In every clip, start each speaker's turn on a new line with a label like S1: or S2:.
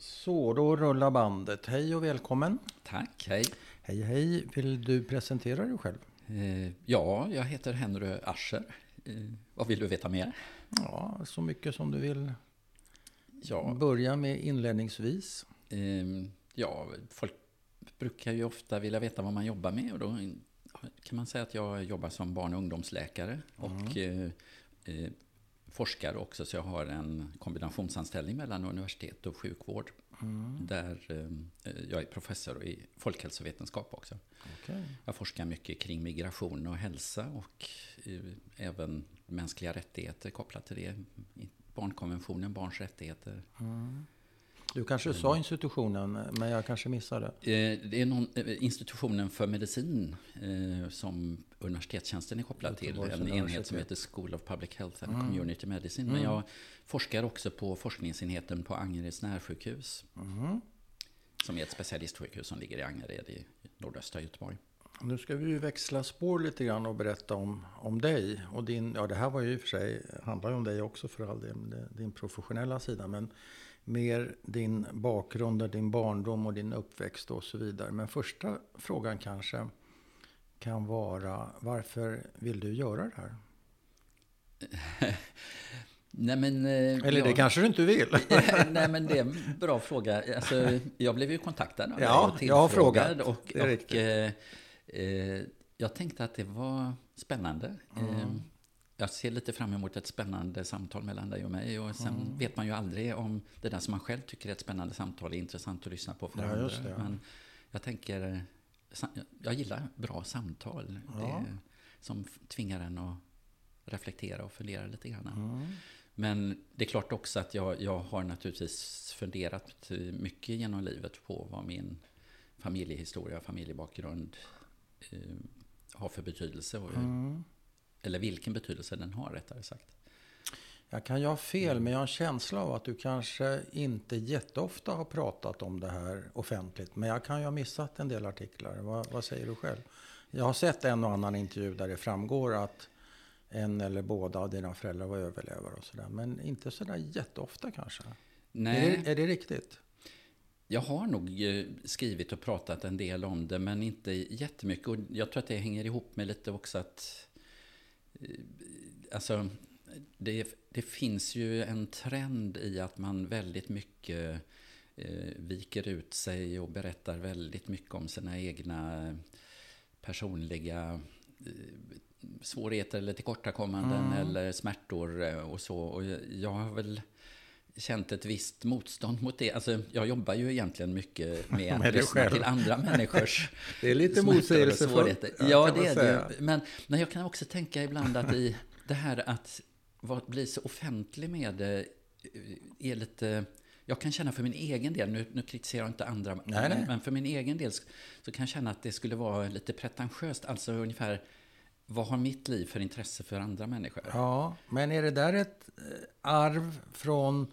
S1: Så, då rullar bandet. Hej och välkommen.
S2: Tack, hej.
S1: Hej, hej. Vill du presentera dig själv?
S2: Eh, ja, jag heter Henry Ascher. Eh, vad vill du veta mer?
S1: Ja, så mycket som du vill.
S2: Ja,
S1: Börja med inledningsvis.
S2: eh, ja, folk brukar ju ofta vilja veta vad man jobbar med och då kan man säga att jag jobbar som barn och ungdomsläkare och eh, eh, forskare också, så jag har en kombinationsanställning mellan universitet och sjukvård. Där eh, jag är professor i folkhälsovetenskap också.
S1: Okej.
S2: Jag forskar mycket kring migration och hälsa och eh, även mänskliga rättigheter kopplat till det. Barnkonventionen, barns rättigheter.
S1: Du kanske sa institutionen, men jag kanske missade.
S2: Eh, Det är någon, eh, institutionen för medicin eh, som universitetstjänsten är kopplad till. En enhet som heter School of Public Health and Community Medicine. Men jag forskar också på forskningsenheten på Angereds närsjukhus. Som är ett specialistsjukhus som ligger i Angered i nordöstra Göteborg.
S1: Nu ska vi ju växla spår lite grann och berätta om, om dig. Och din, ja, det här var ju i och för sig, handlar ju om dig också för all del, din professionella sida. Men mer din bakgrund, din barndom och din uppväxt och så vidare. Men första frågan kanske kan vara, varför vill du göra det här?
S2: Nej, men, eh,
S1: Eller det
S2: jag-
S1: kanske du inte vill?
S2: Nej, men det är en bra fråga. Alltså, jag blev ju kontaktad av
S1: Ja,
S2: dig
S1: jag har frågat.
S2: Och,
S1: Det
S2: och, eh, eh, jag tänkte att det var spännande.
S1: Mm.
S2: Eh, jag ser lite fram emot ett spännande samtal mellan dig och mig. Och sen
S1: Mm.
S2: vet man ju aldrig om det där som man själv tycker är ett spännande samtal är intressant att lyssna på för
S1: Ja,
S2: andra.
S1: det, ja.
S2: Men jag tänker, jag gillar bra samtal.
S1: Ja.
S2: Det, som tvingar en att reflektera och fundera lite grann.
S1: Mm.
S2: Men det är klart också att jag, jag har naturligtvis funderat mycket genom livet på vad min familjehistoria och familjebakgrund eh, har för betydelse. Och,
S1: Mm.
S2: Eller vilken betydelse den har rättare sagt.
S1: Jag kan ju ha fel, men jag har en känsla av att du kanske inte jätteofta har pratat om det här offentligt. Men jag kan ju ha missat en del artiklar. Vad, vad säger du själv? Jag har sett en och annan intervju där det framgår att en eller båda av dina föräldrar var överlevare och sådär. Men inte sådär jätteofta kanske.
S2: Nej,
S1: Är, det, är det riktigt?
S2: jag har nog eh, skrivit och pratat en del om det, men inte jättemycket. Och jag tror att det hänger ihop med lite också att... Alltså, det, det finns ju en trend i att man väldigt mycket eh, viker ut sig och berättar väldigt mycket om sina egna personliga eh, svårigheter eller tillkortakommanden eller smärtor eh, och så. Och jag har väl känt ett visst motstånd mot det. Alltså, jag jobbar ju egentligen mycket med att
S1: Med
S2: lyssna
S1: själv.
S2: till andra människors
S1: Det är lite motsägelsefullt, ja,
S2: det är
S1: säga.
S2: det. Men, men jag kan också tänka ibland att i det här att bli så offentlig med det eh, är lite... Jag kan känna för min egen del, nu, nu kritiserar jag inte andra,
S1: Nej, nej.
S2: Men, men för min egen del så så kan jag känna att det skulle vara lite pretentiöst. Alltså ungefär, vad har mitt liv för intresse för andra människor?
S1: Ja, men är det där ett eh, arv från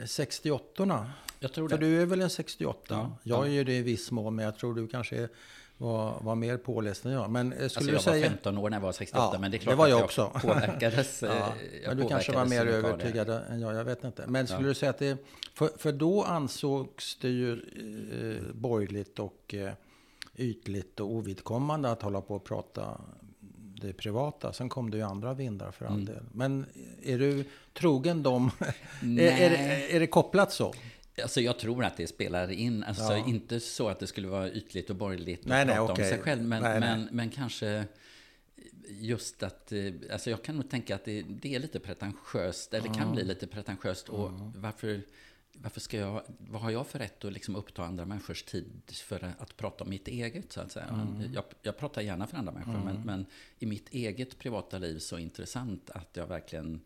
S1: eh, 68
S2: Jag tror
S1: För
S2: det.
S1: du är väl en 68?
S2: Ja,
S1: jag
S2: ja.
S1: är ju det i viss mån, men jag tror du kanske var, var mer påläst än jag. Men eh, skulle
S2: Alltså jag
S1: du
S2: var
S1: säga...
S2: 15 år när jag var 68,
S1: Ja,
S2: men det är
S1: det
S2: klart
S1: var
S2: att
S1: jag
S2: jag
S1: också.
S2: påverkades. eh,
S1: Ja,
S2: jag
S1: men du kanske var mer
S2: av det.
S1: övertygad än jag, jag vet inte. Men skulle
S2: Ja.
S1: du säga att det... För, för då ansågs det ju eh, borgerligt och eh, ytligt och ovidkommande att hålla på och prata det privata. Sen kom det ju andra vindar för all
S2: Mm.
S1: del. Men är du trogen dem? är,
S2: Nej.
S1: är, är det kopplat så?
S2: Alltså jag tror att det spelar in. Alltså
S1: Ja.
S2: inte så att det skulle vara ytligt och borgerligt
S1: Nej,
S2: att
S1: nej,
S2: prata
S1: okej.
S2: om sig själv. Men,
S1: Nej, nej.
S2: men, men kanske just att... eh, Alltså jag kan nog tänka att det, det är lite pretentiöst. Eller kan bli lite pretentiöst. Och varför, varför ska jag... Vad har jag för rätt att liksom uppta andra människors tid för att prata om mitt eget, så att säga? Men Jag, jag pratar gärna för andra människor. Men, men i mitt eget privata liv så intressant att jag verkligen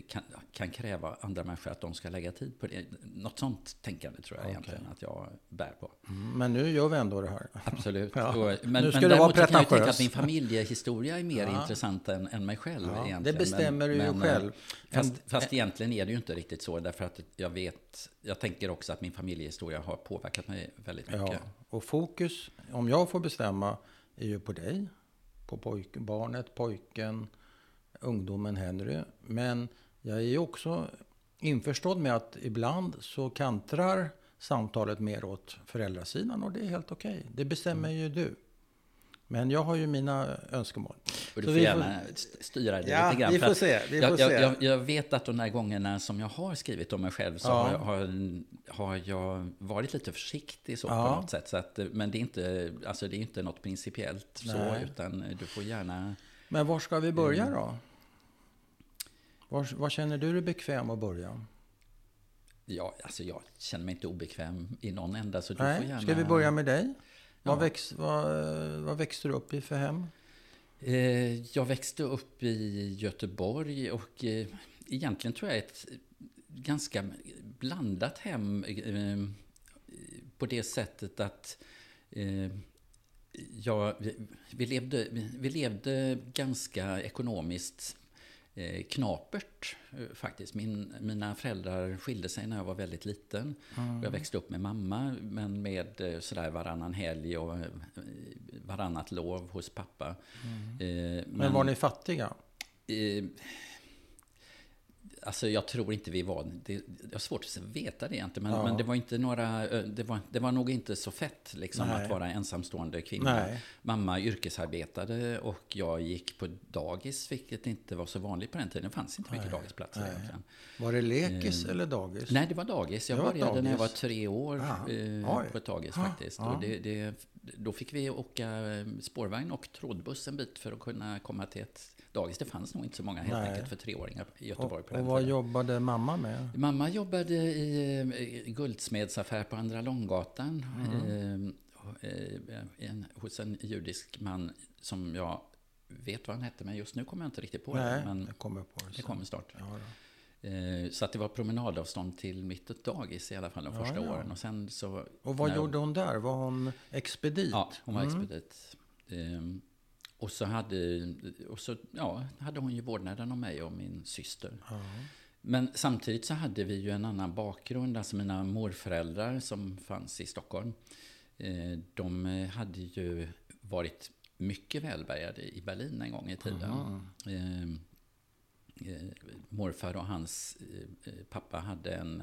S2: kan, kan kräva andra människor att de ska lägga tid på det. Något sånt tänkande tror jag egentligen att jag bär på.
S1: Mm, Men nu gör vi ändå det här.
S2: Absolut.
S1: Ja.
S2: Och, men,
S1: Nu ska
S2: men
S1: du vara
S2: kan jag tänka
S1: pretentiös.
S2: att min familjehistoria är mer
S1: Ja.
S2: intressant än, än mig själv.
S1: Ja,
S2: egentligen.
S1: det bestämmer du ju
S2: eh,
S1: själv.
S2: Fast, fast egentligen är det ju inte riktigt så. Därför att jag vet, jag tänker också att min familjehistoria har påverkat mig väldigt mycket.
S1: Ja, och fokus, om jag får bestämma, är ju på dig. På pojk, barnet, pojken, ungdomen Henry. Men jag är ju också införstådd med att ibland så kantrar samtalet mer åt föräldrasidan och det är helt okej. Okay. Det bestämmer mm. ju du. Men jag har ju mina önskemål.
S2: Och du får gärna styra det ja, lite grann.
S1: Vi får se. Vi får
S2: jag. Jag, jag, vet att de här gångerna som jag har skrivit om mig själv så ja. har, har, jag varit lite försiktig så ja. på något sätt. Så att, men det är, inte, alltså det är inte något principiellt så, utan du får gärna...
S1: Men var ska vi börja mm. då? Var, var känner du dig bekväm att börja?
S2: Ja, alltså jag känner mig inte obekväm i någon ända. Så du
S1: Nej,
S2: får gärna...
S1: Ska vi börja med dig? Vad, väx, vad, vad växte du upp i för hem?
S2: Eh, jag växte upp i Göteborg och eh, egentligen tror jag ett ganska blandat hem eh, på det sättet att ja, vi, levde, vi levde ganska ekonomiskt knapert eh, faktiskt. Min, mina föräldrar skilde sig när jag var väldigt liten. Mm. Jag växte upp med mamma, men med eh, sådär varannan helg och eh, varannat lov hos pappa.
S1: Mm. Eh, men, men, var ni fattiga?
S2: Alltså jag tror inte vi var, det, jag har svårt att veta det egentligen, men, ja. men det var inte några, det var, det var nog inte så fett liksom att vara ensamstående kvinna. Nej. Mamma yrkesarbetade och jag gick på dagis, vilket inte var så vanligt på den tiden. Det fanns inte mycket Nej. dagisplatser Nej. egentligen.
S1: Var det lekis eh, eller dagis?
S2: Nej, det var dagis. Jag började dagis. när jag var tre år eh, på ett dagis ah. faktiskt. Ah. Och det, det, då fick vi åka spårvagn och trådbuss en bit för att kunna komma till ett dagis. Det fanns nog inte så många helt Nej. enkelt för treåringar i Göteborg.
S1: Och, och vad jobbade mamma med?
S2: Mamma jobbade i, i guldsmedsaffär på Andra Långgatan. Mm. Eh, en, hos en judisk man som jag vet vad han hette, men just nu kommer jag inte riktigt på
S1: Nej,
S2: det. Men
S1: det kommer på det.
S2: Det kommer snart. Ja, eh, så att det var promenadavstånd till mitt dagis i alla fall de första ja, ja. åren. Och, sen så,
S1: och vad gjorde hon där? Var hon expedit?
S2: Ja, hon var mm. expedit. Och så hade, och så, ja, hade hon ju vårdnaden om mig och min syster. Ja. Men samtidigt så hade vi ju en annan bakgrund. Alltså mina morföräldrar som fanns i Stockholm. Eh, de hade ju varit mycket välbärgade i Berlin en gång i tiden. Eh, eh, morfar och hans pappa hade en,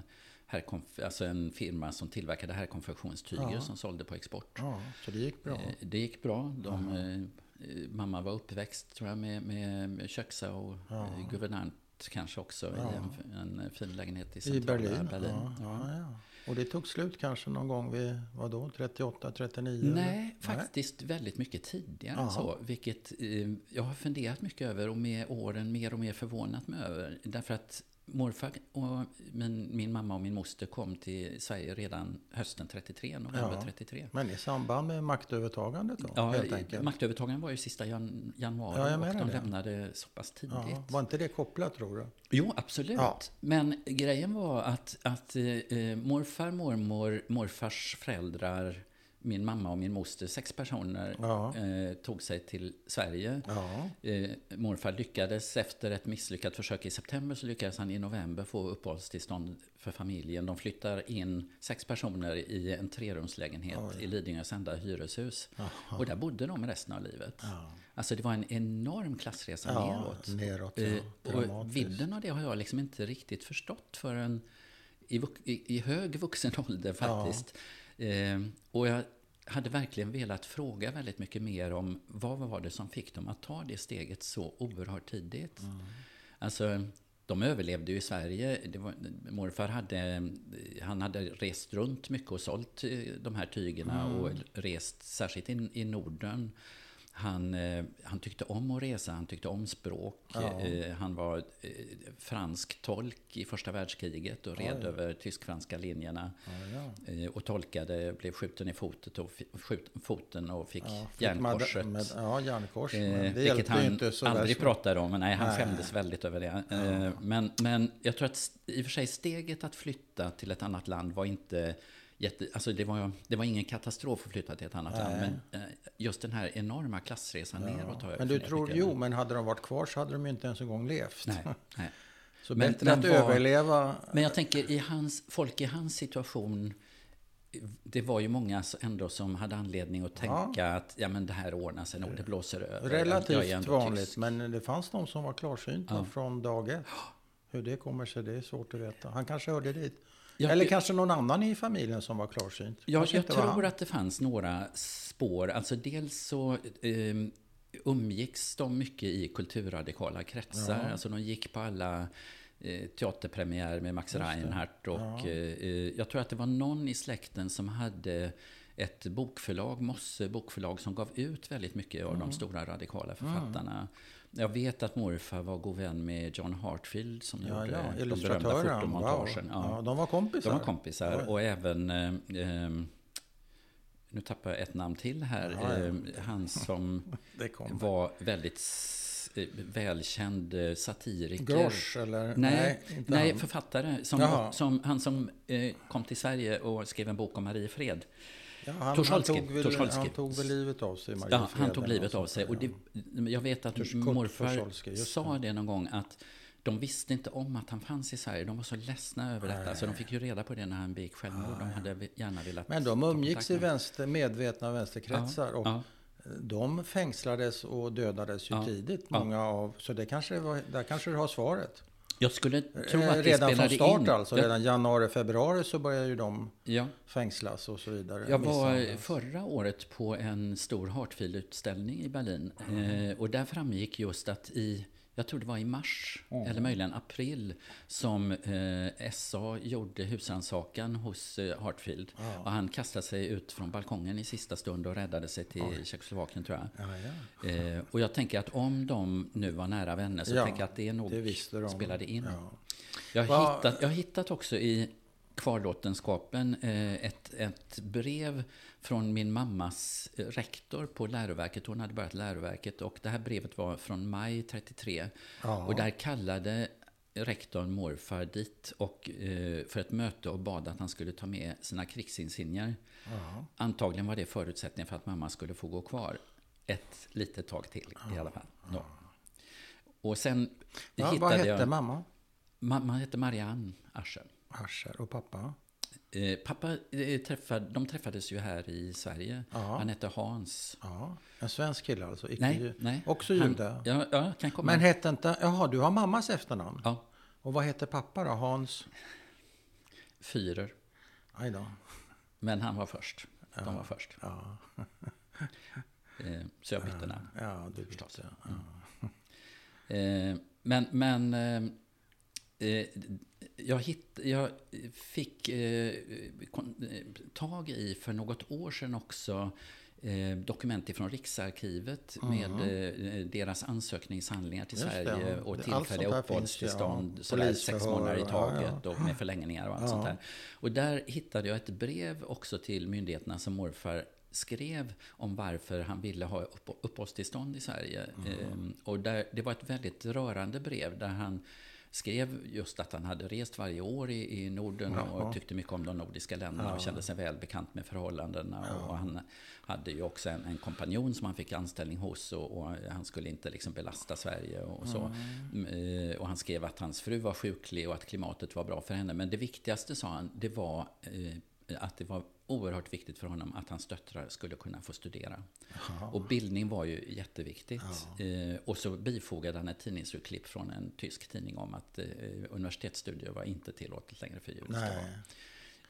S2: alltså en firma som tillverkade herrkonfektionstyger ja. som sålde på export.
S1: Ja, så det gick bra?
S2: Det gick bra. De Eh, mamma var uppväxt tror jag med, med, köksa och ja. Eh, guvernant kanske också ja. i en, en, fin lägenhet i centrala I Berlin. Berlin.
S1: Ja, ja. Och det tog slut kanske någon gång vid, vad då, 38, 39?
S2: Nej, eller? faktiskt Nej. väldigt mycket tidigare. Så, vilket eh, jag har funderat mycket över och med åren mer och mer förvånat mig över. Därför att morfar och min, min mamma och min moster kom till Sverige redan hösten 33, november ja, 33.
S1: Men i samband med maktövertagandet då?
S2: Ja, maktövertagandet var ju sista jan, januari ja, och de det. lämnade så pass tidigt. Ja,
S1: var inte det kopplat tror du?
S2: Jo, absolut. Men grejen var att, att eh, morfar, mormor, morfars föräldrar min mamma och min moster, sex personer, ja. eh, tog sig till Sverige. Ja. Eh, morfar lyckades efter ett misslyckat försök i september så lyckades han i november få uppehållstillstånd för familjen. De flyttar in sex personer i en trerumslägenhet Oj. i Lidingös enda hyreshus. Aha. Och där bodde de resten av livet. Ja. Alltså det var en enorm klassresa ja, neråt.
S1: neråt
S2: eh, och vidden av det har jag liksom inte riktigt förstått förrän i, i, i hög vuxen ålder faktiskt. Eh, och jag hade verkligen velat fråga väldigt mycket mer om vad var det som fick dem att ta det steget så oerhört tidigt. Mm. Alltså, de överlevde ju i Sverige. Var, morfar hade, han hade rest runt mycket och sålt eh, de här tygerna mm. och rest särskilt in, i Norden. Han, eh, han tyckte om att resa, han tyckte om språk. Ja. Eh, han var eh, fransk tolk i första världskriget och red ja, över tysk-franska linjerna. Ja, och tolkade, blev skjuten i foten och, skjut, foten och fick ja, järnkorset. Med,
S1: ja, järnkors.
S2: Eh, vilket han inte så aldrig pratade om. Men nej, han nej. skämdes väldigt över det. Eh, men, men jag tror att i och för sig steget att flytta till ett annat land var inte jätte, alltså det, var, det var ingen katastrof att flytta till ett annat Nej. land. Men eh, just den här enorma klassresan ja. neråt har jag
S1: Men du tror, jo, men hade de varit kvar så hade de inte ens en gång levt.
S2: Nej. Nej.
S1: Så men, bättre men att var, överleva.
S2: Men jag tänker, i hans, folk i hans situation, det var ju många ändå som hade anledning att tänka ja. att ja, men det här ordnar sig nog, det blåser över.
S1: Relativt vanligt, tyst. men det fanns de som var klarsynta ja. från dag ett. Hur det kommer sig, det är svårt att veta. Han kanske hörde dit.
S2: Ja,
S1: Eller
S2: jag-
S1: kanske någon annan i familjen som var klarsynt.
S2: Ja, jag tror att det fanns några spår. Alltså dels så eh, umgicks de mycket i kulturradikala kretsar.
S1: Ja.
S2: Alltså de gick på alla eh, teaterpremiärer med Max. Reinhardt. Och,
S1: Ja.
S2: eh, eh, jag tror att det var någon i släkten som hade ett bokförlag, Mosse bokförlag, som gav ut väldigt mycket av
S1: Mm.
S2: de stora radikala författarna. Jag vet att morfar var god vän med John Hartfield som
S1: Ja,
S2: gjorde
S1: ja,
S2: de berömda
S1: illustratören. Wow.
S2: fotomontagen.
S1: Ja. de var kompisar.
S2: De var kompisar
S1: Oj.
S2: och även... Eh, eh, nu tappar jag ett namn till här.
S1: Ja, ja.
S2: Eh, han som var väldigt eh, välkänd eh, satiriker.
S1: Grosch eller?
S2: Nej, nej,
S1: han.
S2: författare. Som, som, han som kom till Sverige och skrev en bok om Mariefred.
S1: Ja, han, han, tog väl, han tog väl livet av sig.
S2: Ja, han tog livet av sig. Och det, jag vet att
S1: Kurt
S2: morfar sa det någon gång att de visste inte om att han fanns i Sverige. De var så ledsna över detta. Så de fick ju reda på det när han begick självmord. De hade gärna velat
S1: Men de umgicks i vänster, medvetna vänsterkretsar. och
S2: Ja.
S1: De fängslades och dödades ju
S2: Ja.
S1: tidigt,
S2: Ja.
S1: många av. Så det kanske var, där kanske du har svaret.
S2: Jag skulle tro
S1: Eh,
S2: att det
S1: redan från start
S2: in.
S1: alltså, redan januari, februari så börjar ju de
S2: Ja,
S1: fängslas och så vidare.
S2: jag var förra året på en stor Hartfield-utställning i Berlin.
S1: Mm.
S2: Eh, och där framgick just att i, jag tror det var i mars,
S1: Mm.
S2: eller möjligen april, som eh, SA gjorde husrannsakan hos eh, Hartfield.
S1: Ja.
S2: Och han kastade sig ut från balkongen i sista stund och räddade sig till Tjeckoslovakien, tror jag.
S1: Ja, ja.
S2: Eh, och jag tänker att om de nu var nära vänner så tänker jag att det nog
S1: det
S2: spelade in.
S1: Ja.
S2: Jag har, hittat, jag har hittat också i kvarlåtenskapen eh, ett, ett brev från min mammas eh, rektor på läroverket. Hon hade börjat läroverket och det här brevet var från maj 33.
S1: Ja.
S2: Och där kallade rektorn morfar dit och, eh, för ett möte och bad att han skulle ta med sina krigsinsignier.
S1: Ja.
S2: Antagligen var det förutsättningen för att mamma skulle få gå kvar ett litet tag till i alla fall. Då. Och sen
S1: Ja, vad
S2: hittade
S1: hette
S2: jag...
S1: mamma?
S2: Mamma hette Marianne Ascher.
S1: Ascher och pappa?
S2: Eh, pappa eh, träffade, de träffades ju här i Sverige.
S1: Ja.
S2: Han hette Hans.
S1: Ja, en svensk kille alltså? Icke
S2: Nej, nej.
S1: Också jude?
S2: Ja, ja, kan komma.
S1: Men hette inte... Jaha, du har mammas efternamn?
S2: Ja,
S1: Och vad heter pappa då? Hans?
S2: Führer.
S1: Aj då.
S2: Men han var först. De var först.
S1: Ja,
S2: Eh, så jag bytte namn.
S1: ja du
S2: förstås.
S1: Ja.
S2: Eh, men men jag, hitt, jag fick eh, eh, tag i för något år sedan också eh, dokument från Riksarkivet med eh, deras ansökningshandlingar till
S1: Just
S2: Sverige och
S1: Det- allt
S2: tillfälliga uppehållstillstånd.
S1: ja.
S2: sådär sex månader i
S1: och- ja,
S2: taget
S1: ja.
S2: och med förlängningar och allt sånt där. Och där hittade jag ett brev också till myndigheterna som morfar skrev om varför han ville ha upp, uppehållstillstånd i Sverige. Ehm, och där, det var ett väldigt rörande brev där han skrev just att han hade rest varje år i, i Norden
S1: Jaha.
S2: och tyckte mycket om de nordiska länderna och kände sig väl bekant med förhållandena. Och han hade ju också en, en kompanjon som han fick anställning hos och, och han skulle inte liksom belasta Sverige och så. Mm, eh, Och han skrev att hans fru var sjuklig och att klimatet var bra för henne. Men det viktigaste, sa han, det var eh, att det var oerhört viktigt för honom att hans döttrar skulle kunna få studera. Och bildning var ju jätteviktigt. Eh, och så bifogade han ett tidningsurklipp från en tysk tidning om att eh, universitetsstudier var inte tillåtet längre för judiska barn.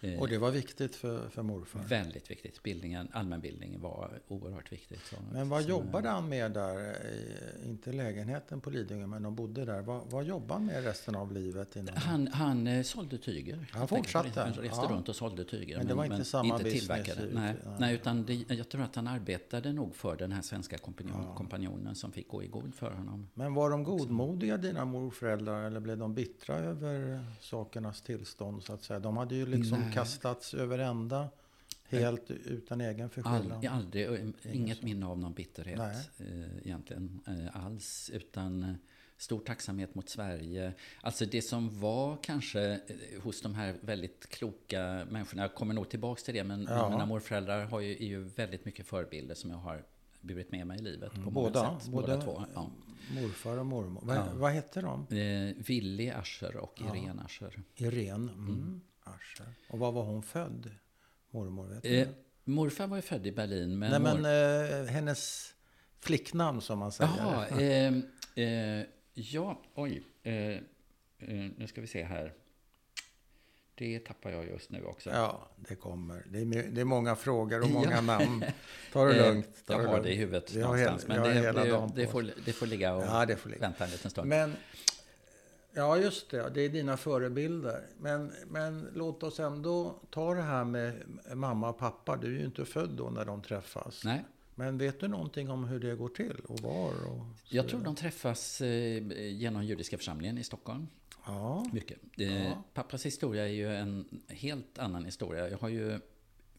S2: Eh,
S1: Och det var viktigt för, för morfar.
S2: Väldigt viktigt. Bildningen, allmänbildningen var oerhört viktigt.
S1: Men vad jobbade han med där? i- Inte lägenheten på Lidingö, men de bodde där. Vad, vad jobbade han med resten av livet? Innan?
S2: Han, han eh, sålde tyger.
S1: Han fortsatte?
S2: Han reste
S1: Ja.
S2: runt och sålde tyger.
S1: Men det var inte samma business
S2: tillverkade.
S1: ut-
S2: Nej,
S1: ja.
S2: nej, utan det, jag tror att han arbetade nog för den här svenska kompanjon, kompanjonen som fick gå i god för honom.
S1: Men var de godmodiga dina morföräldrar eller blev de bittra över sakernas tillstånd så att säga? De hade ju liksom
S2: Nej.
S1: Kastats över ända helt utan egen förskyllan.
S2: All, aldrig, inget minne av någon bitterhet
S1: Nej.
S2: eh, egentligen eh, alls. Utan eh, stor tacksamhet mot Sverige. Alltså det som var kanske hos de här väldigt kloka människorna, jag kommer nog tillbaks till det, men
S1: Ja.
S2: mina morföräldrar har ju, är ju väldigt mycket förebilder som jag har burit med mig i livet på många
S1: Båda?
S2: sätt.
S1: Båda?
S2: Båda två. Ja.
S1: Morfar och mormor. Vad,
S2: Ja.
S1: vad hette de?
S2: Eh, Willy Ascher och Irene Ascher.
S1: Irene mm. Ascher. Och var var hon född? Mormor, vet du?
S2: Eh, morfar var ju född i Berlin, men...
S1: Nej,
S2: mor-
S1: men eh, hennes flicknamn som man säger.
S2: Jaha, eh, eh, ja, oj. Eh, Eh, nu ska vi se här. Det tappar jag just nu också.
S1: Ja, det kommer. Det är, det är många frågor och många namn. Ta det lugnt. Ta
S2: jag
S1: det
S2: har
S1: lugnt.
S2: det i huvudet någonstans. men det, det, det, får, det får ligga och ja, får ligga. vänta en liten stund.
S1: Men, ja, just det. Det är dina förebilder. Men, men låt oss ändå ta det här med mamma och pappa. Du är ju inte född då när de träffas.
S2: Nej.
S1: Men vet du någonting om hur det går till och var? Och
S2: jag tror de träffas eh, genom judiska församlingen i Stockholm.
S1: Ja.
S2: Mycket. Ja. Pappas historia är ju en helt annan historia. Jag har ju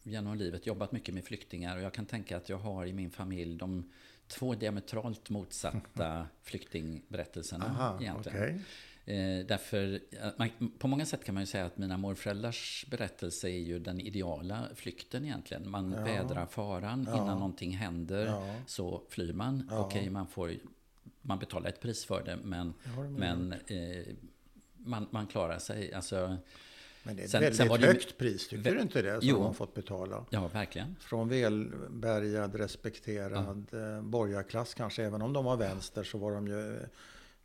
S2: genom livet jobbat mycket med flyktingar och jag kan tänka att jag har i min familj de två diametralt motsatta flyktingberättelserna Aha, egentligen. Okay. Eh, därför, man, på många sätt kan man ju säga att mina morföräldrars berättelse är ju den ideala flykten egentligen. Man ja. vädrar faran, ja. innan någonting händer ja. så flyr man. Ja. Okej, man får man betalar ett pris för det, men, men eh, man, man klarar sig. Alltså,
S1: men det är ett sen, väldigt sen det, högt pris, tycker du inte det? Som jo, man fått betala.
S2: Ja, verkligen.
S1: Från välbärgad, respekterad ja. Eh, borgarklass kanske. Även om de var vänster så var de ju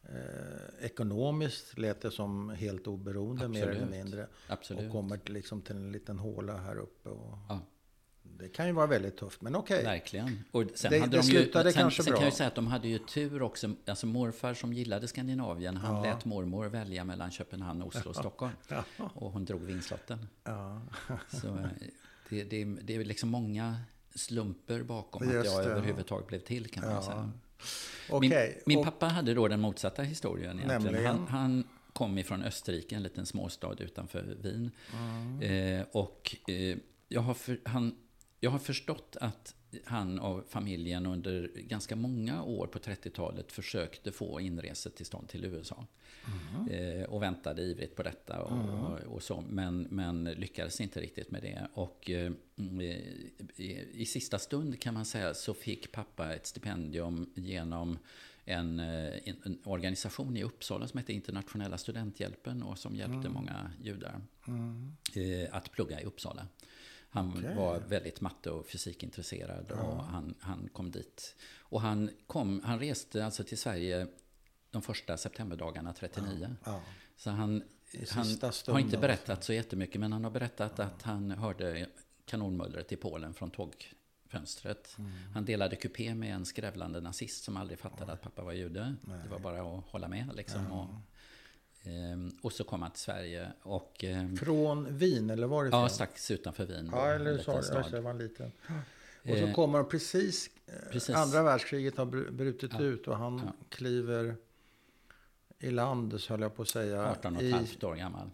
S1: eh, ekonomiskt lät det som helt oberoende Absolut. mer eller mindre.
S2: Absolut.
S1: Och kommer liksom till en liten håla här uppe. Och, ja. Det kan ju vara väldigt tufft, men okej. Okay.
S2: Verkligen. Och
S1: sen det, hade det de slutade
S2: ju, sen,
S1: kanske
S2: sen
S1: bra.
S2: kan jag säga att de hade ju tur också. Alltså morfar som gillade Skandinavien, han ja. lät mormor välja mellan Köpenhamn, Oslo och Stockholm. Ja. Och hon drog vinstlotten.
S1: Ja.
S2: Så eh, det, det, det är liksom många slumper bakom Just att jag det. överhuvudtaget blev till, kan man ja. Säga.
S1: Okay.
S2: Min, min pappa hade då den motsatta historien egentligen. Han, han kom ifrån Österrike, en liten småstad utanför Wien. Mm. Eh, och eh, jag har för, han jag har förstått att han och familjen under ganska många år på 30-talet försökte få inresetillstånd till USA. Mm. Eh, och väntade ivrigt på detta och, mm. och, och, så, men, men lyckades inte riktigt med det. Och eh, i, i, sista stund kan man säga så fick pappa ett stipendium genom en, en, en, organisation i Uppsala som hette Internationella studenthjälpen och som hjälpte mm. många judar mm. eh, att plugga i Uppsala. Han okay. var väldigt matte och fysikintresserad ja. och han, han kom dit. Och han, kom, han reste alltså till Sverige de första septemberdagarna 39. Ja. Ja. Så han, han har inte berättat så jättemycket, men han har berättat att han hörde kanonmullret i Polen från tågfönstret. Mm. Han delade kupé med en skrävlande nazist som aldrig fattade att pappa var jude. Nej. Det var bara att hålla med liksom. Och, och så kom han till Sverige. Och, ehm,
S1: Från Wien eller var det?
S2: Ja, strax utanför Wien.
S1: Ja, eller så, det var en liten. Och så ehm, kommer han precis, eh, precis, andra världskriget har brutit ja, ut och han ja. kliver i land, så höll jag på att säga.
S2: 18 och ett halvt år gammal.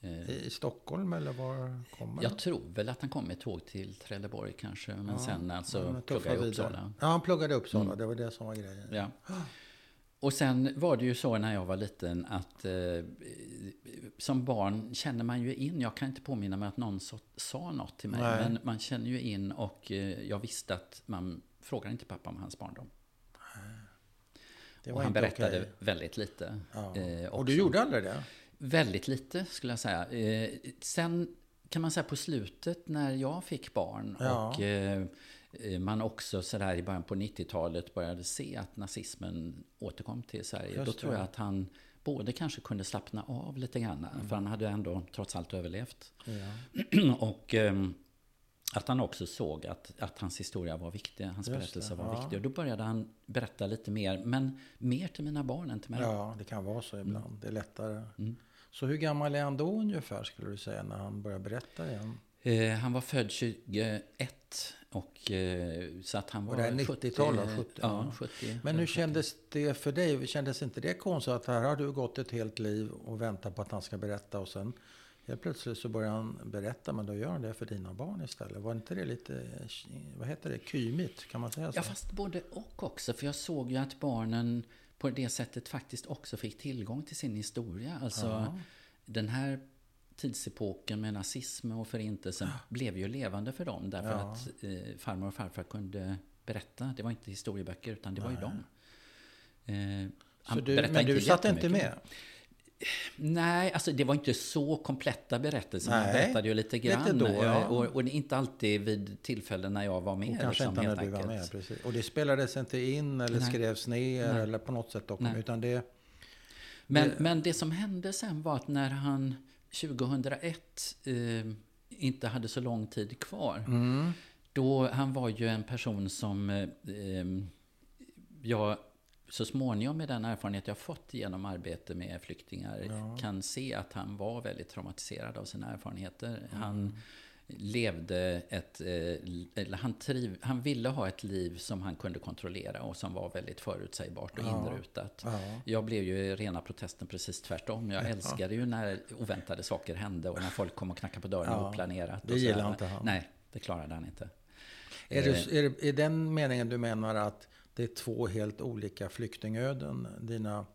S1: I, I Stockholm eller var kommer
S2: Jag tror väl att han kom med tåg till Trelleborg kanske. Men ja, sen alltså pluggade i Uppsala.
S1: Ja, han pluggade i Uppsala. Mm. Det var det som var grejen.
S2: Ja. Och sen var det ju så när jag var liten att eh, som barn känner man ju in, jag kan inte påminna mig att någon så, sa något till mig, Nej. men man känner ju in och eh, jag visste att man frågar inte pappa om hans barndom. och han berättade okej. väldigt lite.
S1: Ja. Eh, och du gjorde aldrig det?
S2: Väldigt lite skulle jag säga. Eh, sen kan man säga på slutet när jag fick barn ja. och Eh, man också sådär i början på 90-talet började se att nazismen återkom till Sverige. Då tror jag att han både kanske kunde slappna av lite grann, mm. för han hade ändå trots allt överlevt. Ja. och um, att han också såg att, att hans historia var viktig, hans Just berättelse det, var ja. viktig. Och då började han berätta lite mer, men mer till mina barn än till mig.
S1: Ja, det kan vara så ibland. Mm. Det är lättare. Mm. Så hur gammal är han då ungefär, skulle du säga, när han börjar berätta igen?
S2: Eh, han var född 21 och eh, så att han var...
S1: Och det är 90-talet? 70,
S2: ja, 70.
S1: Men hur kändes det för dig? Kändes inte det konstigt att här har du gått ett helt liv och väntat på att han ska berätta och sen helt plötsligt så börjar han berätta men då gör han det för dina barn istället. Var inte det lite, vad heter det, kymigt? Kan man säga så?
S2: Ja, fast både och också. För jag såg ju att barnen på det sättet faktiskt också fick tillgång till sin historia. Alltså, ja. den här tidsepoken med nazism och förintelsen blev ju levande för dem. Därför ja. att eh, farmor och farfar kunde berätta. Det var inte historieböcker utan det Nej. var ju dem.
S1: Eh, du, men du satt inte med?
S2: Nej, alltså det var inte så kompletta berättelser. Nej, Man berättade ju lite grann. Lite då, ja. och, och, inte alltid vid tillfällen när jag var med. Och
S1: kanske liksom, inte när du var med, precis. Och det spelades inte in eller Nej. skrevs ner Nej. eller på något sätt. Dock, utan det
S2: Men det, men det som hände sen var att när han 2001 eh, inte hade så lång tid kvar.
S1: mm,
S2: Då, han var ju en person som eh, eh, jag så småningom med den erfarenhet jag fått genom arbete med flyktingar
S1: Ja.
S2: kan se att han var väldigt traumatiserad av sina erfarenheter.
S1: Mm.
S2: Han levde ett, eh, eller han, triv, han ville ha ett liv som han kunde kontrollera och som var väldigt förutsägbart och
S1: Ja.
S2: inrutat.
S1: ja,
S2: Jag blev ju i rena protesten precis tvärtom. Jag älskade ju när oväntade saker hände och när folk kom och knackade på dörren
S1: Ja,
S2: oplanerat.
S1: det
S2: där.
S1: inte han.
S2: Nej, det klarade han inte.
S1: Är,
S2: Eh.
S1: det, är det i den meningen du menar att det är två helt olika flyktingöden? Dina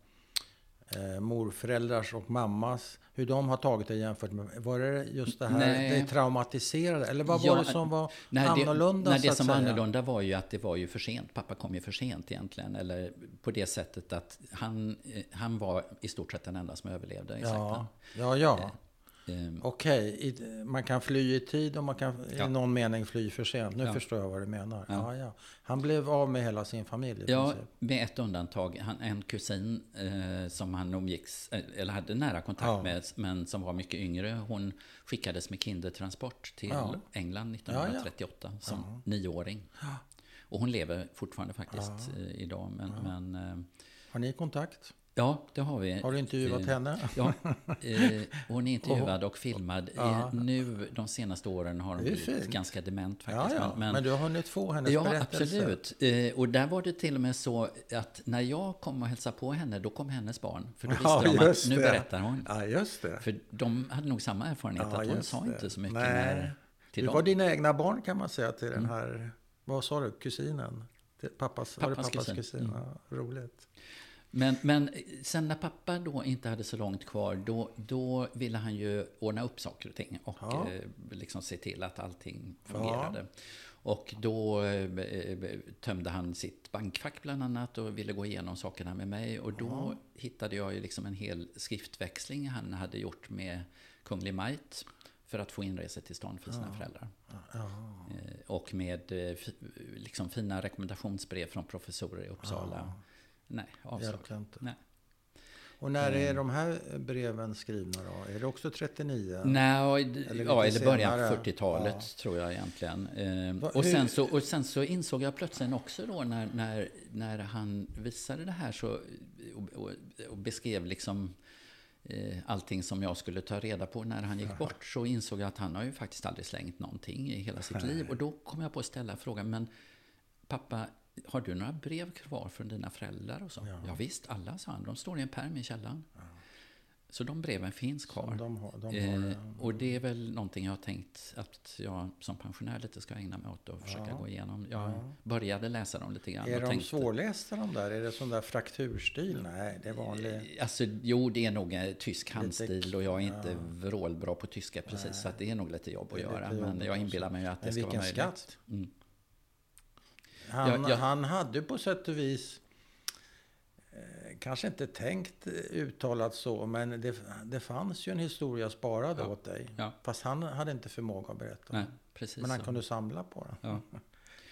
S1: eh, morföräldrars och mammas. Hur de har tagit det jämfört med... Var det just det här,
S2: Nej.
S1: det traumatiserade? Eller vad
S2: Ja,
S1: var det som var
S2: Nej,
S1: annorlunda
S2: det, nej, det som var annorlunda var ju att det var ju för sent. Pappa kom ju för sent egentligen. Eller på det sättet att han, eh, han var i stort sett den enda som överlevde
S1: Ja, ja, ja.
S2: Ehm,
S1: Okej, i- man kan fly i tid och man kan
S2: Ja.
S1: i någon mening fly för sent. Nu
S2: Ja.
S1: förstår jag vad du menar. Ja.
S2: Ja.
S1: Han blev av med hela sin familj
S2: Ja,
S1: princip.
S2: med ett undantag. Han, en kusin eh, som han umgicks, eh, eller hade nära kontakt med, men som var mycket yngre. Hon skickades med kindertransport till. England 1938 som nioåring. Och hon lever fortfarande faktiskt eh, idag. Men, men eh,
S1: Har ni kontakt?
S2: Ja, det har vi.
S1: Har du intervjuat
S2: Eh,
S1: henne?
S2: Ja, eh, hon är intervjuad och filmad.
S1: Ja.
S2: Eh, nu de senaste åren har hon
S1: Det
S2: blivit
S1: fint.
S2: ganska dement
S1: Ja,
S2: faktiskt.
S1: ja. Men,
S2: men,
S1: du har hunnit få hennes
S2: Ja,
S1: berättelse?
S2: absolut. Eh, och där var det till och med så att när jag kom och hälsade på henne, då kom hennes barn. För då visste
S1: Ja,
S2: de att nu
S1: det.
S2: berättar hon.
S1: Ja, just det.
S2: För de hade nog samma erfarenhet,
S1: Ja,
S2: att hon sa
S1: det.
S2: inte så mycket
S1: Nej.
S2: när, till
S1: Det
S2: dem.
S1: var dina egna barn kan man säga till den här, vad sa du, kusinen? Till Pappas, det
S2: Pappas
S1: pappas kusin?
S2: kusin. Mm.
S1: Ja, roligt.
S2: Men, men sen när pappa då inte hade så långt kvar, då, då ville han ju ordna upp saker och ting och
S1: Ja.
S2: eh, liksom se till att allting fungerade. Och då eh, eh, tömde han sitt bankfack bland annat och ville gå igenom sakerna med mig. Och då hittade jag ju liksom en hel skriftväxling han hade gjort med Kunglig Majt för att få inresetillstånd för sina föräldrar.
S1: Ja.
S2: Eh, Och med liksom fina rekommendationsbrev från professorer i Uppsala. Nej, avslag.
S1: Hjälpte inte.
S2: Nej.
S1: Och när är
S2: Mm.
S1: de här breven skrivna då? Är det också 39?
S2: Nej,
S1: Eller
S2: ja, eller början på 40-talet tror jag egentligen. Eh,
S1: Va-
S2: och, sen så, och sen så insåg jag plötsligt också då när, när, när han visade det här så, och, och, och beskrev liksom eh, allting som jag skulle ta reda på när han gick bort så insåg jag att han har ju faktiskt aldrig slängt någonting i hela sitt liv. Och då kom jag på att ställa frågan, men pappa, har du några brev kvar från dina föräldrar? Och så? Ja. visst, alla sa han. De står i en pärm i källaren. Så de breven finns kvar.
S1: De har, de har,
S2: Eh,
S1: ja.
S2: och det är väl någonting jag har tänkt att jag som pensionär lite ska ägna mig åt och försöka
S1: Ja.
S2: gå igenom. Jag började läsa dem lite grann.
S1: Är de
S2: tänkte,
S1: svårlästa de där? Är det sån där frakturstil? Nej, det är vanlig.
S2: Alltså, jo, det är nog en tysk handstil och jag är inte vrålbra på tyska precis. Så att det är nog lite jobb att göra.
S1: jobb
S2: Men jag inbillar mig att det
S1: Men
S2: ska vara
S1: vilken
S2: möjligt.
S1: skatt.
S2: Mm.
S1: Han,
S2: Ja, ja.
S1: han hade på sätt och vis eh, kanske inte tänkt eh, uttalat så, men det, det fanns ju en historia sparad
S2: Ja.
S1: åt dig.
S2: Ja.
S1: Fast han hade inte förmåga att berätta.
S2: Nej, precis
S1: men han
S2: så.
S1: kunde samla på den.
S2: Ja.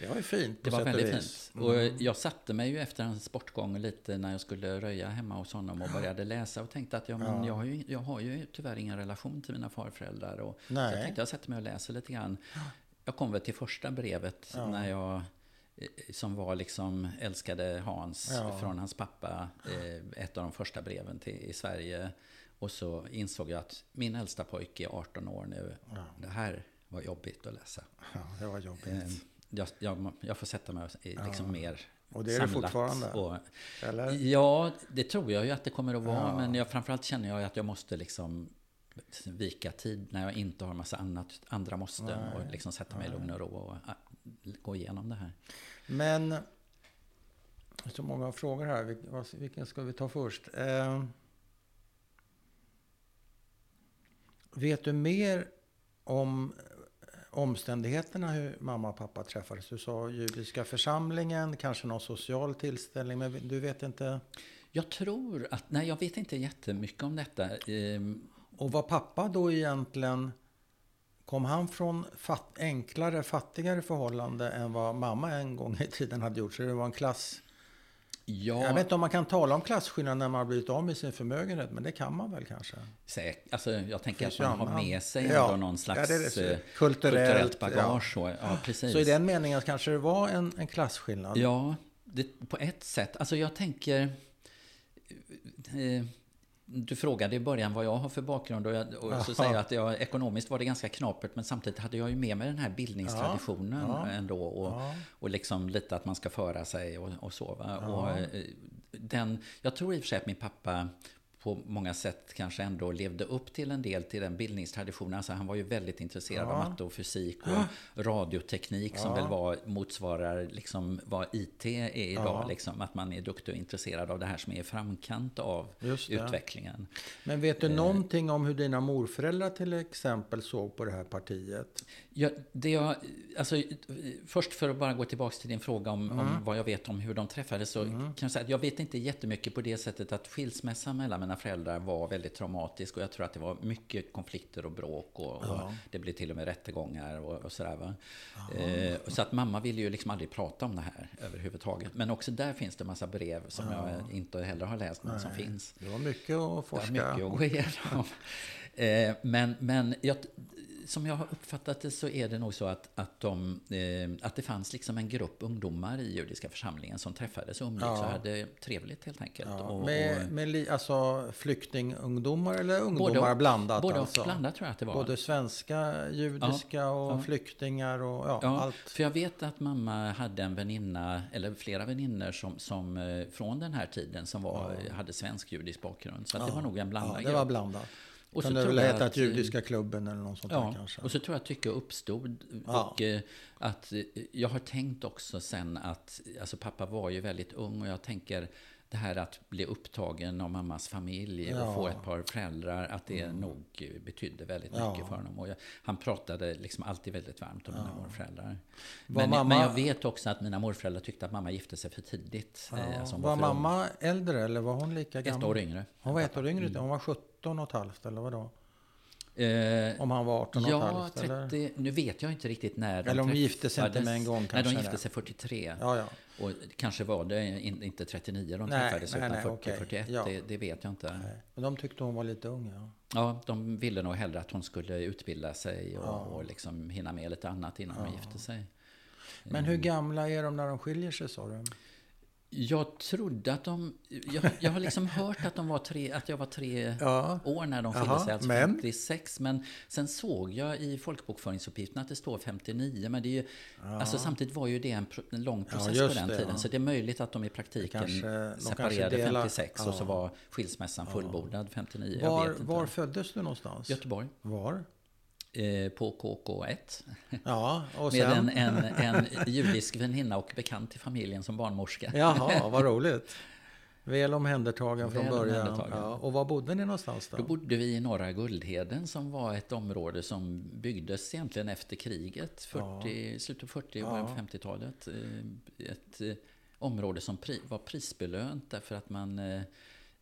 S1: Det var ju fint
S2: Det var
S1: och
S2: väldigt
S1: vis.
S2: fint. Och jag satte mig ju efter en sportgång lite när jag skulle röja hemma hos honom och började läsa och tänkte att ja, men
S1: Ja.
S2: jag, har ju, jag har ju tyvärr ingen relation till mina farföräldrar. Och så
S1: Nej.
S2: jag tänkte jag sätter mig och läser lite grann. Jag kom väl till första brevet när jag som var liksom älskade Hans
S1: Ja.
S2: från hans pappa. eh, Ett av de första breven till, i Sverige. Och så insåg jag att min äldsta pojke är 18 år nu.
S1: Ja.
S2: Det här var jobbigt att läsa.
S1: Ja, det var jobbigt.
S2: Eh, Jag, jag, jag får sätta mig liksom mer
S1: Och det är det fortfarande?
S2: Och,
S1: Eller?
S2: ja, det tror jag ju att det kommer att vara.
S1: Ja.
S2: Men jag, framförallt känner jag att jag måste liksom vika tid när jag inte har massa annat, andra måsten.
S1: Nej.
S2: Och liksom sätta mig i lugn och ro och ah, gå igenom det här.
S1: Men, så många frågor här. Vilken ska vi ta först? Eh, vet du mer om eh, omständigheterna hur mamma och pappa träffades? Du sa judiska församlingen, kanske någon social tillställning, men du vet inte?
S2: Jag tror att, nej jag vet inte jättemycket om detta.
S1: Och var pappa då egentligen, kom han från fatt, enklare, fattigare förhållande än vad mamma en gång i tiden hade gjort? Så det var en klass,
S2: Ja,
S1: Jag vet inte om man kan tala om klasskillnad när man har blivit av med sin förmögenhet, men det kan man väl kanske?
S2: säk, alltså, jag tänker att man har med sig
S1: Ja.
S2: någon slags
S1: Ja, det det.
S2: eh,
S1: Kulturellt,
S2: kulturellt bagage. Ja. Ja, precis.
S1: Så i den meningen kanske det var en, en klasskillnad?
S2: Ja, det, på ett sätt. Alltså jag tänker... Du frågade i början vad jag har för bakgrund och, jag, och så säger jag att jag, ekonomiskt var det ganska knapert men samtidigt hade jag ju med mig den här bildningstraditionen
S1: Ja,
S2: ändå och,
S1: Ja.
S2: och liksom lite att man ska föra sig och, och så.
S1: Ja.
S2: Och, eh, den, jag tror i och för sig att min pappa på många sätt kanske ändå levde upp till en del till den bildningstraditionen. Alltså han var ju väldigt intresserad
S1: Ja.
S2: av matte och fysik och radioteknik som
S1: Ja.
S2: väl var, motsvarar liksom vad IT är idag. Liksom, att man är duktig och intresserad av det här som är i framkant av utvecklingen.
S1: Men vet du
S2: Eh.
S1: någonting om hur dina morföräldrar till exempel såg på det här partiet?
S2: Ja, det jag, alltså, först för att bara gå tillbaka till din fråga om,
S1: Mm.
S2: om vad jag vet om hur de träffades. Så kan jag säga att jag vet inte jättemycket på det sättet att skilsmässan mellan mina föräldrar var väldigt traumatisk. Och jag tror att det var mycket konflikter och bråk. Och, och
S1: Ja.
S2: det blev till och med rättegångar och, och sådär. Va? Eh, så att mamma ville ju liksom aldrig prata om det här överhuvudtaget. Men också där finns det en massa brev som jag inte heller har läst, men som finns.
S1: Det var mycket att
S2: Det
S1: forska.
S2: var mycket att gå igenom. Eh, men men jag, som jag har uppfattat det så är det nog så att, att, de, eh, att det fanns liksom en grupp ungdomar i judiska församlingen som träffades och umgicks
S1: Ja.
S2: och hade trevligt helt enkelt.
S1: Ja,
S2: och,
S1: med,
S2: och,
S1: med li, alltså flyktingungdomar eller ungdomar
S2: Både och.
S1: blandat?
S2: både
S1: alltså.
S2: och blandat tror jag att det var.
S1: Både svenska, judiska och
S2: ja.
S1: flyktingar och ja, allt.
S2: för jag vet att mamma hade en väninna, eller flera väninnor som, som eh, från den här tiden som var, hade svensk-judisk bakgrund. Så det var nog en blandad
S1: Ja, det
S2: grupp.
S1: var blandat.
S2: Och så
S1: Kunde väl heta
S2: att,
S1: Judiska klubben eller något sånt
S2: Ja,
S1: där kanske.
S2: och så tror jag att tycke uppstod.
S1: Ja.
S2: Och eh, att eh, jag har tänkt också sen att, alltså pappa var ju väldigt ung och jag tänker det här att bli upptagen av mammas familj
S1: Ja.
S2: och få ett par föräldrar, att det nog eh, betydde väldigt
S1: Ja.
S2: mycket för honom. Och jag, han pratade liksom alltid väldigt varmt om mina morföräldrar.
S1: Var
S2: Men,
S1: mamma-
S2: men jag vet också att mina morföräldrar tyckte att mamma gifte sig för tidigt.
S1: Ja.
S2: eh, alltså hon
S1: var
S2: för ung.
S1: mamma äldre eller var hon lika gammal?
S2: Ett år yngre.
S1: Hon var ett år yngre. Hon var 17 och ett halvt eller vadå?
S2: Eh,
S1: Om han var 18 och ett
S2: Ja,
S1: halvt eller?
S2: 30, nu vet jag inte riktigt när de
S1: Eller de gifte sig inte med en gång
S2: Nej,
S1: kanske,
S2: de gifte
S1: det.
S2: sig 43.
S1: Ja, ja.
S2: Och kanske var det in- inte 39 de
S1: Nej,
S2: träffades,
S1: nej,
S2: utan
S1: nej,
S2: 40,
S1: okej.
S2: 41.
S1: Ja.
S2: Det, det vet jag inte.
S1: Nej. Men de tyckte hon var lite ung ja.
S2: Ja, de ville nog hellre att hon skulle utbilda sig och, och liksom hinna med lite annat innan de gifte sig.
S1: Men hur gamla är de när de skiljer sig sa du?
S2: Jag trodde att de... Jag, jag har liksom hört att, de var tre, att jag var tre
S1: Ja.
S2: år när de skilde sig, alltså
S1: men?
S2: 56. Men sen såg jag i folkbokföringsuppgiften att det står 59. Men det är ju, alltså samtidigt var ju det en, en lång process
S1: just
S2: på den
S1: det,
S2: tiden.
S1: ja.
S2: Så det är möjligt att de i praktiken
S1: kanske- de
S2: separerade
S1: delar-
S2: 56 och så
S1: ja.
S2: var skilsmässan fullbordad 59. jag
S1: Var, var föddes du någonstans?
S2: Göteborg.
S1: Var?
S2: Eh, på KK1.
S1: Ja, och
S2: Med
S1: sen?
S2: en, en, en judisk väninna och bekant till familjen som barnmorska.
S1: Jaha, vad roligt. Väl omhändertagen från
S2: Väl
S1: början.
S2: omhändertagen.
S1: Ja, och var bodde ni någonstans då?
S2: Då bodde vi i norra Guldheden som var ett område som byggdes egentligen efter kriget, 40, slutet av 40 och början på 50-talet. Eh, Ett eh, område som pri, var prisbelönt därför att man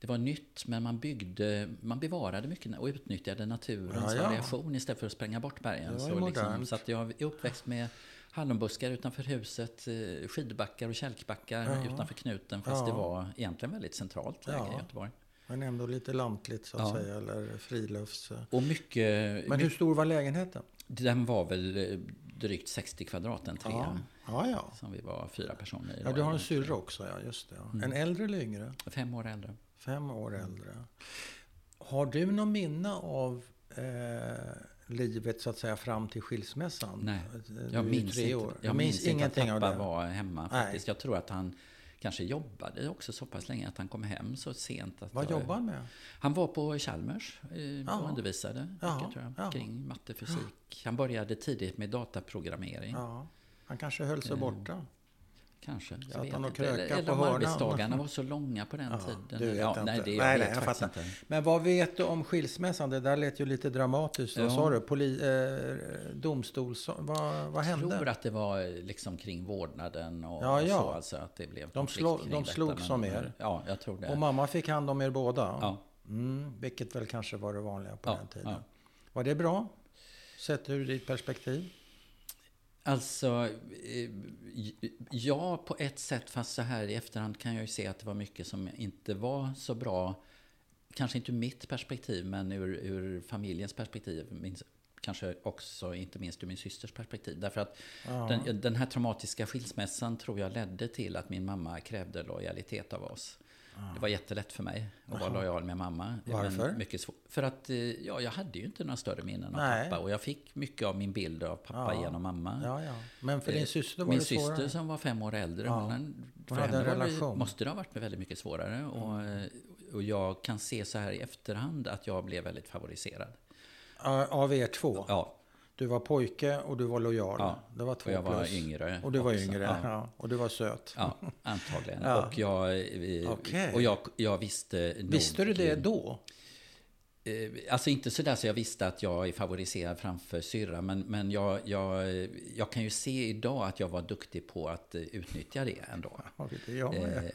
S2: det var nytt, men man byggde, man bevarade mycket och utnyttjade naturens
S1: Ja, ja.
S2: variation istället för att spränga bort bergen.
S1: Det var
S2: Så, liksom, så att jag är uppväxt med hallonbuskar utanför huset, eh, skidbackar och kälkbackar
S1: Ja.
S2: utanför knuten, fast det var egentligen väldigt centralt läge i Göteborg.
S1: Men ändå lite lantligt så att säga, eller frilufts...
S2: Och mycket,
S1: Men hur stor var lägenheten?
S2: Den var väl eh, drygt 60 kvadrat, en trea.
S1: Ja, ja.
S2: Som vi var fyra personer i.
S1: Ja, du har en syrra också, ja. Just det. Ja.
S2: Mm.
S1: En äldre eller yngre?
S2: Fem år äldre.
S1: Fem år äldre. Har du någon minne av eh, livet så att säga fram till skilsmässan?
S2: Nej,
S1: Du är
S2: Jag
S1: ju
S2: minns,
S1: tre
S2: inte,
S1: år.
S2: jag
S1: Du
S2: minns inte att pappa var hemma
S1: Nej.
S2: faktiskt. Jag tror att han kanske jobbade också så pass länge att han kom hem så sent. Att
S1: Vad
S2: jag-
S1: jobbade han med?
S2: Han var på Chalmers eh,
S1: Ja.
S2: och undervisade mycket, tror jag,
S1: ja.
S2: kring matte, fysik. Han började tidigt med dataprogrammering.
S1: Ja. Han kanske höll sig
S2: Eh,
S1: borta?
S2: Kanske. Jag vet inte. Eller, eller om arbetsdagarna var så långa på den
S1: Ja,
S2: tiden.
S1: du vet
S2: ja,
S1: inte.
S2: nej, det, jag
S1: Nej,
S2: vet
S1: nej, jag fattar.
S2: inte.
S1: Men vad vet du om skilsmässan? Det där lät ju lite dramatiskt. Vad sa du? Poli, eh, domstols... Vad, vad
S2: Jag tror
S1: hände?
S2: att det var liksom kring vårdnaden och,
S1: Ja, ja.
S2: så. Alltså att det blev
S1: De slå-
S2: kring
S1: de
S2: men-
S1: som er?
S2: Ja, jag tror det.
S1: Och mamma fick hand om er båda?
S2: ja.
S1: Mm, vilket väl kanske var det vanliga på den tiden. Var det bra? Sett ur ditt perspektiv?
S2: Alltså, eh, ja på ett sätt, fast så här i efterhand kan jag ju se att det var mycket som inte var så bra. Kanske inte ur mitt perspektiv, men ur, ur familjens perspektiv. Min, kanske också, inte minst ur min systers perspektiv. Därför att
S1: Ja.
S2: den, den här traumatiska skilsmässan tror jag ledde till att min mamma krävde lojalitet av oss. Det var jättelätt för mig att vara lojal med mamma.
S1: Varför?
S2: Mycket svår, för att eh, ja, jag hade ju inte några större minnen av
S1: Nej.
S2: pappa. Och jag fick mycket av min bild av pappa
S1: Ja.
S2: genom mamma.
S1: Ja, ja. Men för din
S2: Eh,
S1: syster var
S2: Min
S1: det svårare?
S2: syster som var fem år äldre,
S1: Ja.
S2: hon,
S1: Hon hade en
S2: det,
S1: relation. Mm.
S2: måste det ha varit väldigt mycket svårare. Och, eh, och jag kan se så här i efterhand att jag blev väldigt favoriserad.
S1: Av er två?
S2: Ja,
S1: Du var pojke och du var lojal?
S2: Ja.
S1: Det var två
S2: och jag var
S1: plus.
S2: yngre.
S1: Och du var
S2: också.
S1: yngre,
S2: Ja.
S1: ja. Och du var söt?
S2: Ja, antagligen.
S1: Ja.
S2: Och, jag, eh,
S1: Okej.
S2: och jag, jag visste
S1: Visste
S2: nog,
S1: du det då?
S2: Eh, Alltså inte så där så jag visste att jag är favoriserad framför syrra, men, men jag, jag, jag kan ju se idag att jag var duktig på att eh, utnyttja det ändå.
S1: Ja, det är jag med.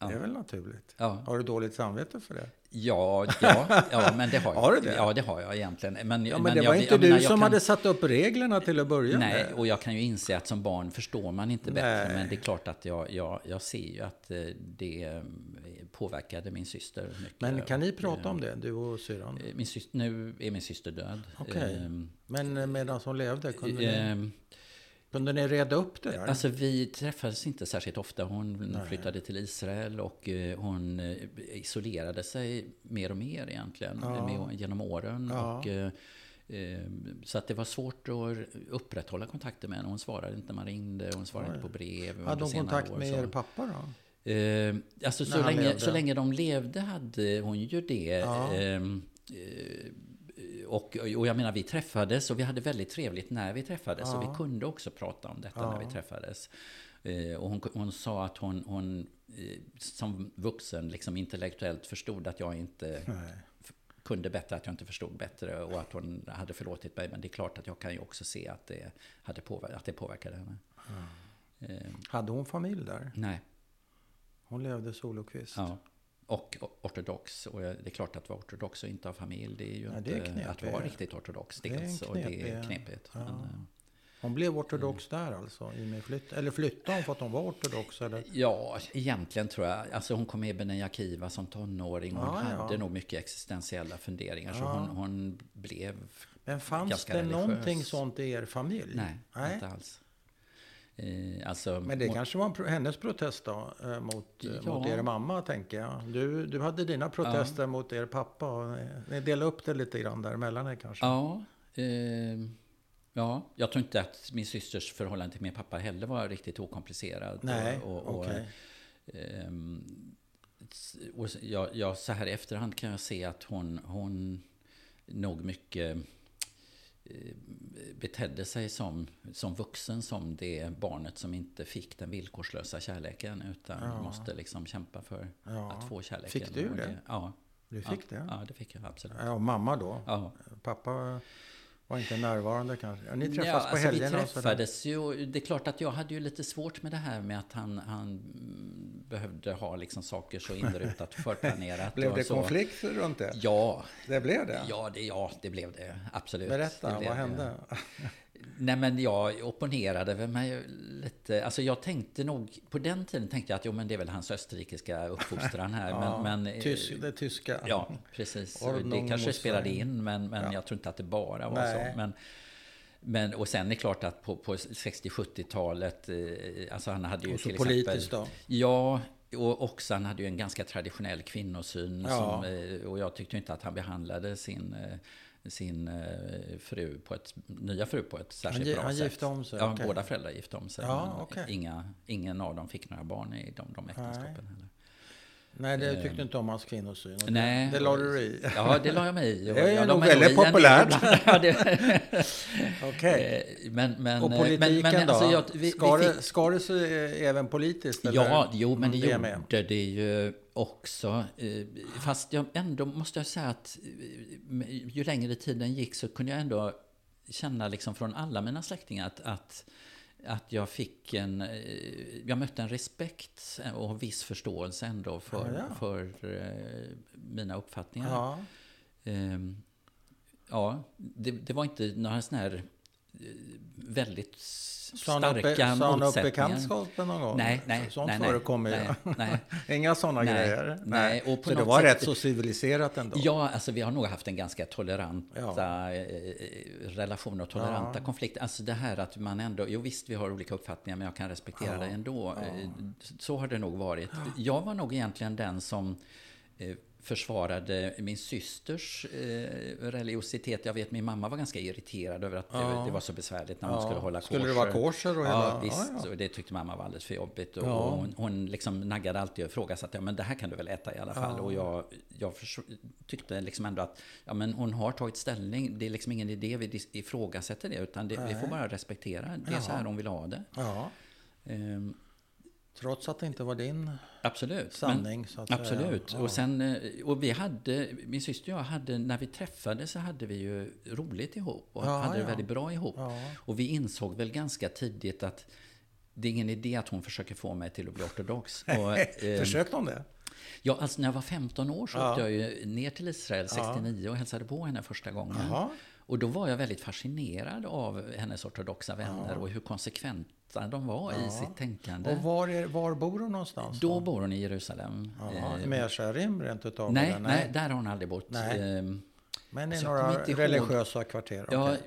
S2: Eh,
S1: Det är väl naturligt?
S2: Ja.
S1: Har du dåligt samvete för det?
S2: Ja, ja, ja, men det har jag.
S1: Har du det?
S2: Ja, det har jag egentligen. Men,
S1: Ja, men, det
S2: jag,
S1: var inte
S2: jag
S1: du
S2: menar,
S1: som
S2: kan,
S1: hade satt upp reglerna till att börja
S2: Nej,
S1: med.
S2: och jag kan ju inse att som barn förstår man inte bättre.
S1: Nej.
S2: Men det är klart att jag, jag, jag ser ju att eh, det eh, påverkade min syster mycket.
S1: Men kan ni prata om det, du och syrran?
S2: eh, Min syster, nu är min syster död.
S1: Okej.
S2: Ehm,
S1: Men medan hon levde, kunde, ni,
S2: ehm,
S1: kunde ni reda upp det där?
S2: Alltså vi träffades inte särskilt ofta. Hon flyttade till Israel och eh, hon eh, isolerade sig mer och mer egentligen
S1: Ja.
S2: genom åren.
S1: Ja.
S2: Och, eh, så att det var svårt att upprätthålla kontakter med henne. Hon svarade inte när man ringde, hon svarade inte på brev.
S1: hade hon kontakt
S2: år,
S1: med er pappa då?
S2: Alltså så
S1: När
S2: länge,
S1: levde?
S2: så länge de levde hade hon ju det.
S1: Ja.
S2: Och, och jag menar, vi träffades och vi hade väldigt trevligt när vi träffades. Och
S1: Ja.
S2: vi kunde också prata om detta
S1: Ja.
S2: när vi träffades. Eh, och hon, hon sa att hon, hon eh, som vuxen liksom intellektuellt förstod att jag inte
S1: Nej.
S2: kunde bättre, att jag inte förstod bättre och att hon hade förlåtit mig. Men det är klart att jag kan ju också se att det, hade påver- att det påverkade henne. Eh,
S1: Hade hon familj där?
S2: nej.
S1: Hon levde solokvist?
S2: Ja. Och ortodox. Och det är klart att vara ortodox och inte ha familj, det är ju
S1: Ja, det är
S2: inte
S1: knepigt.
S2: att vara riktigt ortodox.
S1: Det är
S2: Dels, och det är
S1: knepig-
S2: knepigt.
S1: ja.
S2: Men, eh,
S1: Hon blev ortodox där alltså? I med flytt, eller flyttade hon för att hon var ortodox? Eller?
S2: ja, egentligen tror jag. Alltså hon kom med i Benen Akiva som tonåring. Hon
S1: Ja, ja.
S2: hade nog mycket existentiella funderingar. Så
S1: Ja.
S2: hon, hon blev...
S1: Men fanns det
S2: religiös.
S1: någonting sånt i er familj?
S2: Nej, inte alls. Eh, alltså,
S1: Men det kanske var hennes protest då, eh, mot, eh,
S2: Ja.
S1: mot er mamma, tänker jag. Du, du hade dina protester mot er pappa. Ni- delade upp det lite grann däremellan er kanske?
S2: Ja, eh, ja, jag tror inte att min systers förhållande till min pappa heller var riktigt okomplicerad.
S1: Nej,
S2: och, och, ehm, s- och jag, jag, så här i efterhand kan jag se att hon, hon nog mycket eh, betedde sig som, som vuxen som det barnet som inte fick den villkorslösa kärleken utan
S1: Ja.
S2: måste liksom kämpa för
S1: Ja.
S2: att få kärleken.
S1: Fick du
S2: Och
S1: det?
S2: Ja.
S1: Du fick
S2: ja,
S1: det?
S2: Ja, det fick jag absolut.
S1: Ja, och mamma då?
S2: Ja.
S1: Pappa var inte närvarande kanske? Ni träffas
S2: ja,
S1: på
S2: alltså
S1: helgerna?
S2: Vi
S1: sådär.
S2: träffades ju. Det är klart att jag hade ju lite svårt med det här med att han, han behövde ha liksom saker så inrutat förplanerat.
S1: Blev det konflikt runt det?
S2: Ja,
S1: Det blev det?
S2: ja, det, ja, det blev det. Absolut.
S1: Berätta,
S2: det
S1: vad hände?
S2: Nej, men jag opponerade mig lite. Alltså jag tänkte nog, på den tiden tänkte jag att jo, men det är väl hans österrikiska uppfostran här.
S1: Ja,
S2: men, men,
S1: Tysk, det tyska?
S2: Ja, precis.
S1: Ordnung
S2: det kanske spelade in, men, men
S1: Ja.
S2: jag tror inte att det bara var
S1: Nej.
S2: så. Men, men, och sen är det klart att på, på 60-70-talet, eh, alltså han hade ju
S1: Och så
S2: till
S1: politiskt
S2: exempel...
S1: då?
S2: Ja, och också han hade ju en ganska traditionell kvinnosyn.
S1: Ja.
S2: Som, eh, och jag tyckte inte att han behandlade sin, eh, sin eh, fru på ett, nya fru på ett särskilt
S1: gi-
S2: bra
S1: han
S2: sätt.
S1: gifte om sig,
S2: Ja,
S1: okej.
S2: båda föräldrar gifte om sig.
S1: Ja, okej.
S2: inga, ingen av dem fick några barn i de, de äktenskapen heller.
S1: Nej, det tyckte inte om hans kvinnosyn. Det-
S2: Eh, Nej.
S1: Det la du i.
S2: Ja, det la jag mig i. Och
S1: Det är
S2: jag
S1: nog väldigt populärt.
S2: Ja, det-
S1: Okej.
S2: Eh, Men, men,
S1: Och
S2: men-
S1: politiken
S2: men,
S1: då?
S2: alltså, jag, vi, vi
S1: skar,
S2: fick,
S1: det, skar det sig eh, även politiskt? eller?
S2: Ja, jo, men det
S1: Mm,
S2: gjorde
S1: med.
S2: det ju också. eh, Fast jag ändå måste jag säga att eh, ju längre tiden gick så kunde jag ändå känna liksom från alla mina släktingar att, att, att jag fick en... eh, Jag mötte en respekt och viss förståelse ändå för,
S1: Ja, ja.
S2: för eh, mina uppfattningar.
S1: Ja.
S2: Ehm, ja, det, det var inte några sådana här väldigt starka
S1: sa han upp
S2: motsättningar.
S1: någon gång?
S2: Nej, nej,
S1: Sånt
S2: nej, nej,
S1: förekommer
S2: nej,
S1: ju.
S2: nej.
S1: Inga sådana
S2: Nej,
S1: grejer.
S2: nej, och på
S1: så det var
S2: sätt-
S1: rätt så civiliserat ändå.
S2: Ja, alltså vi har nog haft en ganska toleranta
S1: Ja.
S2: eh, relationer och toleranta
S1: Ja.
S2: konflikter. Alltså det här att man ändå, jo visst vi har olika uppfattningar men jag kan respektera
S1: Ja.
S2: dig ändå. Eh, Så har det nog varit. Jag var nog egentligen den som eh, försvarade min systers eh, religiositet. Jag vet min mamma var ganska irriterad över att det,
S1: Ja.
S2: det var så besvärligt när hon
S1: Ja.
S2: skulle hålla
S1: Skulle det vara kosher och
S2: ja,
S1: hela-
S2: visst.
S1: ja, ja.
S2: Och det tyckte mamma var alldeles för jobbigt. Och,
S1: Ja.
S2: och hon, hon liksom naggade alltid och ifrågasatte, ja men det här kan du väl äta i alla fall.
S1: Ja.
S2: Och jag, jag tyckte liksom ändå att, ja men hon har tagit ställning. Det är liksom ingen idé vi ifrågasätter det, utan det, vi får bara respektera. Det är så
S1: Ja.
S2: här hon vill ha det.
S1: Ja,
S2: Ehm,
S1: trots att det inte var din
S2: absolut.
S1: sanning. så att säga.
S2: Absolut.
S1: Ja.
S2: Och, sen, eh, och vi hade, min syster och jag hade, när vi träffades så hade vi ju roligt ihop och
S1: Ja,
S2: hade det
S1: ja.
S2: väldigt bra ihop. Och vi insåg väl ganska tidigt att det är ingen idé att hon försöker få mig till att bli ortodox. Och, eh,
S1: Försökte hon det?
S2: ja, alltså när jag var 15 år så åkte jag ju ner till Israel 69 och hälsade på henne första gången. Och då var jag väldigt fascinerad av hennes ortodoxa vänner och hur konsekventa de var i sitt tänkande.
S1: Och var, är, var bor hon någonstans?
S2: Då bor hon i Jerusalem.
S1: Ja,
S2: Eh,
S1: Mesharim rent utav
S2: nej, nej, där har hon aldrig bott.
S1: Nej.
S2: Ehm,
S1: Men i
S2: alltså,
S1: några
S2: inte ihåg.
S1: religiösa kvarter?
S2: Ja,
S1: okej.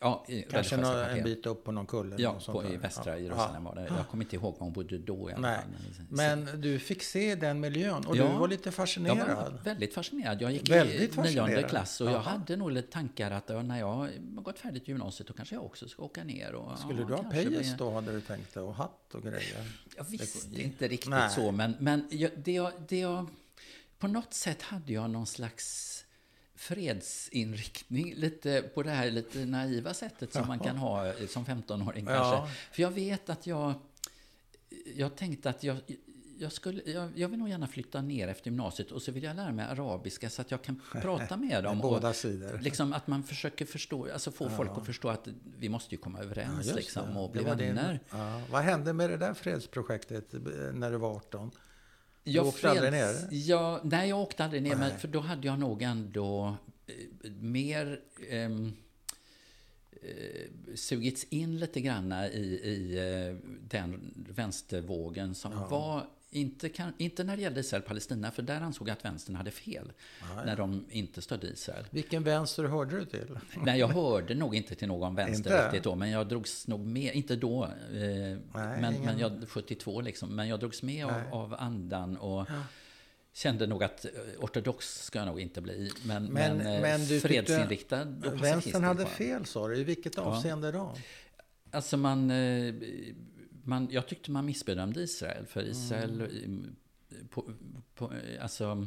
S2: Ja,
S1: Kanske
S2: religiösa
S1: nå-
S2: kvarter.
S1: en bit upp på någon kulle?
S2: Ja, på, i västra
S1: Ja.
S2: Jerusalem
S1: Ja.
S2: var det. Jag kommer inte ihåg var hon bodde då i alla
S1: Nej,
S2: fall.
S1: men du fick se den miljön och
S2: Ja.
S1: du var lite
S2: Jag
S1: fascinerad.
S2: var väldigt fascinerad. Jag gick
S1: Väldigt
S2: i nionde klass och jag
S1: Jaha.
S2: hade nog lite tankar att ja, när jag har gått färdigt gymnasiet då kanske jag också ska åka ner. Och,
S1: Skulle
S2: ja,
S1: du ha pejs
S2: bli-
S1: då hade du tänkt dig och hatt och grejer?
S2: Jag visste
S1: Det-
S2: inte riktigt
S1: Nej.
S2: så, men, men jag, det, jag, det jag... På något sätt hade jag någon slags fredsinriktning, lite på det här lite naiva sättet som man kan ha som 15-åring
S1: Ja.
S2: kanske. För jag vet att jag... Jag tänkte att jag... Jag, skulle, jag, jag vill nog gärna flytta ner efter gymnasiet och så vill jag lära mig arabiska så att jag kan prata med dem.
S1: Båda
S2: och
S1: sidor.
S2: liksom att man försöker förstå, alltså få folk att förstå att vi måste ju komma överens
S1: just
S2: liksom,
S1: det.
S2: och bli
S1: Det
S2: vänner.
S1: ja. Vad hände med det där fredsprojektet eh, när du var 18?
S2: Jag
S1: Du åkte aldrig
S2: freds-
S1: ner?
S2: Ja, nej, jag åkte aldrig ner, men för då hade jag nog ändå eh, mer ehm, eh, sugits in lite grann i, i eh, den vänstervågen som var inte, kan, inte när det gällde Israel-Palestina, för där ansåg jag att vänstern hade fel när de inte stödde Israel.
S1: Vilken vänster hörde du till?
S2: Nej, jag hörde nog inte till någon vänster
S1: Inte?
S2: riktigt då, men jag drogs nog med, inte då, eh, men,
S1: ingen-
S2: men jag, 72 liksom, men jag drogs med av,
S1: Nej.
S2: av andan och kände nog att eh, ortodox ska jag nog inte bli, men,
S1: Men-
S2: men, eh,
S1: men du
S2: fredsinriktad och
S1: Vänstern hade fel sa du. I vilket avseende då?
S2: Alltså man, eh, man, jag tyckte man missbedömde Israel, för Israel,
S1: Mm.
S2: på, på, eh, alltså,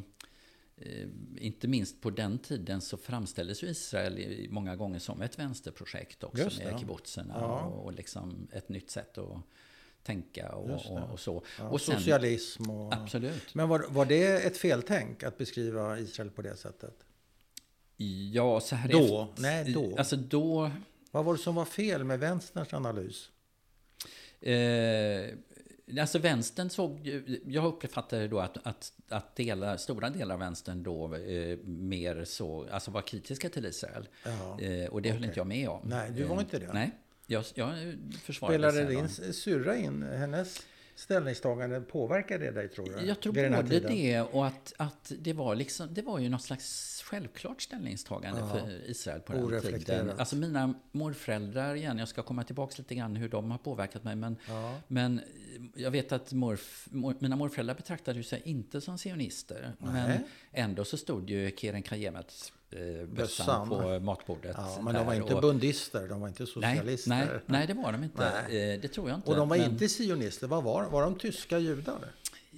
S2: eh, inte minst på den tiden så framställdes ju Israel många gånger som ett vänsterprojekt också
S1: Just
S2: med kibbutzerna
S1: Ja.
S2: och, liksom ett nytt sätt att tänka och, och, och så.
S1: Ja,
S2: och sen,
S1: socialism och...
S2: Absolut.
S1: Men var, var det ett feltänk att beskriva Israel på det sättet?
S2: Ja, så här
S1: Då?
S2: efter-
S1: Nej, då.
S2: Alltså då...
S1: Vad var det som var fel med vänsterns analys?
S2: Eh, alltså vänstern såg jag uppfattade då att, att, att delar, stora delar av vänstern då eh, mer så, alltså var kritiska till Israel. Eh, och det höll
S1: okej.
S2: inte jag med om.
S1: Nej, du var
S2: Eh,
S1: inte det?
S2: Nej, jag, jag försvarade
S1: Spelade din syrra in hennes ställningstagande? Påverkade det dig tror du?
S2: Jag tror både det och att, att det, var liksom, det var ju något slags självklart ställningstagande
S1: Ja.
S2: för Israel på den tiden. Alltså mina morföräldrar igen, jag ska komma tillbaka lite grann hur de har påverkat mig. Men,
S1: Ja.
S2: men jag vet att morf, mor, mina morföräldrar betraktade sig inte som sionister. Men
S1: Nej.
S2: ändå så stod ju Keren Kajemet eh,
S1: Bössan.
S2: på matbordet.
S1: Ja, men de var inte
S2: och-
S1: bundister, de var inte
S2: nej,
S1: socialister.
S2: nej, nej, det var de inte.
S1: Nej.
S2: Eh, Det tror jag inte.
S1: Och de var
S2: men-
S1: inte sionister, vad var, var de tyska judar?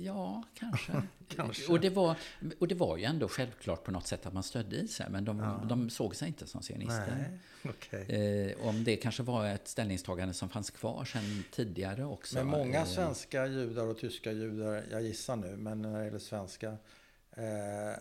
S2: Ja, kanske.
S1: Kanske.
S2: Och, det var, och det var ju ändå självklart på något sätt att man stödde Israel, men de, de såg sig inte som sionister.
S1: Okej.
S2: Eh, om det kanske var ett ställningstagande som fanns kvar sedan tidigare också.
S1: Men många
S2: Eh,
S1: svenska judar och tyska judar, jag gissar nu, men när det gäller svenska, eh,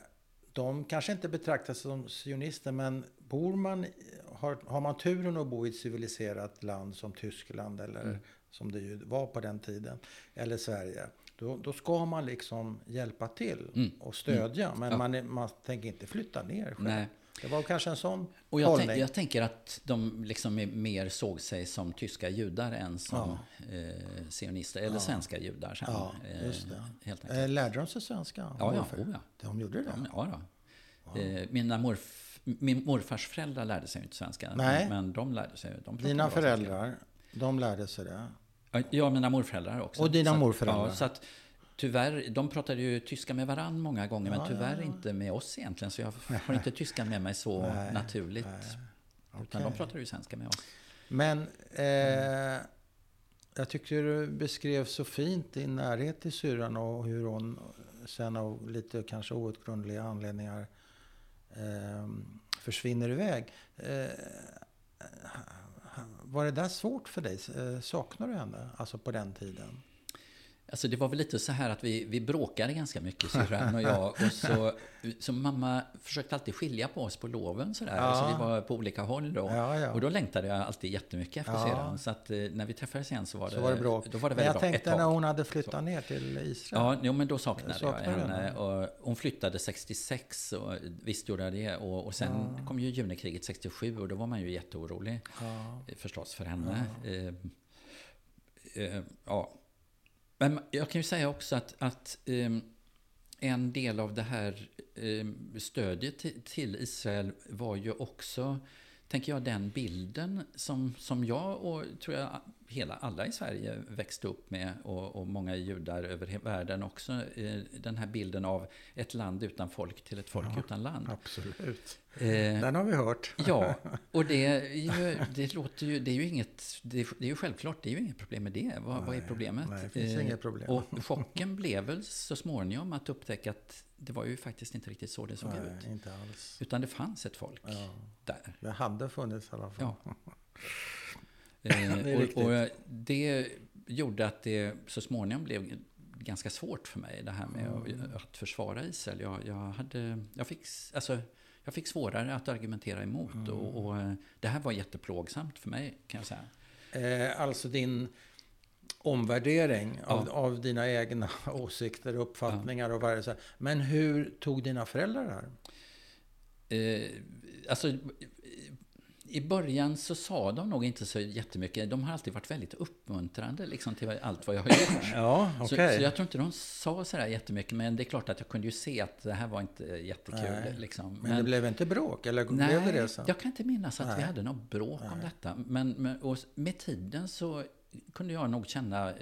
S1: de kanske inte betraktas som sionister, men bor man, har, har man turen att bo i ett civiliserat land som Tyskland, eller
S2: Mm.
S1: som det ju var på den tiden, eller Sverige, då, då ska man liksom hjälpa till
S2: Mm.
S1: och stödja, men
S2: Ja.
S1: man, är, man tänker inte flytta ner själv.
S2: Nej.
S1: Det var kanske en sån
S2: Och jag,
S1: hållning.
S2: tänk, jag tänker att de liksom mer såg sig som tyska judar än som eh, sionister, eller svenska judar sen.
S1: Ja,
S2: eh,
S1: just det.
S2: Helt enkelt.
S1: Eh, Lärde de sig svenska?
S2: Ja, ja, oh, ja.
S1: De gjorde det?
S2: Ja, då. Eh, mina morf, min morfars föräldrar lärde sig inte svenska.
S1: Nej.
S2: Men de lärde sig. De
S1: Dina
S2: bra svenska.
S1: föräldrar, de lärde sig det?
S2: Ja, mina morföräldrar också.
S1: Och dina morföräldrar.
S2: Ja, så att, tyvärr, de pratade ju tyska med varann många gånger,
S1: Ja,
S2: men tyvärr
S1: ja, ja.
S2: inte med oss egentligen. Så jag har inte tyskan med mig så
S1: Nej,
S2: naturligt.
S1: nej.
S2: Utan de pratade ju svenska med oss.
S1: Men eh, jag tycker du beskrev så fint din närhet till syrran och hur hon sen av lite kanske outgrundliga anledningar eh, försvinner iväg. Eh, var det där svårt för dig? Eh, saknar du henne? Alltså på den tiden?
S2: Alltså det var väl lite så här att vi, vi bråkade ganska mycket, syrran och jag. Och så, så mamma försökte alltid skilja på oss på loven sådär.
S1: Ja.
S2: Så vi var på olika håll då.
S1: Ja, ja.
S2: Och då längtade jag alltid jättemycket efter
S1: Ja.
S2: syrran. Så att eh, när vi träffades igen så var det,
S1: Så var det bråk.
S2: Då var det
S1: Men jag
S2: bra.
S1: Tänkte när hon hade flyttat ner till Israel.
S2: Ja, jo, men då saknade jag
S1: Saknar du
S2: henne. Och hon flyttade 66, och visst gjorde jag det. Och, och sen kom ju junikriget 67 och då var man ju jätteorolig
S1: Ja.
S2: eh, förstås för henne. Eh, eh, ja. Men jag kan ju säga också att, att um, en del av det här um, stödet till, till Israel var ju också, tänker jag, den bilden som, som jag och tror jag hela alla i Sverige växte upp med och, och många judar över världen också. Eh, den här bilden av ett land utan folk till ett folk utan land.
S1: Absolut.
S2: Eh,
S1: Den har vi hört.
S2: Ja, och det, är ju, det låter ju, det är ju inget, det är, det är ju självklart, det är ju inget problem med det. Vad, vad är problemet?
S1: nej, det finns
S2: Eh,
S1: inget problem.
S2: Och chocken blev väl så småningom att upptäcka att det var ju faktiskt inte riktigt så det såg ut.
S1: Nej, inte alls.
S2: Utan det fanns ett folk
S1: Ja.
S2: där.
S1: Det hade funnits i alla fall.
S2: Ja. Eh,
S1: Det
S2: och, och det gjorde att det så småningom blev ganska svårt för mig det här med
S1: Mm.
S2: att, försvara Israel. Jag, jag, hade, jag, fick, alltså, jag fick svårare att argumentera emot
S1: Mm.
S2: och, och eh, det här var jätteplågsamt för mig kan jag säga.
S1: Eh, alltså din omvärdering av,
S2: Ja.
S1: av dina egna åsikter och uppfattningar och vad. Men hur tog dina föräldrar det här?
S2: Eh, alltså, i början så sa de nog inte så jättemycket. De har alltid varit väldigt uppmuntrande liksom, till allt vad jag har gjort.
S1: Ja,
S2: Så, så jag tror inte de sa sådär jättemycket, men det är klart att jag kunde ju se att det här var inte jättekul.
S1: Nej,
S2: liksom.
S1: Men, det blev inte bråk? Eller blev det det sen?
S2: jag kan inte minnas att vi
S1: Nej.
S2: hade något bråk om detta. Men, men med tiden så kunde jag nog känna eh,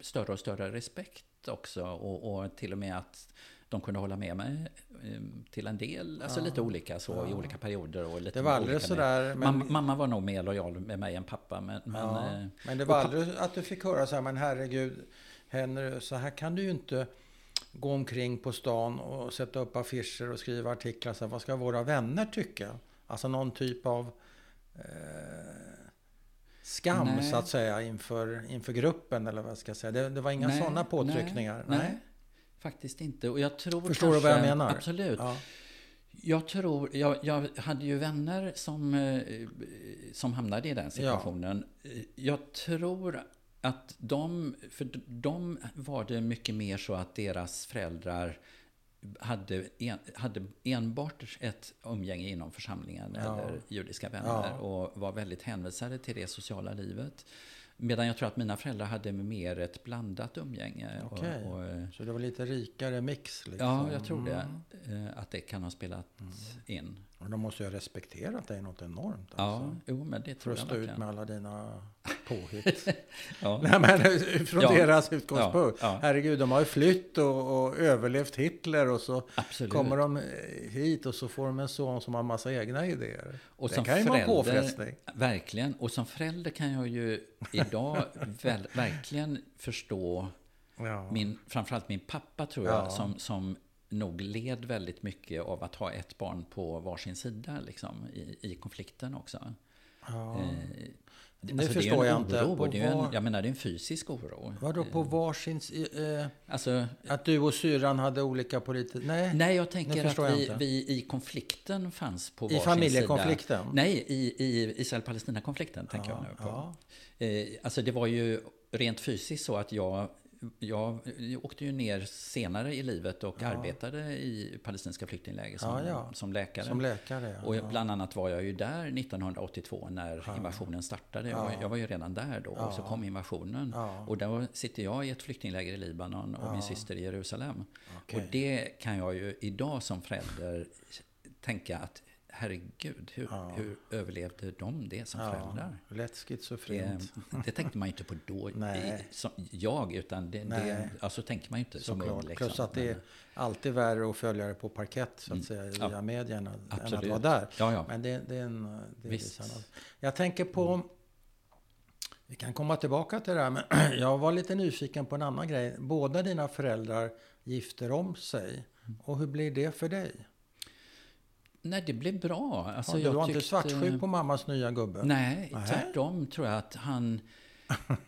S2: större och större respekt också. Och, och till och med att de kunde hålla med mig eh, till en del. Alltså lite olika så i olika perioder. Och lite
S1: Det var aldrig sådär... Men,
S2: Mamma, mamma var nog mer lojal med mig än pappa. Men, men,
S1: ja,
S2: eh,
S1: men det var aldrig att du fick höra så här, men herregud, Henry, så här kan du ju inte gå omkring på stan och sätta upp affischer och skriva artiklar. Så här, vad ska våra vänner tycka? Alltså någon typ av eh, skam
S2: Nej.
S1: så att säga inför, inför gruppen eller vad jag ska säga. Det, det var inga
S2: nej,
S1: sådana påtryckningar?
S2: Nej, nej, faktiskt inte. Och jag tror
S1: Förstår du
S2: kanske,
S1: vad jag menar?
S2: Absolut.
S1: Ja.
S2: Jag tror, jag, jag hade ju vänner som, eh, som hamnade i den situationen. Jag tror att de, för de var det mycket mer så att deras föräldrar hade, en, hade enbart ett umgänge inom församlingen
S1: Ja.
S2: eller judiska vänner
S1: Ja.
S2: och var väldigt hänvisade till det sociala livet. Medan jag tror att mina föräldrar hade mer ett blandat umgänge.
S1: Okej.
S2: Och, och, eh,
S1: Så det var lite rikare mix? Liksom.
S2: ja, jag tror det. eh, Att det kan ha spelat in.
S1: Och de måste ju ha respekterat dig något enormt.
S2: Ja,
S1: Alltså.
S2: jo, men det
S1: För
S2: tror
S1: att
S2: jag
S1: stå ut med alla dina påhitt.
S2: Ja.
S1: Nej, men från
S2: Ja.
S1: deras utgångspunkt.
S2: Ja, ja.
S1: Herregud, de har ju flytt och, och överlevt Hitler och så
S2: Absolut.
S1: kommer de eh, hit och så får de en son som har massa egna idéer.
S2: Och
S1: det
S2: som
S1: kan ju vara en påfrestning.
S2: Verkligen. Och som förälder kan jag ju idag väl, verkligen förstå
S1: Ja.
S2: min, framförallt min pappa tror jag,
S1: Ja.
S2: som, som nog led väldigt mycket av att ha ett barn på varsin sida liksom, i, i konflikten också.
S1: Ja.
S2: Eh,
S1: Det
S2: alltså,
S1: förstår
S2: det är
S1: jag inte. På
S2: Det är ju en, jag menar, det är en fysisk oro.
S1: Vadå på varsin... si- Eh,
S2: Alltså,
S1: att du och syrran hade olika politiska... Nej.
S2: Nej, jag tänker att
S1: jag
S2: vi,
S1: inte.
S2: vi i konflikten fanns på
S1: I
S2: varsin
S1: familjekonflikten?
S2: sida. Nej, i, i Israel-Palestina-konflikten tänker jag nu på.
S1: ja.
S2: Eh, alltså det var ju rent fysiskt så att jag jag åkte ju ner senare i livet och
S1: Ja.
S2: arbetade i palestinska flyktingläger som,
S1: Ja, ja.
S2: som läkare.
S1: Som läkare.
S2: Och bland annat var jag ju där 1982 när invasionen startade. Jag, var,
S1: Ja.
S2: jag var ju redan där då och så kom invasionen. Och där sitter jag i ett flyktingläger i Libanon och min syster i Jerusalem.
S1: Okej.
S2: Och det kan jag ju idag som förälder tänka att herregud, hur, hur överlevde de det som föräldrar?
S1: Ja, lätt
S2: Det,
S1: schizofrent.
S2: det tänkte man ju inte på då,
S1: Nej.
S2: i, som jag, utan det, det, alltså tänker man ju inte som ung. Liksom.
S1: Plus att det är alltid värre att följa det på parkett så att säga, via
S2: Ja.
S1: medierna än att
S2: Absolut.
S1: vara där.
S2: Ja, ja.
S1: Men det, det är en... Det är
S2: Visst.
S1: annat. Jag tänker på... Vi kan komma tillbaka till det här, men jag var lite nyfiken på en annan grej. Båda dina föräldrar gifter om sig. Och hur blir det för dig?
S2: Nej, det blev bra. Alltså,
S1: Ja, du
S2: jag
S1: var inte
S2: tyckte-
S1: svartsjuk på mammas nya gubbe?
S2: Nej,
S1: Nej.
S2: tvärtom tror jag att han...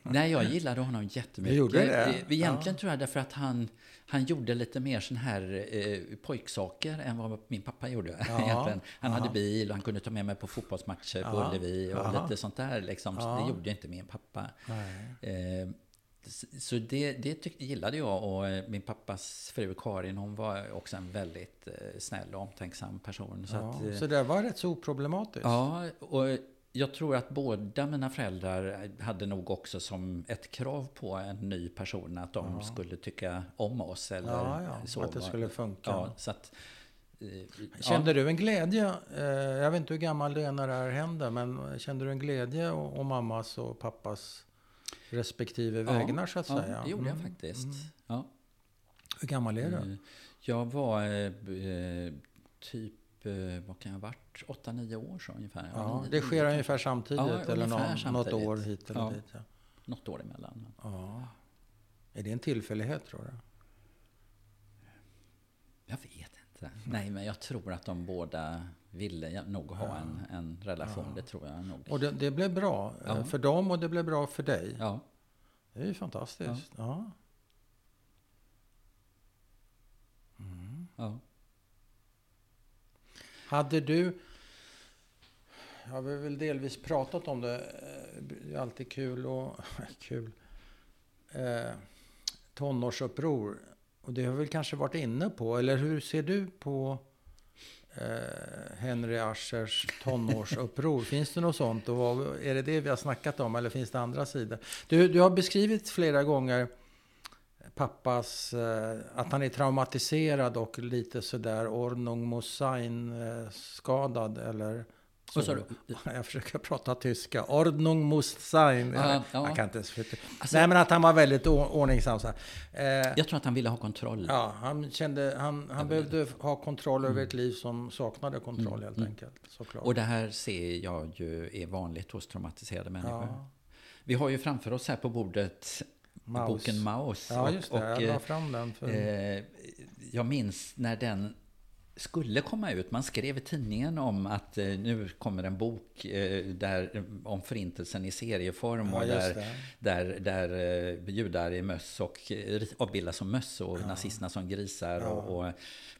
S2: Nej, jag gillade honom jättemycket.
S1: Du gjorde det?
S2: Eh, Egentligen tror jag därför att han, han gjorde lite mer sån här eh, pojksaker än vad min pappa gjorde.
S1: Ja,
S2: egentligen. Han
S1: ja.
S2: hade bil och han kunde ta med mig på fotbollsmatcher på
S1: Ja,
S2: Ullevi och
S1: ja.
S2: lite sånt där. Liksom. Så
S1: Ja.
S2: det gjorde inte min pappa. Eh, så det, det tyckte, gillade jag och eh, min pappas fru Karin hon var också en väldigt eh, snäll och omtänksam person. Så
S1: Ja,
S2: att, eh,
S1: så det var rätt så oproblematiskt?
S2: Ja, och jag tror att båda mina föräldrar hade nog också som ett krav på en ny person att de skulle tycka om oss. Eller
S1: Ja, ja,
S2: så.
S1: att det skulle funka.
S2: Ja, så att,
S1: Kände
S2: ja.
S1: du en glädje? Jag vet inte hur gammal du är när det här hände, men kände du en glädje å mammas och pappas respektive vägnar så att
S2: ja,
S1: säga?
S2: det gjorde jag
S1: Mm.
S2: faktiskt. Ja.
S1: Hur gammal är du?
S2: Eh, Jag var eh, eh, typ, eh, vad kan jag ha varit, 8-9 år så ungefär.
S1: Ja,
S2: nio-
S1: det sker
S2: nio,
S1: ungefär samtidigt
S2: Ja,
S1: eller
S2: ungefär
S1: någon, något
S2: samtidigt.
S1: år hit eller
S2: Ja.
S1: dit. Ja.
S2: Något år emellan.
S1: Ja. Är det en tillfällighet tror du?
S2: Jag vet inte. Nej, men jag tror att de båda ville nog ha en, en relation. Det tror jag nog.
S1: Och det, det blev bra eh,
S2: Ja.
S1: för dem och det blev bra för dig.
S2: Ja.
S1: Det är ju fantastiskt. Ja.
S2: ja.
S1: Hade du... Jag har väl delvis pratat om det. eh, Det är alltid kul och... kul. Eh, tonårsuppror. Och det har vi väl kanske varit inne på. Eller hur ser du på eh, Henry Aschers tonårsuppror? finns det något sånt? Och vad, är det det vi har snackat om? Eller finns det andra sidor? Du, du har beskrivit flera gånger pappas, eh, att han är traumatiserad och lite sådär muss sein eh, skadad eller.
S2: Vad sa du?
S1: Jag försöker prata tyska. Ordnung muss sein.
S2: Ja,
S1: jag,
S2: ja.
S1: jag kan inte ens.
S2: Alltså-
S1: Nej men att han var väldigt ordningsam så. Eh,
S2: Jag tror att han ville ha kontroll.
S1: Ja, han kände, han, han behövde ha kontroll över ett liv som saknade kontroll helt enkelt. Såklart.
S2: Mm. Och det här ser jag ju är vanligt hos traumatiserade människor.
S1: Ja.
S2: Vi har ju framför oss här på bordet
S1: Maus.
S2: boken Maus.
S1: ja, just det. jag
S2: eh,
S1: la fram den. För,
S2: Eh, jag minns när den skulle komma ut. Man skrev i tidningen om att eh, nu kommer en bok eh, där, om förintelsen i serieform
S1: Ja,
S2: och där, där, där eh, judar i möss och avbildas som möss och nazisterna som grisar och, och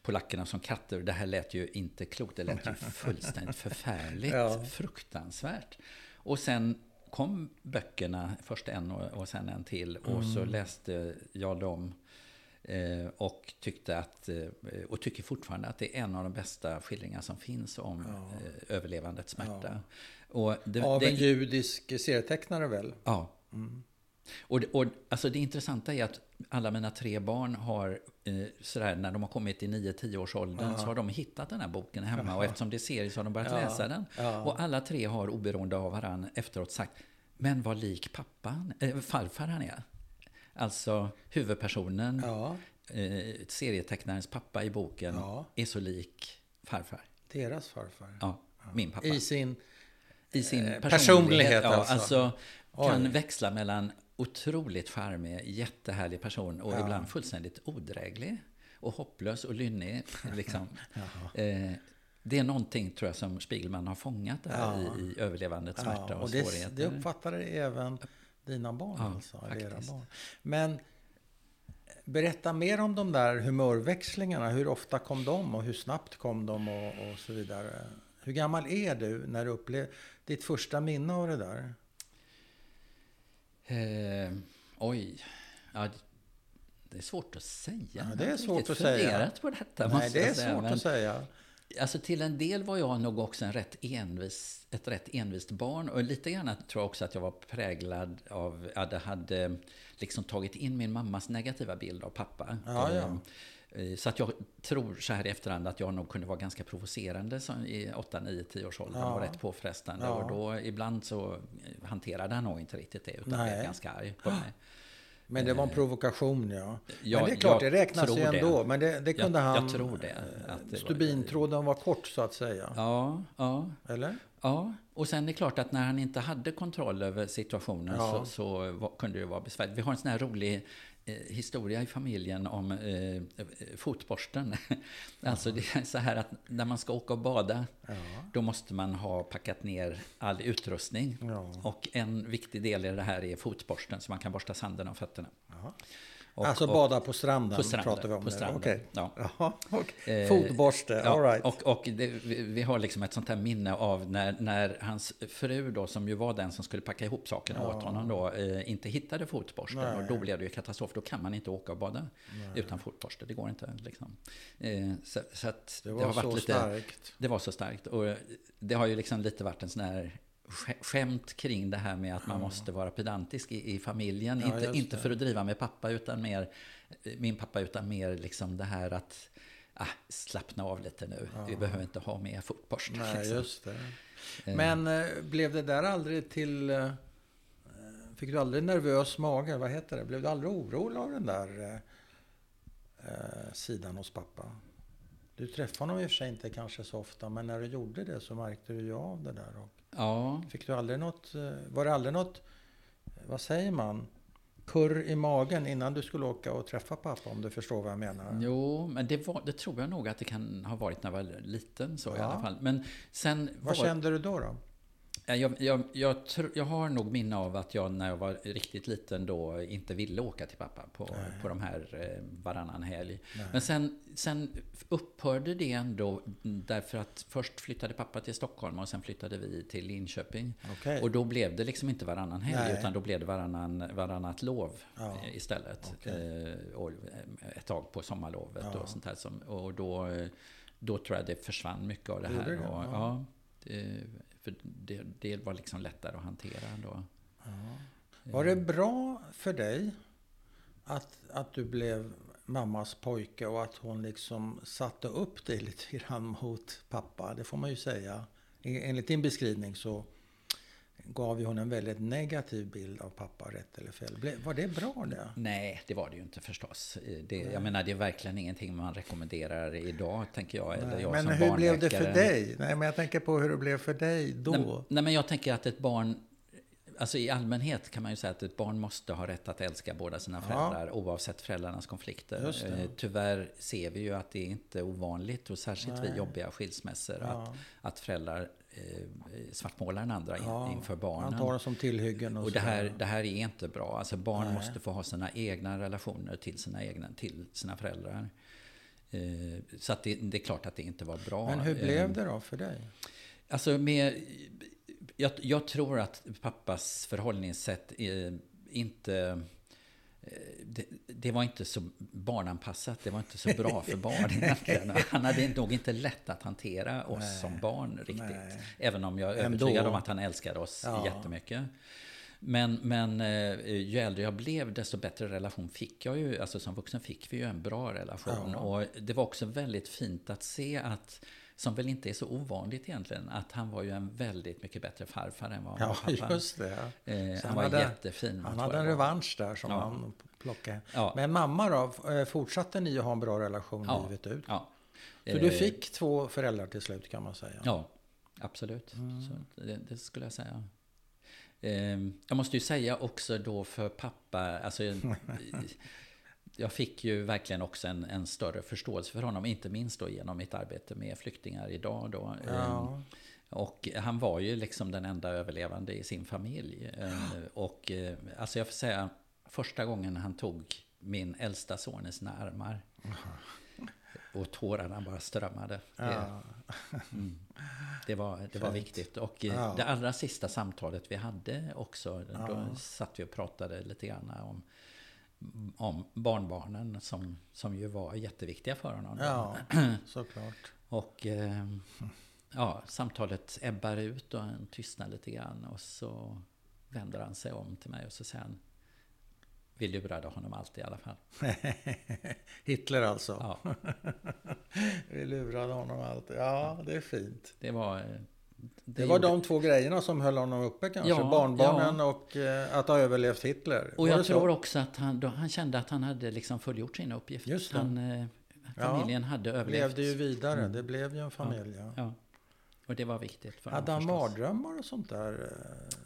S2: polackerna som katter. Det här lät ju inte klokt. Det lät ju fullständigt förfärligt.
S1: Ja.
S2: Fruktansvärt. Och sen kom böckerna, först en och, och sen en till. Och
S1: Mm.
S2: så läste jag dem. Eh, och tyckte att, eh, och tycker fortfarande att det är en av de bästa skildringar som finns om eh, överlevandets smärta. Och det,
S1: av
S2: det,
S1: en judisk serietecknare väl?
S2: Ja. Och, det- och alltså det intressanta är att alla mina tre barn har, eh, sådär, när de har kommit i 9-10 års åldern, så har de hittat den här boken hemma. Och eftersom det är serie så har de börjat
S1: Ja.
S2: läsa den.
S1: Ja.
S2: Och alla tre har oberoende av varandra efteråt sagt, men vad lik pappan, eh, farfar han är. Alltså huvudpersonen,
S1: Ja,
S2: eh, serietecknarens pappa i boken,
S1: Ja.
S2: är så lik farfar.
S1: deras farfar.
S2: Ja, min pappa.
S1: I sin...
S2: I sin
S1: Eh,
S2: personlighet.
S1: personlighet alltså.
S2: alltså. kan
S1: Oj.
S2: växla mellan otroligt charmig, jättehärlig person och
S1: Ja.
S2: ibland fullständigt odräglig och hopplös och lynnig. Liksom. eh, det är någonting tror jag som Spiegelman har fångat där
S1: Ja.
S2: i, i överlevandets smärta
S1: Ja,
S2: och,
S1: och det,
S2: svårigheter.
S1: det uppfattade även dina barn
S2: Ja,
S1: alltså, eller era
S2: faktiskt.
S1: barn. Men berätta mer om de där humörväxlingarna. Hur ofta kom de och hur snabbt kom de och, och så vidare. Hur gammal är du när du upplevde ditt första minne av det där?
S2: Eh, oj. Ja, det är svårt att säga.
S1: Ja, det är
S2: jag
S1: svårt att
S2: säga.
S1: säga.
S2: på detta,
S1: Nej, det är svårt
S2: Men,
S1: att säga.
S2: Alltså till en del var jag nog också en rätt envis, ett rätt envist barn. Och lite grann tror jag också att jag var präglad av, att jag hade liksom tagit in min mammas negativa bild av pappa.
S1: Ja, ja.
S2: Ehm, eh, Så att jag tror så här i efterhand att jag nog kunde vara ganska provocerande som i 8, 9, 10 års ålder
S1: Ja.
S2: och rätt påfrestande.
S1: Ja.
S2: Och då ibland så hanterade han nog inte riktigt det utan
S1: Nej.
S2: blev ganska arg på mig.
S1: Men det var en provokation, ja.
S2: Ja,
S1: men det är klart, det
S2: jag
S1: räknas ju
S2: det.
S1: ändå. Men det, det kunde
S2: jag,
S1: han...
S2: Jag tror det. Det var-
S1: Stubintråden var kort, så att säga.
S2: Ja, ja.
S1: Eller?
S2: Ja, och sen är det klart att när han inte hade kontroll över situationen
S1: Ja.
S2: så, så var, kunde det vara besvärligt. Vi har en sån här rolig eh, historia i familjen om eh, eh, fotborsten. alltså det är så här att när man ska åka och bada
S1: Ja.
S2: då måste man ha packat ner all utrustning.
S1: Ja.
S2: Och en viktig del i det här är fotborsten så man kan borsta sanden av fötterna.
S1: Ja.
S2: Och,
S1: alltså bada på stranden,
S2: på stranden,
S1: pratar vi om
S2: på stranden,
S1: Okej.
S2: ja.
S1: Jaha, okej.
S2: Eh,
S1: Fotborste,
S2: Ja,
S1: all right.
S2: Och, och det, vi, vi har liksom ett sånt här minne av när, när hans fru då, som ju var den som skulle packa ihop sakerna
S1: Ja.
S2: åt honom då, eh, inte hittade fotborsten.
S1: Nej.
S2: Och då blev det ju katastrof. Då kan man inte åka och bada utan fotborste. Det går inte liksom. Eh, så, så att
S1: det var
S2: har varit
S1: så
S2: lite,
S1: starkt.
S2: Det var så starkt. Och eh, det har ju liksom lite varit en sån här skämt kring det här med att man måste vara pedantisk i, i familjen.
S1: Ja,
S2: inte, inte för att driva med pappa, utan mer min pappa, utan mer liksom det här att ah, slappna av lite nu. Vi behöver inte ha med fotborsten.
S1: Nej,
S2: liksom.
S1: just det.
S2: Eh,
S1: Men eh, blev det där aldrig till... eh, Fick du aldrig nervös mage? Vad heter det? Blev du aldrig orolig av den där eh, eh, sidan hos pappa? Du träffade honom i och för sig inte kanske så ofta, men när du gjorde det så märkte du ju av det där. Och
S2: Ja,
S1: fick du aldrig något... eh, Var det aldrig något... Vad säger man? Kurr i magen innan du skulle åka och träffa pappa, om du förstår vad jag menar?
S2: jo, men det, var, det tror jag nog att det kan ha varit när jag var liten så i
S1: Ja.
S2: alla fall. Men sen
S1: Vad
S2: var,
S1: kände du då? då?
S2: Ja, Jag, jag, jag, tr- jag har nog minne av att jag när jag var riktigt liten då inte ville åka till pappa på,
S1: Nej.
S2: på de här eh, varannan helg.
S1: Nej.
S2: Men sen, sen upphörde det ändå därför att först flyttade pappa till Stockholm och sen flyttade vi till Linköping.
S1: Okej.
S2: Och då blev det liksom inte varannan helg
S1: Nej.
S2: utan då blev det varannan, varannat lov
S1: Ja.
S2: eh, istället. Eh, och eh, ett tag på sommarlovet
S1: Ja.
S2: och sånt här. Som, och då, eh, då tror jag det försvann mycket av det här.
S1: det?
S2: Och,
S1: Ja.
S2: ja, det, för det, det var liksom lättare att hantera då.
S1: Ja. Var det bra för dig att, att du blev mammas pojke och att hon liksom satte upp dig lite grann mot pappa? Det får man ju säga. Enligt din beskrivning så gav ju hon en väldigt negativ bild av pappa, rätt eller fel. Var det bra det?
S2: Nej, det var det ju inte förstås. Det, jag menar, det är verkligen ingenting man rekommenderar idag, tänker jag. Eller
S1: Nej,
S2: jag
S1: men hur blev det för dig? Nej, men jag tänker på hur det blev för dig då.
S2: Nej, nej, men jag tänker att ett barn... Alltså i allmänhet kan man ju säga att ett barn måste ha rätt att älska båda sina föräldrar oavsett föräldrarnas konflikter. Eh, Tyvärr ser vi ju att det är inte är ovanligt och särskilt
S1: Nej.
S2: vid jobbiga skilsmässor att,
S1: Ja.
S2: att föräldrar eh, svartmålar den andra
S1: Ja,
S2: inför barnen.
S1: Han tar dem som tillhyggen och,
S2: Och det här, det här är inte bra. Alltså barn
S1: Nej.
S2: måste få ha sina egna relationer till sina, egna, till sina föräldrar. Eh, så att det, det är klart att det inte var bra.
S1: Men hur
S2: Eh,
S1: blev det då för dig?
S2: Alltså med, jag, jag tror att pappas förhållningssätt eh, inte... Det, det var inte så barnanpassat, det var inte så bra för barn egentligen. Han hade nog inte lätt att hantera oss
S1: Nej,
S2: som barn riktigt.
S1: nej.
S2: Även om jag är
S1: Ändå.
S2: övertygad om att han älskade oss
S1: Ja.
S2: jättemycket. Men, men eh, ju äldre jag blev, desto bättre relation fick jag ju. Alltså som vuxen fick vi ju en bra relation.
S1: Ja.
S2: Och det var också väldigt fint att se att, som väl inte är så ovanligt egentligen, att han var ju en väldigt mycket bättre farfar än vad
S1: Ja,
S2: pappa.
S1: just det.
S2: Eh, han, var
S1: hade-
S2: jättefin.
S1: Han hade en revansch där som
S2: Ja.
S1: han plockade.
S2: Ja.
S1: Men mamma då? Eh, Fortsatte ni att ha en bra relation
S2: Ja.
S1: livet ut?
S2: Ja.
S1: Så
S2: Eh,
S1: du fick två föräldrar till slut kan man säga?
S2: Ja, absolut.
S1: Mm.
S2: Det, det skulle jag säga. Eh, jag måste ju säga också då för pappa, alltså jag, fick ju verkligen också en, en större förståelse för honom, inte minst då genom mitt arbete med flyktingar idag då.
S1: Ja.
S2: Och han var ju liksom den enda överlevande i sin familj. Eh, Och eh, alltså jag får säga, första gången han tog min äldsta son i sina armar. Och tårarna bara strömmade. Det, mm, det var, det var viktigt. Och eh, det allra sista samtalet vi hade också, då satt vi och pratade lite grann om om barnbarnen som, som ju var jätteviktiga för honom.
S1: Ja, såklart.
S2: Och eh, ja, samtalet ebbar ut och han tystnar lite grann och så vänder han sig om till mig och så säger han Vi lurade honom alltid i alla fall.
S1: Hitler alltså?
S2: Ja.
S1: Vi lurade honom alltid. Ja, det är fint.
S2: Det var...
S1: Det, det var gjorde... de två grejerna som höll honom uppe kanske? Ja, Barnbarnen ja. och eh, att ha överlevt Hitler?
S2: Och jag tror så? också att han, då, han kände att han hade liksom fullgjort sin uppgift. Just det. Han, eh, familjen ja, hade överlevt.
S1: levde ju vidare. Mm. Det blev ju en familj. Ja.
S2: Och det var viktigt för
S1: Hade han mardrömmar och sånt där? Eh,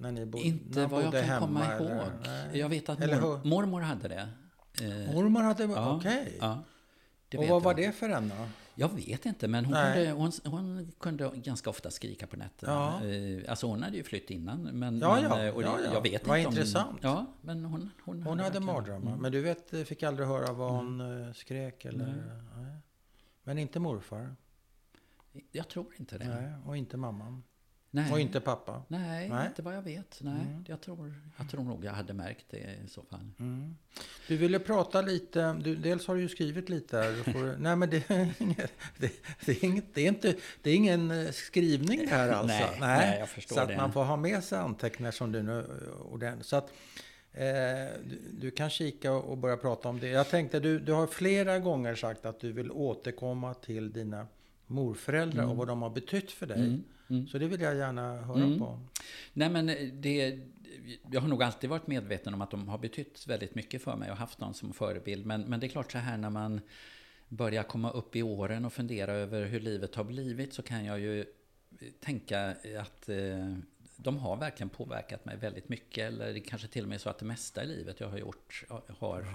S1: när ni
S2: bo, Inte vad jag kan hemma, komma ihåg. Jag vet att mor, mormor hade det.
S1: Eh, mormor hade det? Ja, Okej. Okay. Och vad var det för en då?
S2: Jag vet inte, men hon kunde, hon, hon, kunde ganska ofta skrika på nätterna. Ja. Eh, alltså hon hade ju flytt innan. Men,
S1: ja, ja. Men, och
S2: ja,
S1: ja.
S2: Jag vet
S1: Vad
S2: inte
S1: intressant.
S2: Om, ja, men hon,
S1: hon, hon hade, hade mardrömmar. Mm. Men du vet, fick aldrig höra vad hon mm. skrek eller? Nej. Men inte morfar?
S2: Jag tror inte det.
S1: Nej, och inte mamman? Nej. Och inte pappa?
S2: Nej, Nej, inte vad jag vet. Nej, mm. jag, tror, jag tror nog jag hade märkt det i så fall. Mm.
S1: Du ville prata lite, du, dels har du ju skrivit lite här. Får, nej men det är, inget, det, det, är inget, det, är inte, det är ingen eh, skrivning här alltså.
S2: nej, nej, nej, jag förstår
S1: Så att
S2: det.
S1: man får ha med sig anteckningar som du nu ordentligt. Så att, eh, du, du, kan kika och börja prata om det. Jag tänkte, du, du har flera gånger sagt att du vill återkomma till dina morföräldrar mm. och vad de har betytt för dig. Mm. Så det vill jag gärna höra mm. på.
S2: Nej men det, jag har nog alltid varit medveten om att de har betytt väldigt mycket för mig och haft någon som förebild. Men, men det är klart så här när man börjar komma upp i åren och fundera över hur livet har blivit så kan jag ju tänka att eh, de har verkligen påverkat mig väldigt mycket. Eller det kanske till och med så att det mesta i livet jag har gjort har,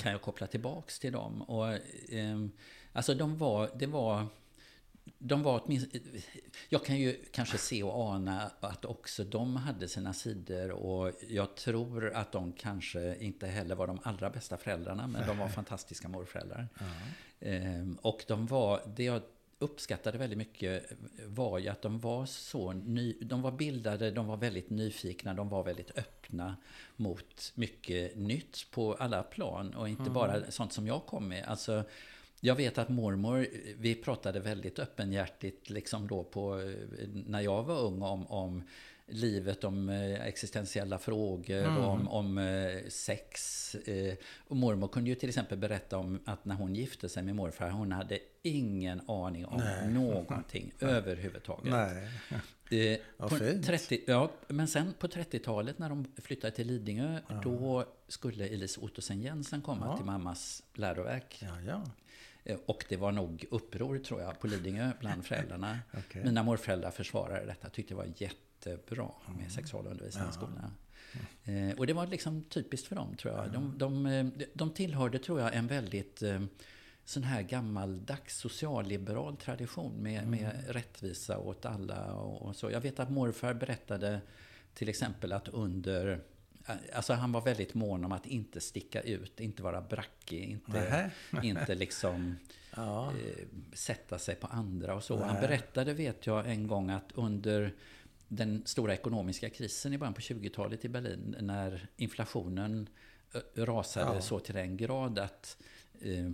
S2: kan jag koppla tillbaks till dem. Och, eh, alltså de var, det var de var åtminstone, jag kan ju kanske se och ana att också de hade sina sidor och jag tror att de kanske inte heller var de allra bästa föräldrarna men de var fantastiska morföräldrar. Ehm, och de var, det jag uppskattade väldigt mycket var ju att de var så ny, de var bildade, de var väldigt nyfikna, de var väldigt öppna mot mycket nytt på alla plan och inte mm. bara sånt som jag kom med. Alltså, jag vet att mormor, vi pratade väldigt öppenhjärtigt liksom då på, när jag var ung om, om livet, om eh, existentiella frågor, mm. om, om eh, sex. Eh, och mormor kunde ju till exempel berätta om att när hon gifte sig med morfar, hon hade ingen aning om Nej. någonting Nej. överhuvudtaget.
S1: Nej.
S2: Eh, på 30, ja, men sen på 30-talet när de flyttade till Lidingö, ja. då skulle Elise Ottosson Jensen komma ja. till mammas läroverk.
S1: Ja, ja.
S2: Och det var nog uppror, tror jag, på Lidingö bland föräldrarna. okay. Mina morföräldrar försvarade detta, tyckte det var jättebra med mm. sexualundervisning i skolorna. Mm. Och det var liksom typiskt för dem, tror jag. De, de, eh, de tillhörde, tror jag, en väldigt sån här gammaldags socialliberal tradition med, mm. med rättvisa åt alla och, och, så. Jag vet att morfar berättade till exempel att under Alltså han var väldigt mån om att inte sticka ut, inte vara brackig, inte, inte liksom ja. eh, sätta sig på andra och så. Nej. Han berättade, vet jag, en gång att under den stora ekonomiska krisen i början på 20-talet i Berlin, när inflationen rasade ja. så till den grad att eh,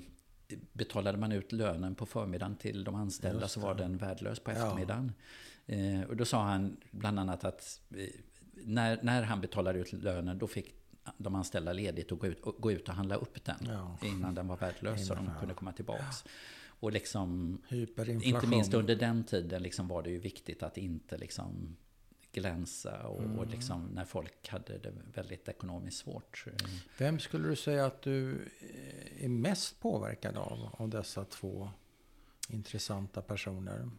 S2: betalade man ut lönen på förmiddagen till de anställda så var den värdelös på eftermiddagen. Ja. Eh, och då sa han bland annat att eh, när, när han betalade ut lönen, då fick de anställda ledigt och gå ut och, gå ut och handla upp den. Ja. Innan den var värdelös så de kunde komma tillbaks. Ja. Och liksom, inte minst under den tiden liksom var det ju viktigt att inte liksom glänsa och, mm. och liksom när folk hade det väldigt ekonomiskt svårt.
S1: Vem skulle du säga att du är mest påverkad av, av dessa två intressanta personer?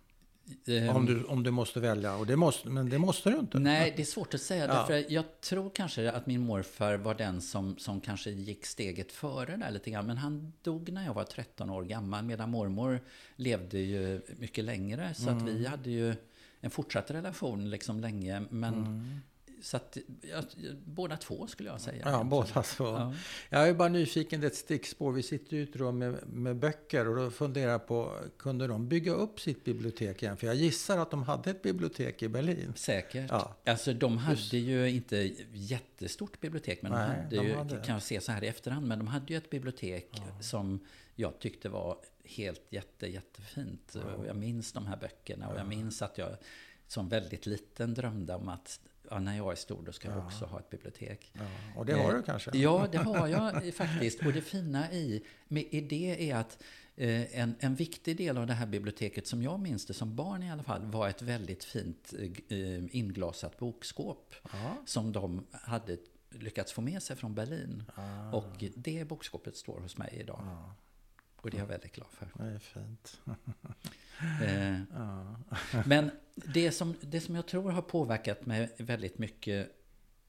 S1: Ehm. Om du, om du måste välja, och det måste, men det måste du inte.
S2: Nej, det är svårt att säga. Ja. Därför jag tror kanske att min morfar var den som, som kanske gick steget före där lite grann. Men han dog när jag var 13 år gammal, medan mormor levde ju mycket längre. Så mm. att vi hade ju en fortsatt relation liksom länge. Men mm. Så att, ja, båda två skulle jag säga.
S1: Ja, båda två. Ja. Jag är bara nyfiken, det är ett stickspår. Vi sitter i ett rum med, med böcker och då funderar jag på, kunde de bygga upp sitt bibliotek igen? För jag gissar att de hade ett bibliotek i Berlin.
S2: Säkert. Ja. Alltså de hade Just. ju inte jättestort bibliotek, men Nej, de hade de ju, hade. kan jag se så här i efterhand, men de hade ju ett bibliotek ja. som jag tyckte var helt jätte, jättefint. Ja. Jag minns de här böckerna och jag minns att jag som väldigt liten drömde om att ja, när jag är stor då ska jag också ha ett bibliotek.
S1: Ja, och det har du kanske?
S2: Ja, det har jag faktiskt. Och det fina i, med, i det är att eh, en, en viktig del av det här biblioteket, som jag minns det som barn i alla fall, var ett väldigt fint eh, inglasat bokskåp. Som de hade lyckats få med sig från Berlin. Ah. Och det bokskåpet står hos mig idag. Ah. Och det är jag väldigt glad för.
S1: Det är fint.
S2: eh, men det som, det som jag tror har påverkat mig väldigt mycket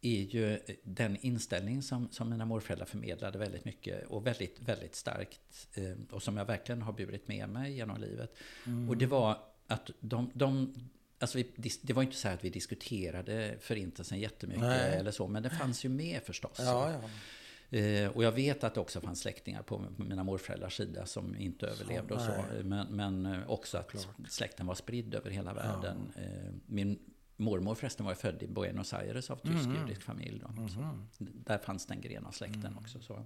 S2: är ju den inställning som, som mina morföräldrar förmedlade väldigt mycket och väldigt, väldigt starkt. Eh, och som jag verkligen har burit med mig genom livet. Mm. Och det var att de, de Alltså vi, det var inte så att vi diskuterade förintelsen jättemycket Nej. eller så, men det fanns ju med förstås.
S1: Ja, ja.
S2: Eh, och jag vet att det också fanns släktingar på mina morföräldrars sida som inte överlevde och så. Men, men eh, också att Klart. släkten var spridd över hela världen. Ja. Eh, min mormor förresten var född i Buenos Aires av tysk-judisk mm. familj. Då. Mm. där fanns den gren av släkten mm. också. Så.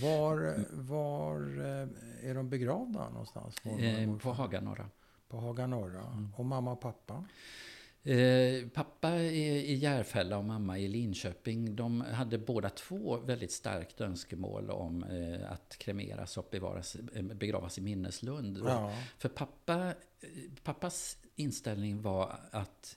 S1: Var, var är de begravda någonstans?
S2: Eh, på Haga norra.
S1: På Haga norra. Mm. Och mamma och pappa?
S2: Eh, pappa i Järfälla och mamma i Linköping, de hade båda två väldigt starkt önskemål om eh, att kremeras och bevaras, eh, begravas i minneslund. Ja. För pappa, pappas inställning var att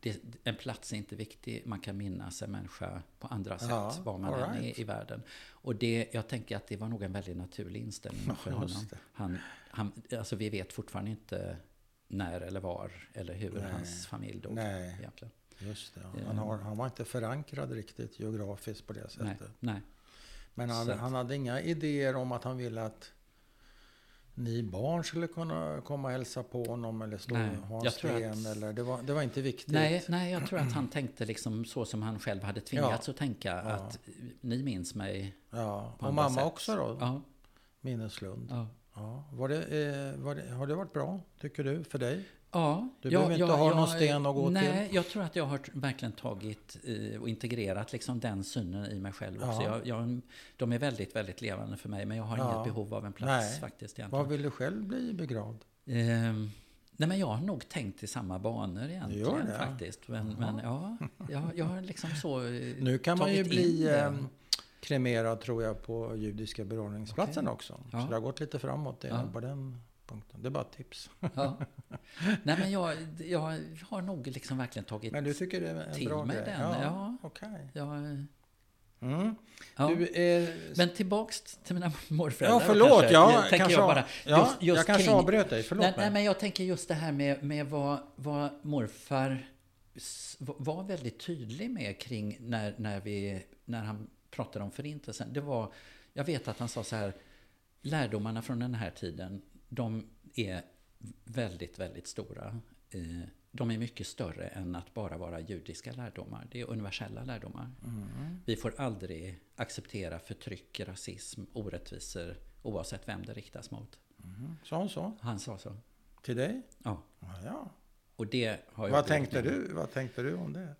S2: det, en plats är inte viktig, man kan minnas en människa på andra sätt, ja, var man än right. är i världen. Och det, jag tänker att det var nog en väldigt naturlig inställning för honom. Han, han, alltså vi vet fortfarande inte när eller var eller hur Nej. hans familj dog.
S1: Nej. Egentligen. Just det. Han, har, han var inte förankrad riktigt geografiskt på det sättet.
S2: Nej. Nej.
S1: Men han, han hade inga idéer om att han ville att ni barn skulle kunna komma och hälsa på honom eller stå nej, ha en sten? Att, eller, det, var, det var inte viktigt?
S2: Nej, nej, jag tror att han tänkte liksom så som han själv hade tvingats ja. att tänka. Ja. Att ni minns mig
S1: Ja, och mamma sätt. också då? Ja. Minneslund. Ja. Ja, var det, eh, var det, har det varit bra, tycker du, för dig?
S2: Ja.
S1: Du ja, behöver inte ja, ha ja, någon sten att gå
S2: nej,
S1: till?
S2: Nej, jag tror att jag har verkligen tagit eh, och integrerat liksom den synen i mig själv också. Jag, jag, de är väldigt, väldigt levande för mig, men jag har inget behov av en plats nej. faktiskt.
S1: Egentligen. Var vill du själv bli begravd?
S2: Eh, nej, men jag har nog tänkt i samma banor egentligen det, faktiskt. Men, men ja, jag, jag har liksom så eh,
S1: Nu kan man ju bli... Eh, kremerad tror jag på judiska begravningsplatsen okay. också. Ja. Så det har gått lite framåt ja. på den punkten. Det är bara ett tips. Ja.
S2: Nej men jag, jag har nog liksom verkligen tagit
S1: Men du tycker det är en
S2: till
S1: bra
S2: mig
S1: grej?
S2: den. Ja, ja.
S1: Okay.
S2: Jag,
S1: Mm.
S2: Ja. Du är... Men tillbaks till mina morföräldrar.
S1: Ja, förlåt. Kanske, ja, jag, kanske, jag, bara, ja, just, just jag kanske kring, avbröt dig. Förlåt
S2: nej, nej, men jag tänker just det här med, med vad, vad morfar var väldigt tydlig med kring när, när, vi, när han pratade om förintelsen, det var, jag vet att han sa så här, lärdomarna från den här tiden, de är väldigt, väldigt stora. Eh, de är mycket större än att bara vara judiska lärdomar. Det är universella lärdomar. Mm. Vi får aldrig acceptera förtryck, rasism, orättvisor oavsett vem det riktas mot.
S1: Mm. Sa han så?
S2: Han sa så.
S1: Till dig?
S2: Ja.
S1: ja.
S2: Och det har jag
S1: Vad tänkte du? Vad tänkte du om det?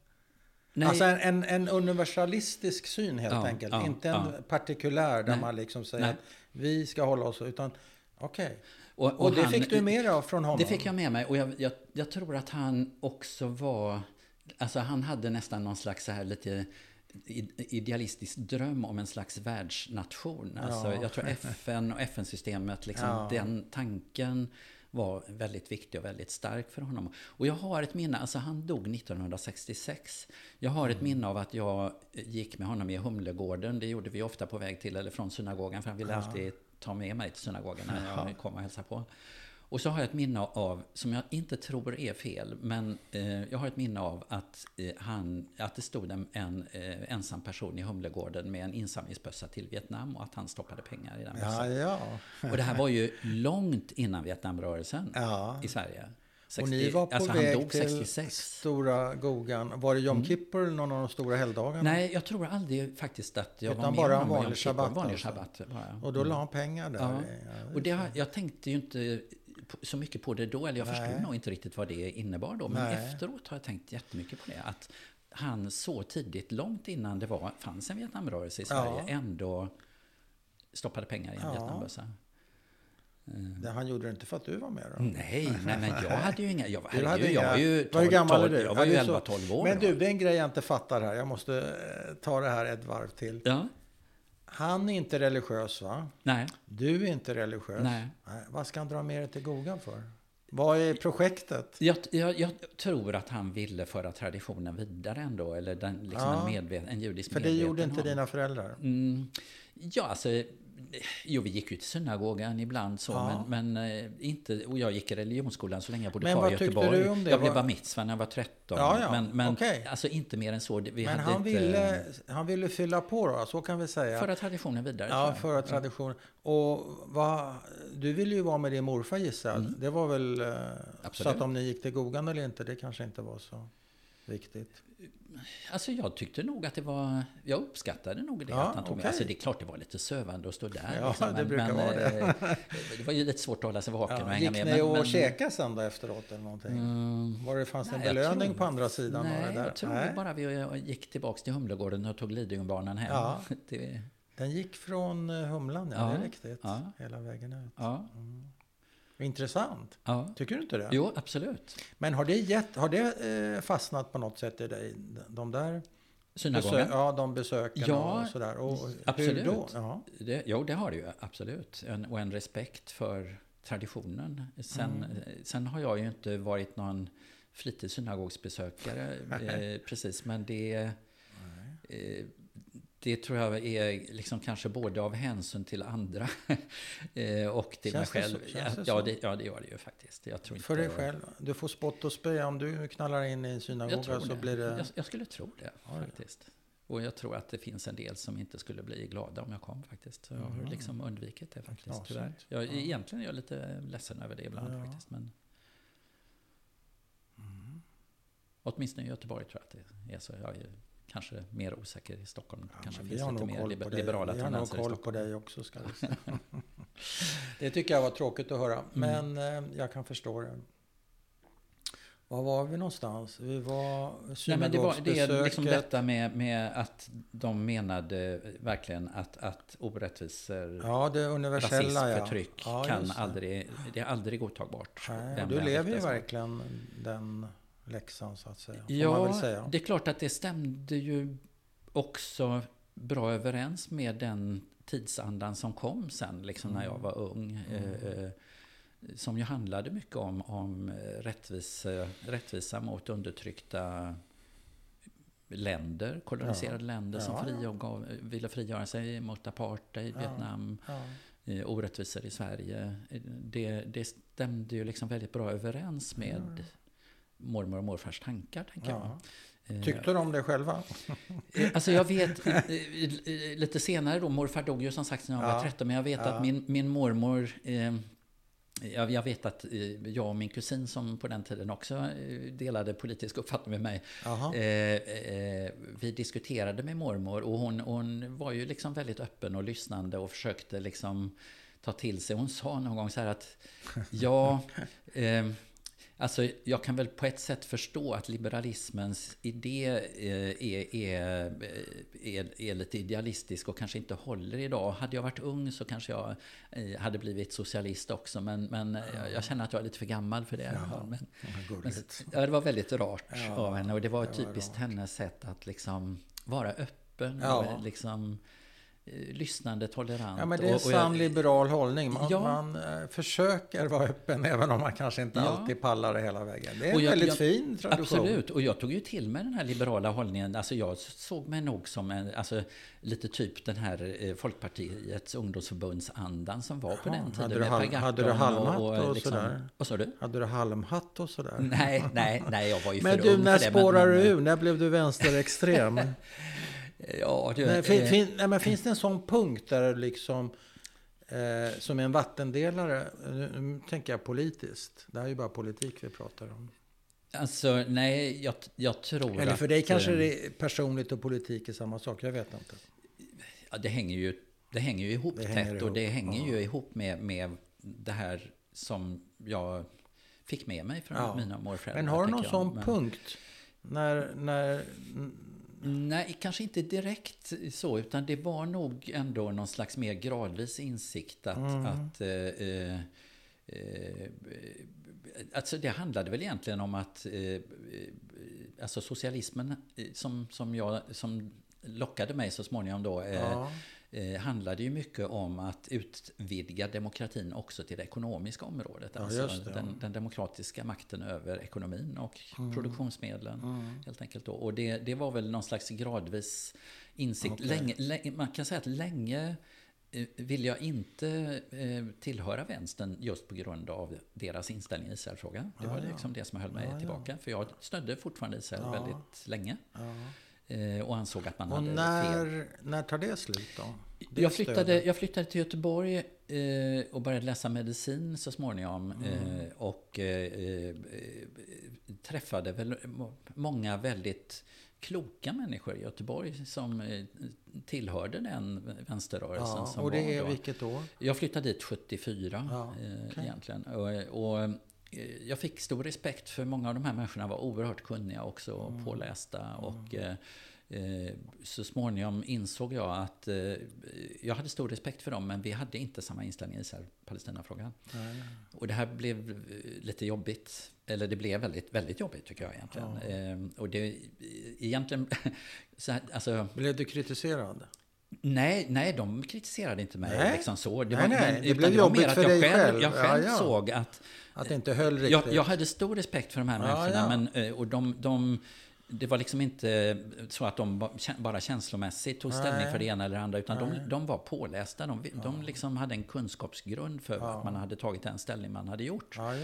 S1: Nej. Alltså en, en universalistisk syn helt ja, enkelt. Ja, inte en ja. partikulär där Nej. man liksom säger Nej. att vi ska hålla oss, utan okej. Okay. Och, och, och, det han, fick du med dig från honom?
S2: Det fick jag med mig och jag, jag, jag, tror att han också var, alltså han hade nästan någon slags så här lite idealistisk dröm om en slags världsnation. Alltså, Jag tror FN och FN-systemet, liksom, den tanken var väldigt viktig och väldigt stark för honom. Och jag har ett minne, alltså han dog 1966. Jag har ett mm. minne av att jag gick med honom i Humlegården. Det gjorde vi ofta på väg till eller från synagogan, för han ville ja. alltid ta med mig till synagogan när jag kom och hälsade på. Och så har jag ett minne av, som jag inte tror är fel, men eh, jag har ett minne av att, eh, han, att det stod en, en eh, ensam person i Humlegården med en insamlingsbössa till Vietnam och att han stoppade pengar i den bössan.
S1: Ja, ja.
S2: och det här var ju långt innan Vietnamrörelsen ja. i Sverige.
S1: och ni var på
S2: alltså,
S1: väg till
S2: 66.
S1: Stora Gogan. Var det Jom
S2: Mm.
S1: Kippur eller någon av de stora helgdagarna?
S2: Nej, jag tror aldrig faktiskt att jag
S1: Utan
S2: var med
S1: bara vanlig
S2: Yom Kippur.
S1: shabbat
S2: Vanlig
S1: alltså.
S2: shabbat bara.
S1: Och då la han pengar där?
S2: Ja.
S1: Ja,
S2: Och det, har- jag tänkte ju inte så mycket på det då, eller jag
S1: Nej.
S2: förstod nog inte riktigt vad det innebar då. Men
S1: Nej.
S2: efteråt har jag tänkt jättemycket på det. Att han så tidigt, långt innan det var, fanns en Vietnamrörelse i Sverige,
S1: Ja.
S2: ändå stoppade pengar i en
S1: Ja.
S2: Vietnambössa.
S1: Det, han gjorde det inte för att du var med då?
S2: Nej, nej, men jag hade ju inga... Jag,
S1: Du hade
S2: jag
S1: inga-
S2: var ju
S1: Hur
S2: 12,
S1: gammal är
S2: 12,
S1: du?
S2: jag var ju
S1: du är så-
S2: 11-12 år.
S1: Men du, det är en grej jag inte fattar här. Jag måste eh, ta det här ett varv till.
S2: Ja,
S1: Han är inte religiös va?
S2: nej,
S1: Du är inte religiös.
S2: nej.
S1: Vad ska han dra med dig till Gogan för? Vad är projektet?
S2: Jag, jag, jag tror att han ville föra traditionen vidare ändå, eller den, liksom
S1: Ja.
S2: en, medvet, en judisk
S1: För det gjorde inte
S2: medvetenhet.
S1: dina föräldrar?
S2: Mm, ja, alltså... Jo, vi gick ju till synagogan ibland så,
S1: Ja.
S2: men, men eh, inte... Och jag gick i religionsskolan så länge jag bodde
S1: Men
S2: kvar i Göteborg.
S1: du om det?
S2: Jag blev bar mitzvah när jag var 13.
S1: Ja, ja,
S2: Men, men
S1: okej.
S2: alltså inte mer än så. Vi
S1: Men han
S2: inte,
S1: ville, han ville fylla på då, så kan vi säga.
S2: Föra traditionen vidare.
S1: ja, föra tradition. Och vad, du ville ju vara med din morfar gissar.
S2: Mm.
S1: Det var väl... eh, Så
S2: Absolut.
S1: att om ni gick till Gogan eller inte, det kanske inte var så viktigt.
S2: Alltså jag tyckte nog att det var... Jag uppskattade nog det
S1: Ja,
S2: att han tog med.
S1: okej.
S2: Alltså det är klart det var lite sövande att stå där.
S1: Ja,
S2: liksom,
S1: det brukar vara det.
S2: eh, det var ju lite svårt att hålla sig vaken och
S1: Ja,
S2: hänga
S1: gick
S2: med.
S1: ni och
S2: men,
S1: käkade sen då efteråt eller någonting?
S2: Mm,
S1: Var det, fanns det en
S2: Nej,
S1: belöning
S2: tror-
S1: på andra sidan
S2: Nej,
S1: det där?
S2: jag tror bara vi gick tillbaks till Humlegården och tog Lidingöbanan hem.
S1: Ja.
S2: Det,
S1: Den gick från eh, Humlan, ja,
S2: Ja,
S1: det är riktigt.
S2: ja.
S1: Hela vägen ut.
S2: ja,
S1: Intressant.
S2: ja.
S1: Tycker du inte det?
S2: Jo, absolut.
S1: Men har det, gett, har det eh, fastnat på något sätt i dig? De där
S2: Synagogan?
S1: besö- ja, de besöken
S2: Ja,
S1: och sådär. Och
S2: absolut.
S1: Hur då? Ja.
S2: Det, jo, det har det ju absolut. En, och en respekt för traditionen. Sen,
S1: Mm.
S2: eh, sen har jag ju inte varit någon flitig synagogsbesökare eh, precis, men det, eh, det tror jag är liksom kanske både av hänsyn till andra eh, och till
S1: Känns det
S2: mig själv.
S1: så? Känns det
S2: ja, det, ja, det gör det ju faktiskt. Jag tror
S1: För
S2: inte,
S1: dig själv? Du får spott och spö. Om du knallar in i en synagoga så
S2: det.
S1: blir det...
S2: Jag, jag skulle tro det
S1: Ja,
S2: faktiskt. Och jag tror att det finns en del som inte skulle bli glada om jag kom faktiskt. Så jag har
S1: Mhm.
S2: liksom undvikit det faktiskt,
S1: knasigt.
S2: tyvärr. Jag,
S1: Ja.
S2: Egentligen är jag lite ledsen över det ibland
S1: Ja.
S2: faktiskt. Men
S1: Mm.
S2: åtminstone i Göteborg tror jag att det är så. Jag är kanske mer osäker i Stockholm.
S1: Ja,
S2: kanske finns lite mer liber-
S1: på dig.
S2: liberala
S1: Vi har nog
S2: tendenser i
S1: koll på
S2: Stockholm.
S1: dig också ska vi säga. det tycker jag var tråkigt att höra. Men eh, jag kan förstå det. Var var vi någonstans? Vi var
S2: Nej, men det, var, det är liksom detta med, med att de menade verkligen att, att orättvisor
S1: Ja, det
S2: rasism,
S1: universella ja.
S2: förtryck
S1: ja,
S2: kan
S1: det.
S2: aldrig, det är aldrig godtagbart.
S1: Nej, du lever ju verkligen den läxan så att säga. Får
S2: Ja,
S1: säga.
S2: det är klart att det stämde ju också bra överens med den tidsandan som kom sen, liksom när jag var ung.
S1: Mm.
S2: Eh, eh, som ju handlade mycket om, om eh, rättvisa, rättvisa mot undertryckta länder, koloniserade länder som
S1: Ja, ja.
S2: ville frigöra sig mot apartheid,
S1: Ja.
S2: Vietnam,
S1: Ja.
S2: eh, orättvisor i Sverige. Det, det stämde ju liksom väldigt bra överens med mormor och morfars tankar, tänker jag.
S1: Ja.
S2: Eh,
S1: Tyckte de det själva?
S2: Eh, Alltså jag vet, eh, lite senare då, morfar dog ju som sagt när jag
S1: Ja.
S2: var 13, men jag vet
S1: Ja.
S2: att min, min mormor, eh, jag, jag vet att jag och min kusin som på den tiden också delade politisk uppfattning med mig, eh, eh, vi diskuterade med mormor och hon, hon var ju liksom väldigt öppen och lyssnande och försökte liksom ta till sig. Hon sa någon gång så här att, ja, eh, Alltså, jag kan väl på ett sätt förstå att liberalismens idé eh, är, är, eh, är, är lite idealistisk och kanske inte håller idag. Hade jag varit ung så kanske jag eh, hade blivit socialist också, men, men jag, känner att jag är lite för gammal för det. fall. Men, men, ja, det var väldigt rart
S1: Ja,
S2: av henne och det var
S1: det var
S2: typiskt
S1: rart.
S2: hennes sätt att liksom vara öppen
S1: Ja.
S2: och liksom lyssnande, tolerant.
S1: Ja, men det är en
S2: och, och
S1: sann liberal hållning. Man,
S2: Ja.
S1: man eh, försöker vara öppen även om man kanske inte
S2: Ja.
S1: alltid pallar det hela vägen. Det är
S2: Och
S1: en
S2: jag-
S1: väldigt
S2: jag-
S1: fin tradition.
S2: Absolut, och jag tog ju till mig den här liberala hållningen. Alltså jag såg mig nog som en, alltså lite typ den här eh, Folkpartiets ungdomsförbundsandan som var på
S1: Ja,
S2: den tiden.
S1: hade du hal- hade du halmhatt och
S2: liksom,
S1: sådär?
S2: Vad sa du?
S1: Hade du halmhatt och sådär?
S2: Nej, nej, nej, jag var ju
S1: Men
S2: för
S1: du,
S2: ung
S1: när
S2: för det.
S1: spårar
S2: men,
S1: du ur? När blev du vänsterextrem?
S2: Ja, du,
S1: nej, fin,
S2: eh,
S1: fin, nej, men finns det en sån punkt där liksom eh, som är en vattendelare. Nu, nu tänker jag politiskt. Det här är ju bara politik vi pratar om.
S2: Alltså, nej, jag, jag tror
S1: Eller för dig
S2: att,
S1: kanske
S2: eh,
S1: det är personligt och politik är samma sak. Jag vet inte.
S2: Ja, det hänger ju, det hänger ju ihop
S1: Det
S2: tätt
S1: hänger
S2: och det
S1: ihop,
S2: hänger
S1: ja.
S2: ju ihop med, med det här som jag fick med mig från
S1: Ja.
S2: mina morföräldrar.
S1: Men har du någon
S2: jag.
S1: sån
S2: Men-
S1: punkt? När, när,
S2: Nej, kanske inte direkt så, utan det var nog ändå någon slags mer gradvis insikt att...
S1: Mm.
S2: att eh, eh, eh, alltså det handlade väl egentligen om att eh, eh, alltså socialismen eh, som, som, jag, som lockade mig så småningom då
S1: ja,
S2: eh, handlade ju mycket om att utvidga demokratin också till det ekonomiska området.
S1: Ja,
S2: alltså
S1: det, ja.
S2: den, den demokratiska makten över ekonomin och
S1: Mm.
S2: produktionsmedlen.
S1: mm,
S2: Helt enkelt då. Och det, det var väl någon slags gradvis insikt.
S1: Okej.
S2: Länge, länge, man kan säga att länge eh, vill jag inte eh, tillhöra vänstern just på grund av deras inställning i Israelfrågan. Det var
S1: ja.
S2: liksom det som höll mig
S1: ja.
S2: tillbaka. För jag stödde fortfarande Israel väldigt länge. Eh, Och ansåg att man
S1: Och
S2: hade fel.
S1: när, när tar det slut då? Det
S2: Jag flyttade,
S1: stödet?
S2: jag flyttade till Göteborg eh, och började läsa medicin så småningom.
S1: Mm.
S2: Eh, och eh, eh, träffade väl må- många väldigt kloka människor i Göteborg som eh, tillhörde den vänsterrörelsen
S1: Ja,
S2: som
S1: och det
S2: var
S1: är
S2: då.
S1: vilket år?
S2: Jag flyttade dit 74
S1: Ja, okej.
S2: egentligen. Och, och jag fick stor respekt för många av de här människorna var oerhört kunniga också och
S1: Mm.
S2: pålästa. Och eh, eh, så småningom insåg jag att eh, jag hade stor respekt för dem men vi hade inte samma inställning i Israel-Palestina-frågan. Och det här blev eh, lite jobbigt. Eller det blev väldigt, väldigt jobbigt tycker jag egentligen. Eh, och det egentligen... Så här, alltså,
S1: Blev du kritiserad?
S2: Nej, nej, de kritiserade inte mig
S1: Nej.
S2: liksom så. Det
S1: Nej, nej, det
S2: utan
S1: blev
S2: var
S1: jobbigt
S2: mer att
S1: för
S2: jag
S1: dig
S2: själv.
S1: själv.
S2: Jag
S1: Ja,
S2: själv
S1: ja.
S2: såg att
S1: Att det inte höll riktigt?
S2: jag, jag hade stor respekt för de här
S1: Ja,
S2: människorna.
S1: ja.
S2: Men, eh, och de, de, det var liksom inte så att de bara känslomässigt tog ställning för det ena eller det andra. Utan de, de var pålästa. De, de liksom hade en kunskapsgrund för
S1: Ja.
S2: att man hade tagit den ställning man hade gjort.
S1: Ja,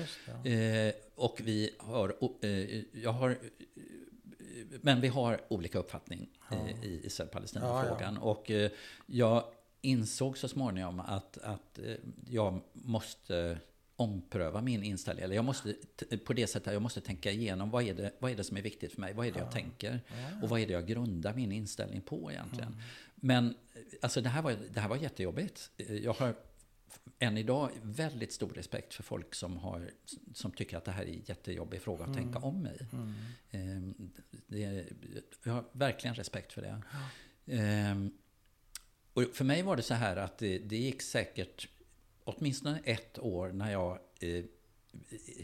S1: det.
S2: Eh, och vi har, eh, jag har, men vi har olika uppfattning eh, i Israel-Palestina-frågan. Och eh, jag insåg så småningom att, att eh, jag måste ompröva min inställning. Eller jag måste, på det sättet, jag måste tänka igenom vad är, det, vad är det som är viktigt för mig? Vad är det jag tänker? Och vad är det jag grundar min inställning på egentligen? Men eh, alltså det här var, det här var jättejobbigt. Jag har än idag väldigt stor respekt för folk som, har, som tycker att det här är en jättejobbig fråga att tänka om i.
S1: Mm.
S2: Ehm, Det, jag har verkligen respekt för det. Ehm, Och för mig var det så här att det, det gick säkert åtminstone ett år när jag eh,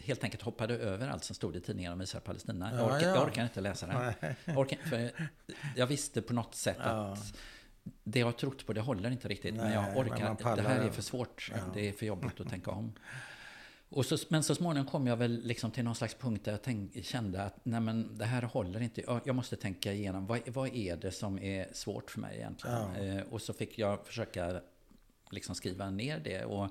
S2: helt enkelt hoppade över allt som stod i tidningarna om Israel och Palestina. Jag,
S1: Ja,
S2: orkar,
S1: ja.
S2: jag orkar inte läsa det.
S1: Nej.
S2: Jag, orkar, jag visste på något sätt
S1: Ja.
S2: att det jag har trott på det håller inte riktigt. men jag
S1: Nej, men
S2: orkar.
S1: man pallar
S2: det här är för svårt.
S1: Ja.
S2: Det är för jobbigt att tänka om. Och så, men så småningom kom jag väl liksom till någon slags punkt där jag tänk, kände att nej men, det här håller inte. Jag, jag måste tänka igenom vad, vad är det som är svårt för mig egentligen.
S1: Ja.
S2: Eh, och så fick jag försöka liksom skriva ner det. Och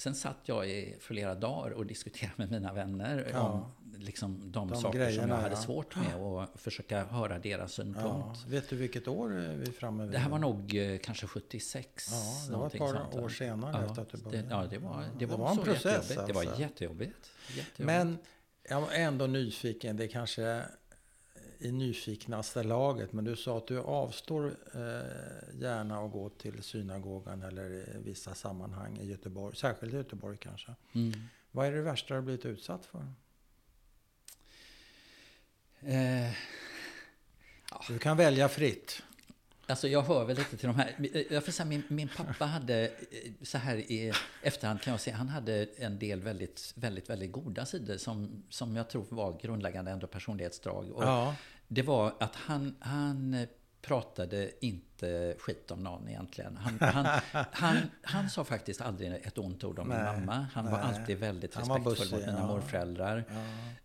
S2: sen satt jag i flera dagar och diskuterade med mina vänner
S1: Ja.
S2: om liksom, de,
S1: De
S2: saker som
S1: grejerna,
S2: jag hade
S1: ja.
S2: svårt med och försöka höra deras synpunkt.
S1: Ja. Vet du vilket år är vi framme vid?
S2: Det här var nog eh, kanske 76.
S1: Ja, det var ett par
S2: sånt
S1: år senare efter att du
S2: det,
S1: började.
S2: ja, det var, det
S1: Det
S2: var,
S1: var en process,
S2: jättejobbigt. Det var
S1: alltså.
S2: jättejobbigt. jättejobbigt.
S1: Men jag är ändå nyfiken. Det är kanske i nyfiknaste laget. Men du sa att du avstår eh, gärna att gå till synagogan eller i vissa sammanhang i Göteborg. Särskilt i Göteborg kanske.
S2: Mm.
S1: Vad är det värsta du har blivit utsatt för?
S2: Eh,
S1: Du kan välja fritt.
S2: Alltså jag hör väl lite till de här. Jag får säga, min, min pappa hade, eh, så här i efterhand kan jag säga, han hade en del väldigt, väldigt, väldigt goda sidor som, som jag tror var grundläggande ändå personlighetsdrag. Och
S1: Ja.
S2: Det var att han, han pratade inte skit om någon egentligen. Han, han, han, han sa faktiskt aldrig ett ont ord om min
S1: Nej,
S2: mamma. Han var
S1: nej.
S2: alltid väldigt
S1: var
S2: respektfull mot mina
S1: ja.
S2: morföräldrar.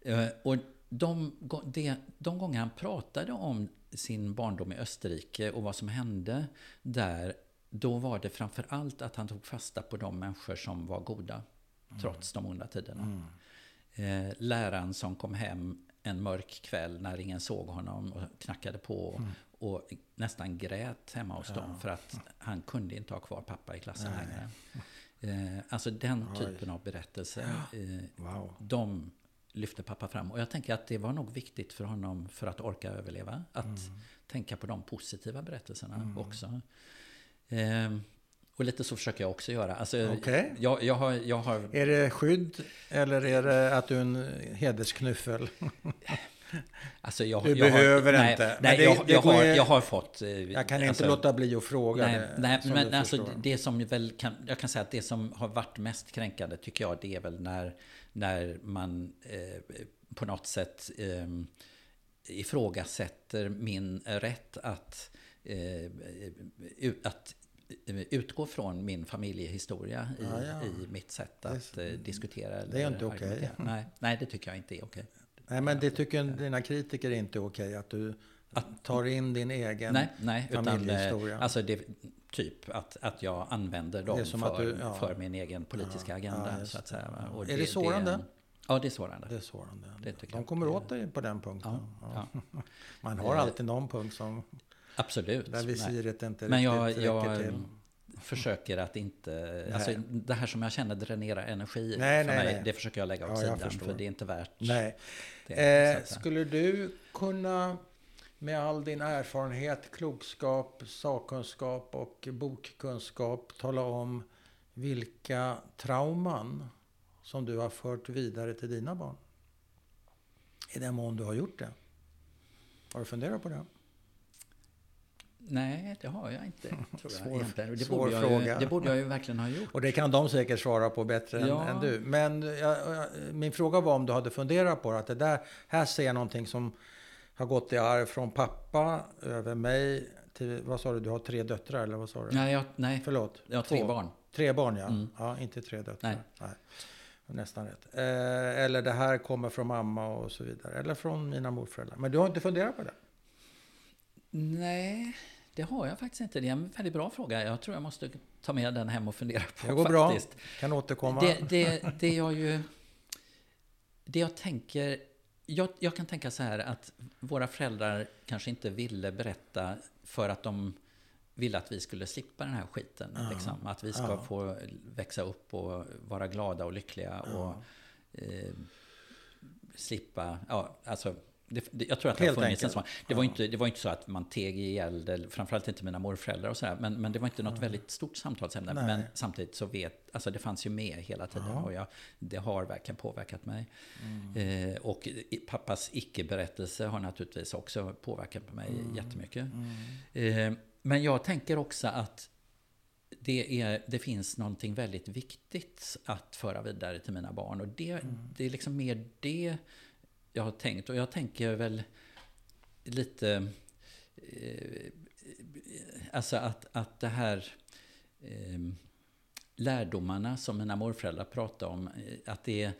S1: Ja.
S2: Eh, Och de, de, de gånger han pratade om sin barndom i Österrike och vad som hände där, då var det framför allt att han tog fasta på de människor som var goda, trots de onda tiderna.
S1: Mm.
S2: Eh, läraren som kom hem en mörk kväll när ingen såg honom och knackade på
S1: Mm.
S2: och nästan grät hemma hos dem för att han kunde inte ha kvar pappa i klassen
S1: Nej.
S2: längre. Eh, alltså den typen av berättelser. Eh,
S1: Wow.
S2: de lyfte pappa fram. Och jag tänker att det var nog viktigt för honom för att orka överleva. Att
S1: Mm.
S2: tänka på de positiva berättelserna också. Eh, och lite så försöker jag också göra. Alltså,
S1: Okej.
S2: jag, jag, har, jag har
S1: Är det skydd eller är det att du är en hedersknuffel?
S2: Alltså jag,
S1: Du
S2: jag
S1: behöver
S2: har,
S1: inte.
S2: Nej, nej
S1: det-
S2: jag,
S1: det
S2: jag, har, jag har fått... eh,
S1: Jag kan inte
S2: alltså,
S1: låta bli att fråga
S2: Nej,
S1: det.
S2: nej men alltså det som väl kan... Jag kan säga att det som har varit mest kränkande tycker jag det är väl när, när man eh, på något sätt eh, ifrågasätter min rätt att, eh, att eh, utgå från min familjehistoria i,
S1: Ja, ja.
S2: i mitt sätt att eh, diskutera. Eller
S1: det är inte okej.
S2: argumentera. Nej, nej, det tycker jag inte är okej.
S1: Nej, men det tycker dina kritiker är inte okej att du tar in din egen
S2: Nej, nej, utan
S1: familjehistoria.
S2: eh, alltså det, typ att, att jag använder
S1: Det
S2: dem
S1: som
S2: för,
S1: du- ja.
S2: för min egen politiska
S1: Ja,
S2: agenda.
S1: ja,
S2: så att
S1: det.
S2: säga. Och
S1: Är det sårande?
S2: ja, det är sårande.
S1: det är sårande.
S2: Det tycker
S1: De
S2: jag.
S1: kommer åt dig på den punkten. Man har alltid någon punkt som,
S2: Absolut.
S1: där
S2: Nej.
S1: visiret inte
S2: Men jag,
S1: riktigt
S2: jag
S1: räcker till.
S2: försöker att inte... Alltså, det här som jag känner dränerar energi
S1: Nej,
S2: för
S1: nej,
S2: mig,
S1: nej.
S2: det försöker jag lägga åt
S1: Ja,
S2: sidan. För det är inte värt
S1: Nej.
S2: det.
S1: Eh, skulle du kunna med all din erfarenhet, klokskap, sakkunskap och bokkunskap tala om vilka trauman som du har fört vidare till dina barn? I den mån du har gjort det. Har du funderat på det?
S2: Nej, det har jag inte. Tror
S1: Svår-
S2: det, borde jag
S1: fråga.
S2: ju, det borde jag ju verkligen ha gjort.
S1: Och det kan de säkert svara på bättre än,
S2: Ja.
S1: än du. Men jag, jag, min fråga var om du hade funderat på det, att det där, här ser jag någonting som har gått i arv från pappa över mig till, vad sa du, du har tre döttrar eller vad sa du?
S2: Nej, jag, nej.
S1: Förlåt?
S2: jag har tre
S1: Två.
S2: barn.
S1: Tre barn ja.
S2: Mm.
S1: Ja, inte tre döttrar.
S2: Nej.
S1: Nästan rätt. Eh, eller det här kommer från mamma och så vidare. Eller från mina morföräldrar. Men du har inte funderat på det?
S2: Nej, det har jag faktiskt inte. Det är en väldigt bra fråga. Jag tror jag måste ta med den hem och fundera på
S1: Det går
S2: faktiskt.
S1: bra. Kan återkomma.
S2: Det, det, det jag ju... Det jag tänker... Jag, jag kan tänka så här att våra föräldrar kanske inte ville berätta för att de ville att vi skulle slippa den här skiten. Liksom. Att vi ska
S1: Ja.
S2: få växa upp och vara glada och lyckliga och eh, slippa... Ja, alltså, det, det, jag tror att det
S1: Helt
S2: har funnits en sån. Det var, inte, det var inte så att man teg ihjäl det, framförallt inte mina morföräldrar och sådär. Men, men det var inte något väldigt stort samtalsämne.
S1: Nej.
S2: Men samtidigt så vet, alltså det fanns ju med hela tiden.
S1: Ja.
S2: Och jag, det har verkligen påverkat mig. Eh, och pappas icke-berättelse har naturligtvis också påverkat mig jättemycket. Eh, men jag tänker också att det, är, det finns någonting väldigt viktigt att föra vidare till mina barn. Och det, det är liksom mer det jag har tänkt. Och jag tänker väl lite... Eh, alltså att, att det här... Eh, lärdomarna som mina morföräldrar pratade om. eh, Att det är...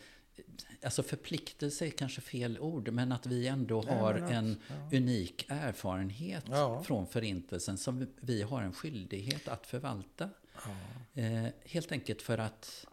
S2: Alltså förpliktelse är kanske fel ord, men att vi ändå
S1: Nej,
S2: har
S1: att-
S2: en
S1: ja.
S2: unik erfarenhet
S1: Ja.
S2: från förintelsen som vi har en skyldighet att förvalta.
S1: Ja.
S2: Eh, helt enkelt för att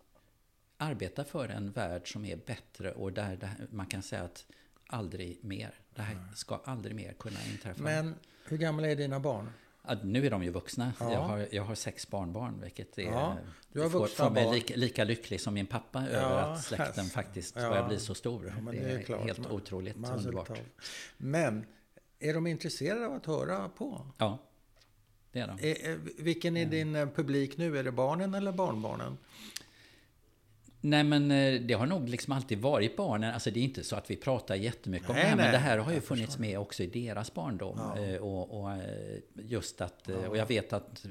S2: arbeta för en värld som är bättre och där det, här- man kan säga att aldrig mer. Det här ska aldrig mer kunna inträffa.
S1: Men hur gamla är dina barn?
S2: Ja, nu är de ju vuxna.
S1: Ja.
S2: Jag, har, jag har sex barnbarn, vilket är,
S1: Ja, du har vuxna
S2: får
S1: barn.
S2: lika, lika lycklig som min pappa över att släkten
S1: alltså.
S2: faktiskt
S1: Ja.
S2: börjar bli så stor. Det,
S1: det är
S2: är,
S1: klart.
S2: helt
S1: Man-
S2: otroligt
S1: Mazel
S2: underbart.
S1: tov. Men är de intresserade av att höra på?
S2: Ja, det är de.
S1: Är, är- vilken är din eh, publik nu? Är det barnen eller barnbarnen?
S2: Nej men eh, det har nog liksom alltid varit barnen. Alltså det är inte så att vi pratar jättemycket om
S1: Nej,
S2: det här.
S1: nej,
S2: Men det här har ju funnits med också i deras barndom.
S1: Ja.
S2: Eh, Och, och eh, just att, eh, och jag vet att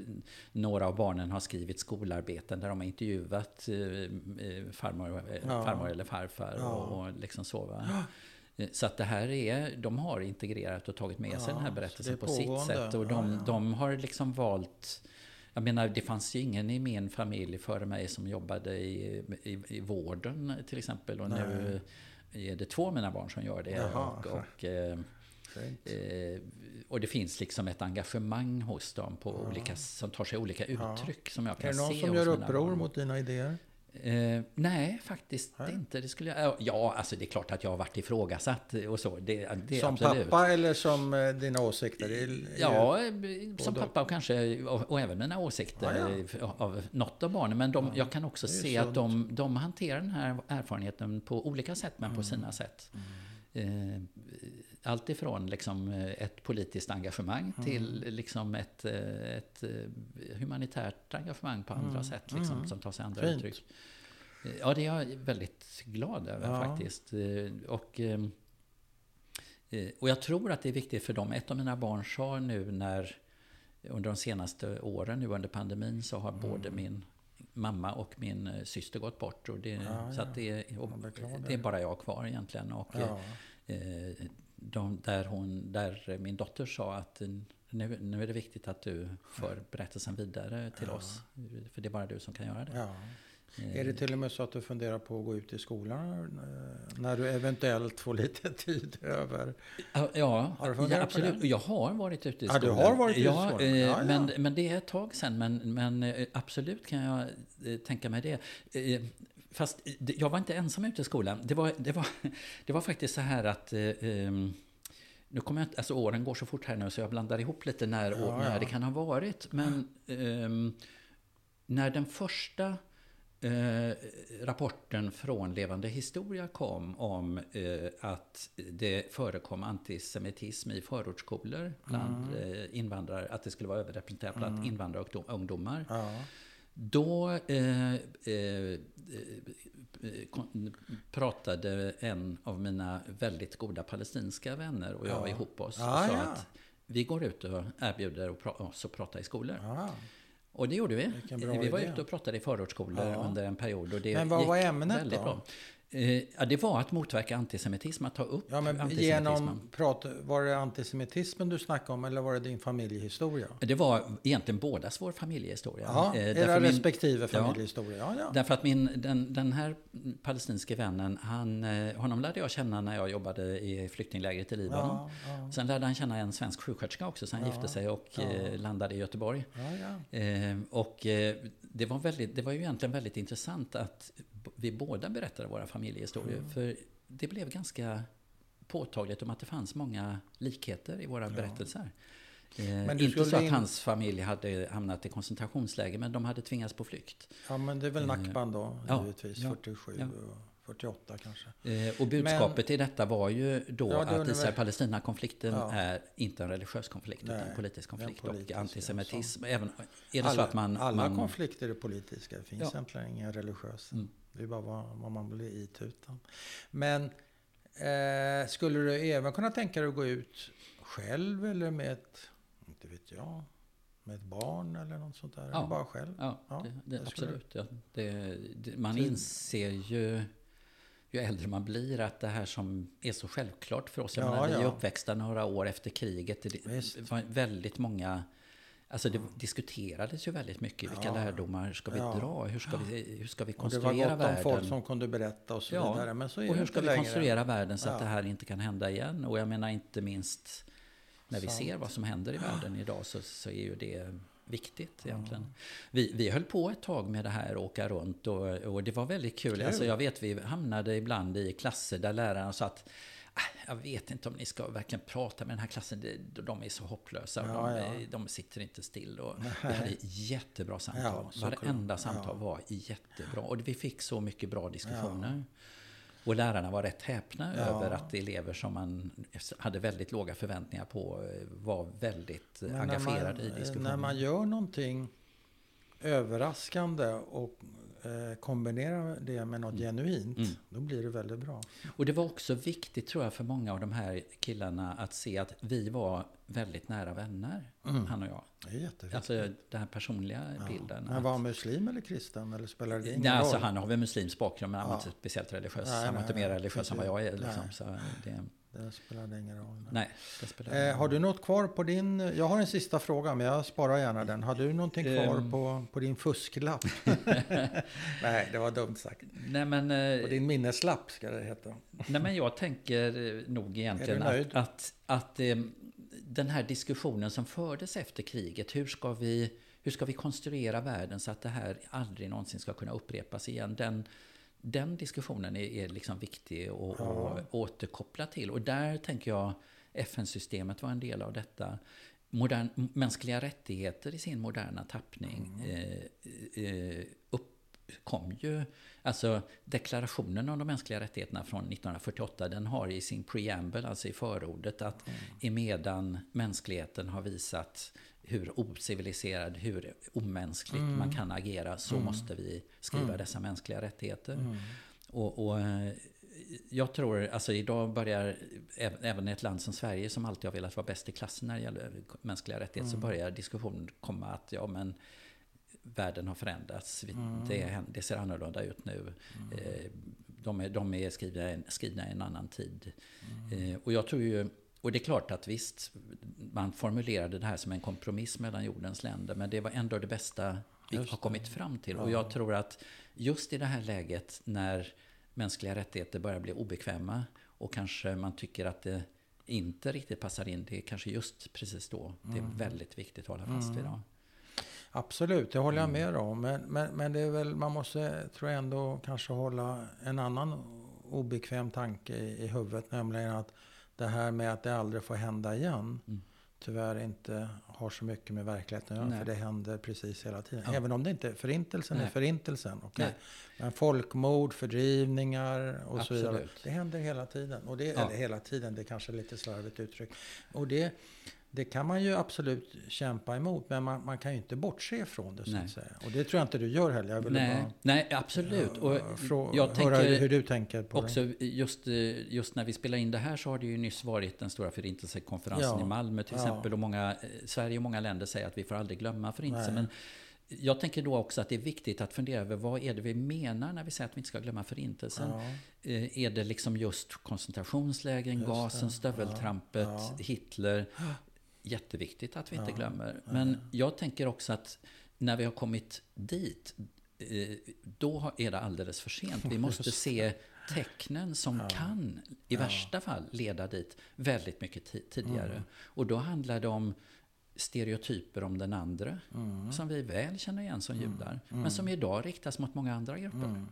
S2: några av barnen har skrivit skolarbeten där de har intervjuat farmor,
S1: Ja.
S2: farmor eller farfar
S1: Ja.
S2: och, och liksom så. Va? Så att det här är, de har integrerat och tagit med sig
S1: Ja,
S2: den här berättelsen på sitt sätt. Och
S1: Ja,
S2: de,
S1: ja.
S2: de har liksom valt jag menar, det fanns ju ingen i min familj före mig som jobbade i, i, i vården till exempel. Och nu är det två av mina barn som gör det.
S1: Jaha.
S2: Och, och, eh, och det finns liksom ett engagemang hos dem på olika, som tar sig olika uttryck som jag
S1: Är
S2: kan
S1: det någon
S2: se
S1: som gör uppror mot dina idéer?
S2: Eh, nej, faktiskt nej. inte. Det skulle jag, ja, alltså det är klart att jag har varit ifrågasatt och så. Det, det
S1: som absolut. pappa eller som eh, dina åsikter? Det
S2: ja, som pappa och kanske och, och även mina åsikter ja, ja. av något av barnen. Men de, ja, jag kan också se sunt. att de, de hanterar den här erfarenheten på olika sätt, men mm. på sina sätt. Mm. Eh, allt ifrån liksom ett politiskt engagemang mm. till liksom ett, eh, ett eh, humanitärt engagemang på andra mm. sätt, liksom, mm. som tar sig andra Fint. uttryck. Ja, det är jag väldigt glad över ja. faktiskt. Eh, och, och jag tror att det är viktigt för dem. Ett av mina barn sa nu när under de senaste åren, nu under pandemin, så har mm. både min mamma och min syster gått bort. Och det, ja, så att det, och, det är bara jag kvar egentligen. Och, ja. eh, de, där, hon, där min dotter sa att nu, nu är det viktigt att du för berättelsen vidare till ja. oss. För det är bara du som kan göra det. Ja.
S1: Eh. Är det till och med så att du funderar på att gå ut i skolan eh, när du eventuellt får lite tid över?
S2: Ja, har ja absolut. Jag har varit ute i skolan.
S1: Ja, du har varit ute i
S2: skolan? Ja, ja, men, men det är ett tag sedan. Men, men eh, absolut kan jag tänka mig det. Fast jag var inte ensam ute i skolan. Det var, det var, det var faktiskt så här att... Um, nu kommer jag inte, alltså åren går så fort här nu så jag blandar ihop lite när, ja, när ja. det kan ha varit. Men um, när den första uh, rapporten från Levande historia kom om uh, att det förekom antisemitism i förortsskolor bland mm. uh, invandrare, att det skulle vara överrepresenterat bland mm. invandrarungdomar. Ja. Då eh, eh, pratade en av mina väldigt goda palestinska vänner och jag ja. ihop oss och ah, sa ja. att vi går ut och erbjuder oss att prata i skolor. Ah. Och det gjorde vi. Vi var ute och pratade i förortsskolor ja. under en period. Och det
S1: Men vad var ämnet då? Bra.
S2: Eh, ja, det var att motverka antisemitism, att ta upp
S1: ja, men genom prat, Var det antisemitismen du snackade om eller var det din familjehistoria?
S2: Det var egentligen bådas vår familjehistoria.
S1: Ja, eh, era min, respektive familjehistoria. Ja,
S2: ja. Därför att min, den, den här palestinske vännen, han, eh, honom lärde jag känna när jag jobbade i flyktinglägret i Libanon. Ja, ja. Sen lärde han känna en svensk sjuksköterska också, så han gifte sig och eh, landade i Göteborg. Eh, och det, var väldigt, det var ju egentligen väldigt intressant att vi båda berättade våra familjehistorier. Mm. För det blev ganska påtagligt om att det fanns många likheter i våra ja. berättelser. Eh, inte så att in... hans familj hade hamnat i koncentrationsläger, men de hade tvingats på flykt.
S1: Ja, men det är väl Nakban då, eh, givetvis, ja, 47. Ja. Och... 48 kanske.
S2: Eh, och budskapet Men, i detta var ju då ja, att Israel-Palestina-konflikten ja. är inte en religiös konflikt Nej, utan en politisk konflikt. Politisk, och antisemitism. Även, är det
S1: alla,
S2: så att man,
S1: alla
S2: man,
S1: konflikter är politiska. Det finns ja. egentligen ingen religiös. Mm. Det är bara vad, vad man blir itutad. Men eh, skulle du även kunna tänka dig att gå ut själv eller med ett, inte vet jag, med ett barn eller något sånt där? Ja. Eller bara själv?
S2: Ja, ja det, det, absolut. Ja, det, man inser ju ju äldre man blir att det här som är så självklart för oss. Jag ja, menar, vi är uppväxta några år efter kriget. Det var väldigt många Alltså det diskuterades ju väldigt mycket. Vilka ja. lärdomar ska vi ja. dra? Hur ska vi, hur ska vi konstruera världen? Det var gott
S1: om folk som kunde berätta och så ja. vidare. Men så
S2: och hur ska vi längre. konstruera världen så att det här inte kan hända igen? Och jag menar inte minst när vi Sant. ser vad som händer i världen idag så, så är ju det viktigt egentligen. Mm. Vi, vi höll på ett tag med det här, åka runt och, och det var väldigt kul. kul. Alltså jag vet vi hamnade ibland i klasser där läraren sa att ah, jag vet inte om ni ska verkligen prata med den här klassen. De är så hopplösa. Ja, de, ja. de, sitter inte still. Och vi hade jättebra samtal. Ja, Varenda samtal var jättebra. Och vi fick så mycket bra diskussioner. Och lärarna var rätt häpna ja. över att elever som man hade väldigt låga förväntningar på eh, var väldigt engagerade man, i diskussionen.
S1: När man gör någonting överraskande och eh, kombinerar det med något mm. genuint, mm. då blir det väldigt bra.
S2: Och det var också viktigt tror jag för många av de här killarna att se att vi var väldigt nära vänner, mm. han och jag.
S1: Det är jätteviktigt.
S2: Alltså den här personliga ja. bilden.
S1: Men var han muslim eller kristen? Eller spelar det ingen
S2: nej, alltså, roll? Alltså, han har väl muslimsk bakgrund, men han var inte speciellt religiös. Nej, han var inte mer religiös än vad jag är. Liksom, så det,
S1: det spelar ingen roll.
S2: Nej, det spelar
S1: eh, Har du något kvar på din... Jag har en sista fråga, men jag sparar gärna den. Har du någonting kvar um, på, på din fusklapp? nej, det var dumt sagt.
S2: Nej, men,
S1: eh, på din minneslapp ska det heta.
S2: nej, men jag tänker nog egentligen att, att, att eh, den här diskussionen som fördes efter kriget, hur ska vi hur ska vi konstruera världen så att det här aldrig någonsin ska kunna upprepas igen? Den, den diskussionen är, är liksom viktig att ja. återkoppla till. Och där tänker jag FN-systemet var en del av detta. Modern, mänskliga rättigheter i sin moderna tappning mm. eh, eh, uppkom ju Alltså deklarationen om de mänskliga rättigheterna från 1948 den har i sin preamble, alltså i förordet, att mm. emedan mänskligheten har visat hur ociviliserad, hur omänskligt mm. man kan agera så mm. måste vi skriva mm. dessa mänskliga rättigheter. Mm. Och, och, eh, jag tror, alltså idag börjar, även ett land som Sverige som alltid har velat vara bäst i klassen när det gäller mänskliga rättigheter, så mm. börjar diskussionen komma att ja men världen har förändrats. Mm. Det, det, ser annorlunda ut nu. Eh, de är, de är skrivna, skrivna i en annan tid. Eh, och jag tror ju, och det är klart att visst, man formulerade det här som en kompromiss mellan jordens länder, men det var ändå det bästa vi har kommit fram till. Och jag tror att just i det här läget när mänskliga rättigheter börjar bli obekväma och kanske man tycker att det inte riktigt passar in, det är kanske just precis då det är väldigt viktigt att hålla fast vid. Mm.
S1: Absolut, det håller jag mm. med om. Men, men, men det är väl, man måste, tror jag ändå, kanske hålla en annan obekväm tanke i, i huvudet. Nämligen att det här med att det aldrig får hända igen. Mm. Tyvärr inte har så mycket med verkligheten att göra. För det händer precis hela tiden. Ja. Även om det inte, förintelsen Nej. är förintelsen. Okay? Men folkmord, fördrivningar och Absolut. så vidare. Det händer hela tiden. Och det, ja. Eller hela tiden, det är kanske är lite slarvigt uttryck. Och det det kan man ju absolut kämpa emot, men man, man kan ju inte bortse ifrån det. Så att säga. Och det tror jag inte du gör heller. Jag
S2: nej, bara, nej, absolut. Och
S1: frå, jag höra hur du tänker på
S2: också det. Just, eh, just när vi spelar in det här så har det ju nyss varit den stora förintelsekonferensen ja, i Malmö till ja. exempel. Och många, eh, Sverige och många länder säger att vi får aldrig glömma förintelsen. Men jag tänker då också att det är viktigt att fundera över vad är det vi menar när vi säger att vi inte ska glömma förintelsen. Ja. Eh, är det liksom just koncentrationslägren, just gasen, stöveltrampet. Hitler? jätteviktigt att vi inte glömmer. Men jag tänker också att när vi har kommit dit, eh, då är det alldeles för sent. Vi måste se tecknen som ja. kan, i ja. värsta fall, leda dit väldigt mycket tidigare. Mm. Och då handlar det om stereotyper om den andra, mm. som vi väl känner igen som mm. judar, mm. men som idag riktas mot många andra grupper. Mm.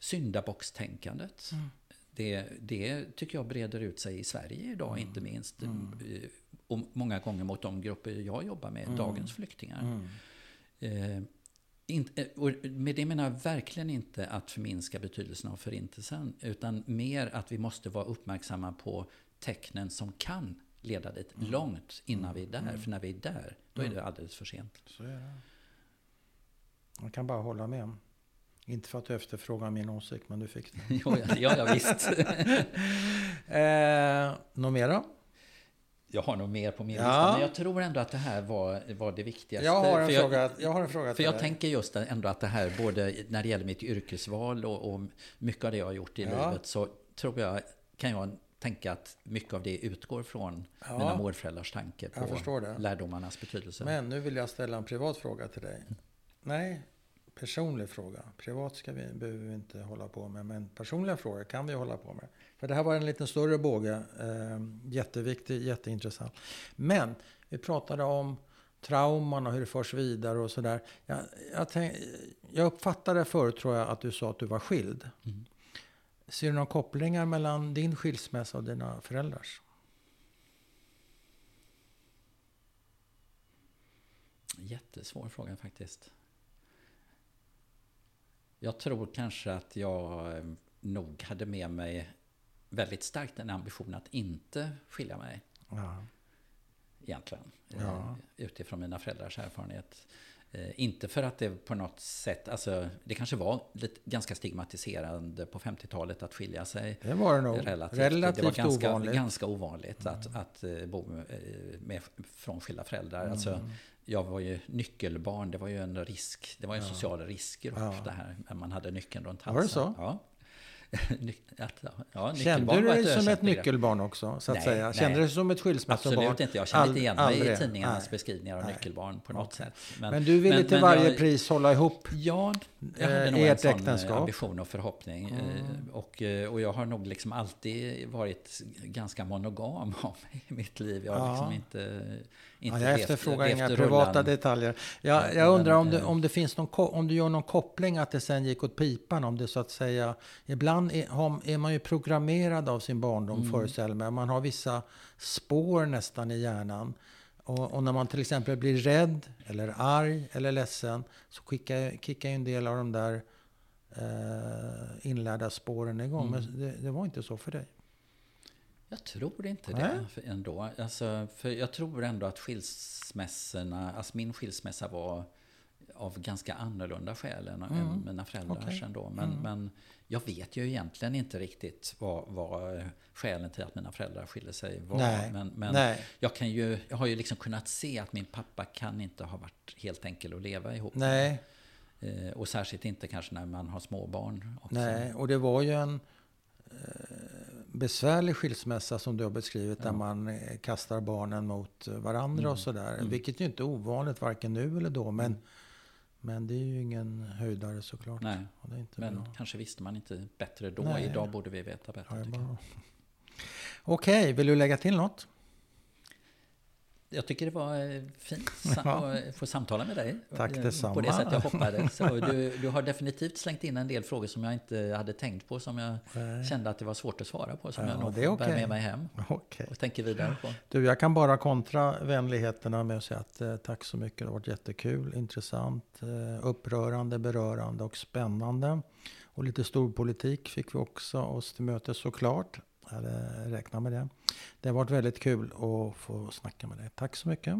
S2: Syndabockstänkandet. Mm. Det, det tycker jag breder ut sig i Sverige idag, mm. inte minst. Mm. Eh, och många gånger mot de grupper jag jobbar med, mm. dagens flyktingar. Eh, eh, och med det menar jag verkligen inte att förminska betydelsen av förintelsen, utan mer att vi måste vara uppmärksamma på tecknen som kan leda dit mm. långt innan vi är där. Mm. För när vi är där, då är det alldeles för sent.
S1: Så är det. Jag kan bara hålla med. Inte för att du efterfrågar min åsikt, men du fick den.
S2: ja, ja, ja, visst.
S1: eh, något mer då?
S2: Jag har nog mer på min ja. lista, men jag tror ändå att det här var, var det viktigaste.
S1: Jag har en, för fråga, jag, har en fråga
S2: För jag dig. tänker just ändå att det här, både när det gäller mitt yrkesval och, och mycket av det jag har gjort i ja. livet, så tror jag, kan jag tänka att mycket av det utgår från ja. mina morföräldrars tanke på lärdomarnas betydelse.
S1: Men nu vill jag ställa en privat fråga till dig. Nej, personlig fråga. Privat ska vi, behöver vi inte hålla på med, men personliga frågor kan vi hålla på med. För det här var en lite större båge. Eh, jätteviktig, jätteintressant. Men vi pratade om trauman och hur det förs vidare och sådär. Jag, jag, tänk, jag uppfattade förut tror jag att du sa att du var skild. Mm. Ser du några kopplingar mellan din skilsmässa och dina föräldrars?
S2: Jättesvår fråga faktiskt. Jag tror kanske att jag eh, nog hade med mig väldigt starkt en ambition att inte skilja mig. Ja. Egentligen. Ja. Eh, utifrån mina föräldrars erfarenhet. Eh, inte för att det på något sätt, alltså det kanske var lite, ganska stigmatiserande på 50-talet att skilja sig.
S1: Det var det nog. Relativt, relativt det var
S2: ganska
S1: ovanligt.
S2: Ganska ovanligt mm. att, att bo med frånskilda föräldrar. Mm. Alltså, jag var ju nyckelbarn, det var ju en risk, det var ju en ja. social riskgrupp ja. det här. När man hade nyckeln runt halsen.
S1: Var det så?
S2: Ja.
S1: ja, Kände du dig som ett nyckelbarn också? Så att nej, säga? Kände du dig som ett skilsmässobarn?
S2: Absolut inte. Jag kände inte igen mig aldrig. i tidningarnas nej. beskrivningar av nyckelbarn på något sätt.
S1: Men, men, du ville men, till men varje jag, pris hålla ihop
S2: Ja, jag hade nog en sån äktenskap. ambition och förhoppning. Mm. Och, eh, och jag har nog liksom alltid varit ganska monogam av mig i mitt liv. Jag har ja. liksom inte, inte
S1: ja, jag efterfrågar inga privata rullan. detaljer. Jag, jag undrar om det, om det finns någon, om du gör någon koppling att det sen gick åt pipan. Om det så att säga, ibland är, är man ju programmerad av sin barndom, mm. föreställer mig. Man har vissa spår nästan i hjärnan. Och, och, när man till exempel blir rädd, eller arg, eller ledsen, så kickar, kickar en del av de där eh, inlärda spåren igång. Mm. Men det, det var inte så för dig.
S2: Jag tror inte det Nej. ändå. Alltså, för jag tror ändå att skilsmässorna, alltså min skilsmässa var av ganska annorlunda skäl än, mm. mina föräldrars okay. ändå. Men, mm. men jag vet ju egentligen inte riktigt vad, vad skälen till att mina föräldrar skilde sig var.
S1: Nej.
S2: Men, men Nej. Jag, kan ju, jag har ju liksom kunnat se att min pappa kan inte ha varit helt enkel att leva ihop
S1: Nej.
S2: med. Eh, och särskilt inte kanske när man har småbarn. Också.
S1: Nej, och det var ju en eh, besvärlig skilsmässa som du har beskrivit. Ja. Där man eh, kastar barnen mot varandra mm. och sådär. Mm. Vilket ju inte är ovanligt varken nu eller då. Men, mm. men det är ju ingen höjdare såklart.
S2: Nej, men bra. kanske visste man inte bättre då. Nej. Idag borde vi veta bättre. Ja,
S1: Okej, okay, vill du lägga till något?
S2: Jag tycker det var eh, fint att få samtala med dig.
S1: Tack
S2: eh,
S1: detsamma.
S2: På det sätt jag hoppades. Du, du, har definitivt slängt in en del frågor som jag inte hade tänkt på. Som jag Nej. kände att det var svårt att svara på. Som ja, jag nog det okay. bär med mig hem.
S1: Okay.
S2: Och tänker vidare på.
S1: Du, jag kan bara kontra vänligheterna med att säga att eh, tack så mycket. Det har varit jättekul, intressant, eh, upprörande, berörande och spännande. Och lite storpolitik fick vi också oss till mötes såklart. Jag hade räknat med det. Det har varit väldigt kul att få snacka med dig. Tack så mycket.